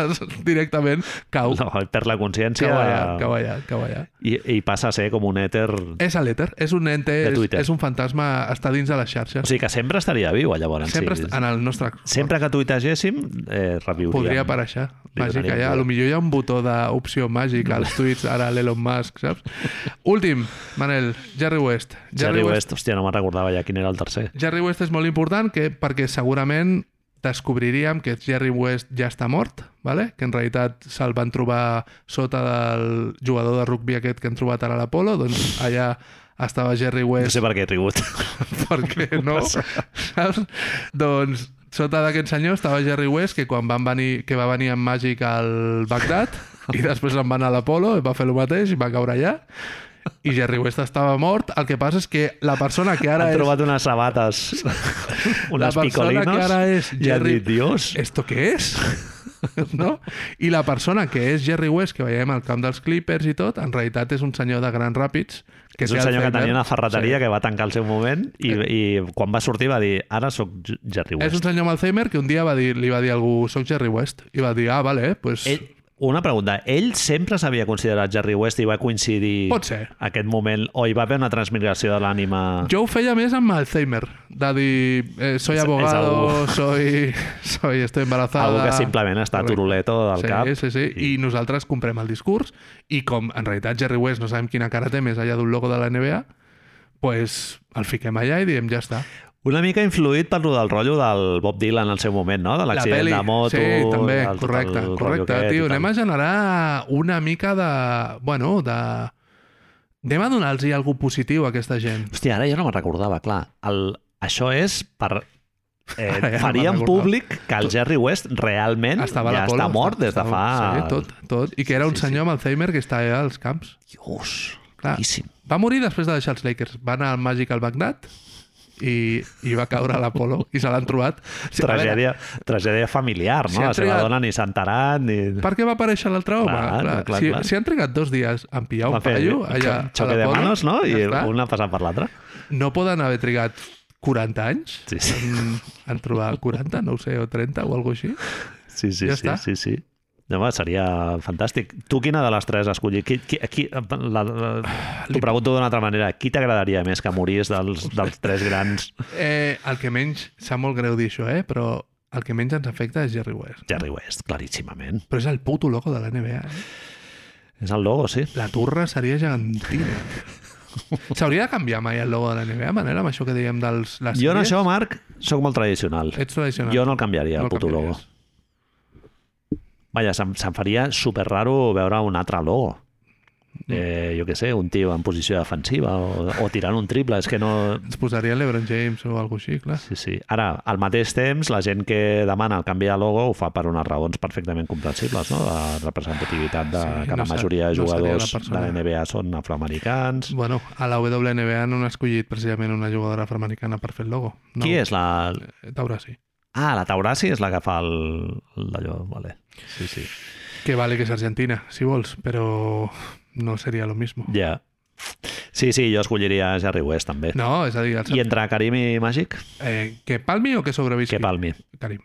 directament, cau.
No, perd la consciència
Cau allà, cau allà, cau allà.
i, i passa a ser com un èter...
És l'èter, és un ente, és, és un fantasma, està dins de les
O
xarxes.
sigui que sempre estaria viu, llavors.
Sempre
sí.
en el nostre...
Sempre que tuitegéssim, eh, reviuríem.
Podria aparèixer. Màgic, allà.
vida.
A lo millor hi ha un botó d'opció màgic als tuits, ara l'Elon Musk, saps? Últim, Manel, Jerry West.
Jerry West, hòstia, no me'n recordava ja quin era el tercer.
Jerry West és molt important que, perquè segurament descobriríem que Jerry West ja està mort, vale? que en realitat se'l van trobar sota del jugador de rugby aquest que han trobat ara a l'Apolo, doncs allà estava Jerry
No
West
sé per què he rigut.
perquè no, saps? Doncs sota d'aquest senyor estava Jerry West, que quan van venir, que va venir amb Màgic al Bagdad, i després se'n va anar a l'Apolo, va fer el mateix i va caure allà. I Jerry West estava mort. El que passa és que la persona que ara
Han
és...
trobat unes sabates,
la
unes
persona
picolinos,
que ara és Jerry...
dit, Dios,
¿Esto què és? no? I la persona que és Jerry West, que veiem al camp dels Clippers i tot, en realitat és un senyor de Grand Rapids. Que
és un senyor que tenia una ferreteria
Sí.
que va tancar el seu moment i, i quan va sortir va dir, ara sóc Jerry
És
West.
un senyor amb Alzheimer que un dia va dir, li va dir a algú, soc Jerry West. I va dir, ah, vale, pues...
Ell, una pregunta, ell sempre s'havia considerat Jerry West i va coincidir
Pot ser.
aquest moment o hi va haver una transmigració de l'ànima...
Jo ho feia més amb Alzheimer, de dir, eh, soy abogado, soy, soy, estoy embarazada...
Algú que simplement està turuleto del
sí,
cap.
Sí, sí, I... I nosaltres comprem el discurs i com en realitat Jerry West no sabem quina cara té més allà d'un logo de la NBA, pues el fiquem allà i diem ja està.
Una mica influït per del rotllo del Bob Dylan al seu moment, no? De
La
l'accident
peli,
de moto...
sí, també,
el-
correcte,
el
correcte.
aquest
Tio, anem a generar una mica de... Bueno, de... Anem a donar-los alguna positiu a aquesta gent.
Hòstia, ara jo no me'n recordava, clar. El, això és per... Eh,
Ara ja no
en
recordava.
públic que el Jerry West realment
Estava
ja
l'Apolo,
està mort des de
estava-
fa...
Sí, tot, tot. I que era un
Sí, sí,
senyor amb Alzheimer que està allà als camps.
Dios,
Clar.
claríssim.
Va morir després de deixar els Lakers. Va anar al Magic al Bagdad i, i va caure a l'Apolo i se l'han trobat. Sí, a veure,
Tragèdia, tragèdia familiar,
Si
no?
han
La seva
trigat-
dona ni s'ha enterat ni...
Per què va aparèixer l'altre home?
Clar, clar, clar,
si,
clar.
si han trigat dos dies en pillar un paio allà a
de
l'Apolo,
manos, no? I
ja està.
una passant per l'altra.
no poden haver trigat 40 anys
Sí, sí.
en, en trobar 40, no ho sé, o 30 o alguna així.
Sí, sí,
Ja
sí,
està.
sí, sí. No, home, seria fantàstic. Tu quina de les tres has escollit? Qui, qui, qui, la, la, T'ho pregunto d'una altra manera. Qui t'agradaria més que morís dels, dels tres grans
Eh, el que menys, sap molt greu dir això, eh? però el que menys ens afecta és Jerry West.
Jerry West, claríssimament.
Però és el puto logo de la NBA. Eh?
És el logo, sí.
La turra seria gegantina. S'hauria de canviar mai el logo de la NBA, Manel, amb això que dèiem dels... Les
Jo en això, Marc, sóc molt tradicional.
Ets tradicional.
Jo no el canviaria,
No
el
el
puto logo. Vaja, se'm, se'm faria super raro veure un altre logo. Eh, jo què sé, un tio en posició defensiva o, o tirant un triple. És que no...
Ens posaria l'Ebron James o alguna així, clar.
Sí, sí. Ara, al mateix temps, la gent que demana el canvi de logo ho fa per unes raons perfectament comprensibles, no? De representativitat de
Sí,
que
no
la majoria de
no
jugadors
la persona.
de la NBA són afroamericans.
Bueno, a la WNBA no han escollit precisament una jugadora afroamericana per fer el logo. No.
Qui és la...
Taura sí.
Ah, la Taurasi és la que fa el... d'allò, vale. Sí, sí.
Que vale que és argentina, si vols, però no seria lo mismo.
Ja. Sí, sí, jo escolliria Jerry West, també.
No, és a dir, el...
I entre Karim i Magic?
eh, que palmi o que sobrevisqui?
Que palmi.
Karim.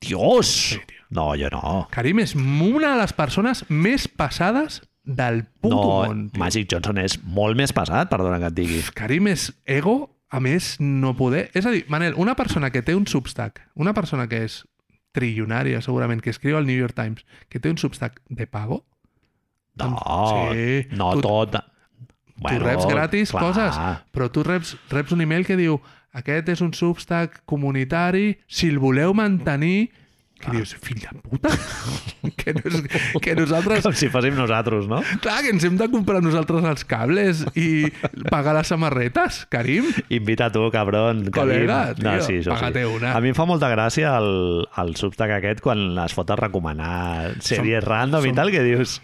Dios!
Sí, tio.
No, jo no.
Karim és una de les persones més passades del puto
No,
món. tio.
Magic Johnson és molt més pesat, perdona que et digui.
Karim és ego, a més, no poder... És a dir, Manel, una persona que té un substack, una persona que és trilionària, segurament, que escriu al New York Times, que té un substack de pago,
No,
Sí,
no
tu-
tot.
tu reps gratis
clar.
coses, però tu reps, reps un email que diu aquest és un substack comunitari, si el voleu mantenir... Que dius, fill de puta, que, nos, que nosaltres
Com si fóssim nosaltres, no?
Clar, que ens hem de comprar nosaltres els cables i pagar les samarretes, Karim.
Invita tu, cabron.
Col·lega, tio,
això
paga't una.
A mi em fa molta gràcia el, el substack aquest quan es fot a recomanar sèries random i
som-
tal, que dius...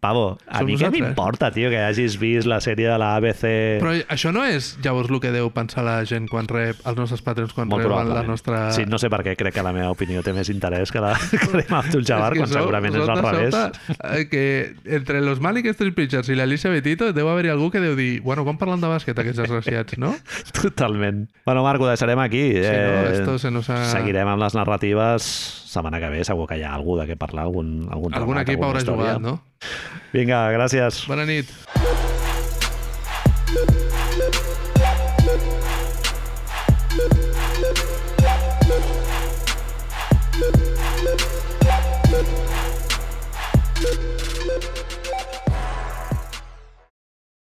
Pavo, a
Som
mi què m'importa, tio, que hagis vist la sèrie de la ABC...
Però això no és llavors el que deu pensar la gent quan rep, els nostres patrons quan
Molt
reben la nostra...
Sí, no sé per què crec que la meva opinió té més interès que la que la d'Abdul Jabbar,
que
quan
sou-
segurament és al
de
revés.
sobte, eh, que entre los Malik Street Pictures i l'Alicia Betito deu haver-hi algú que deu dir bueno, com parlen de bàsquet aquests desgraciats, no?
Totalment. Bueno, Marc, ho deixarem aquí.
Sí, no?
Eh,
Esto se nos ha...
Seguirem amb les narratives. Setmana que ve segur que hi ha algú de què parlar, algun, algun,
Algun equip haurà
història.
jugat, no?
Vinga, gràcies.
Bona nit.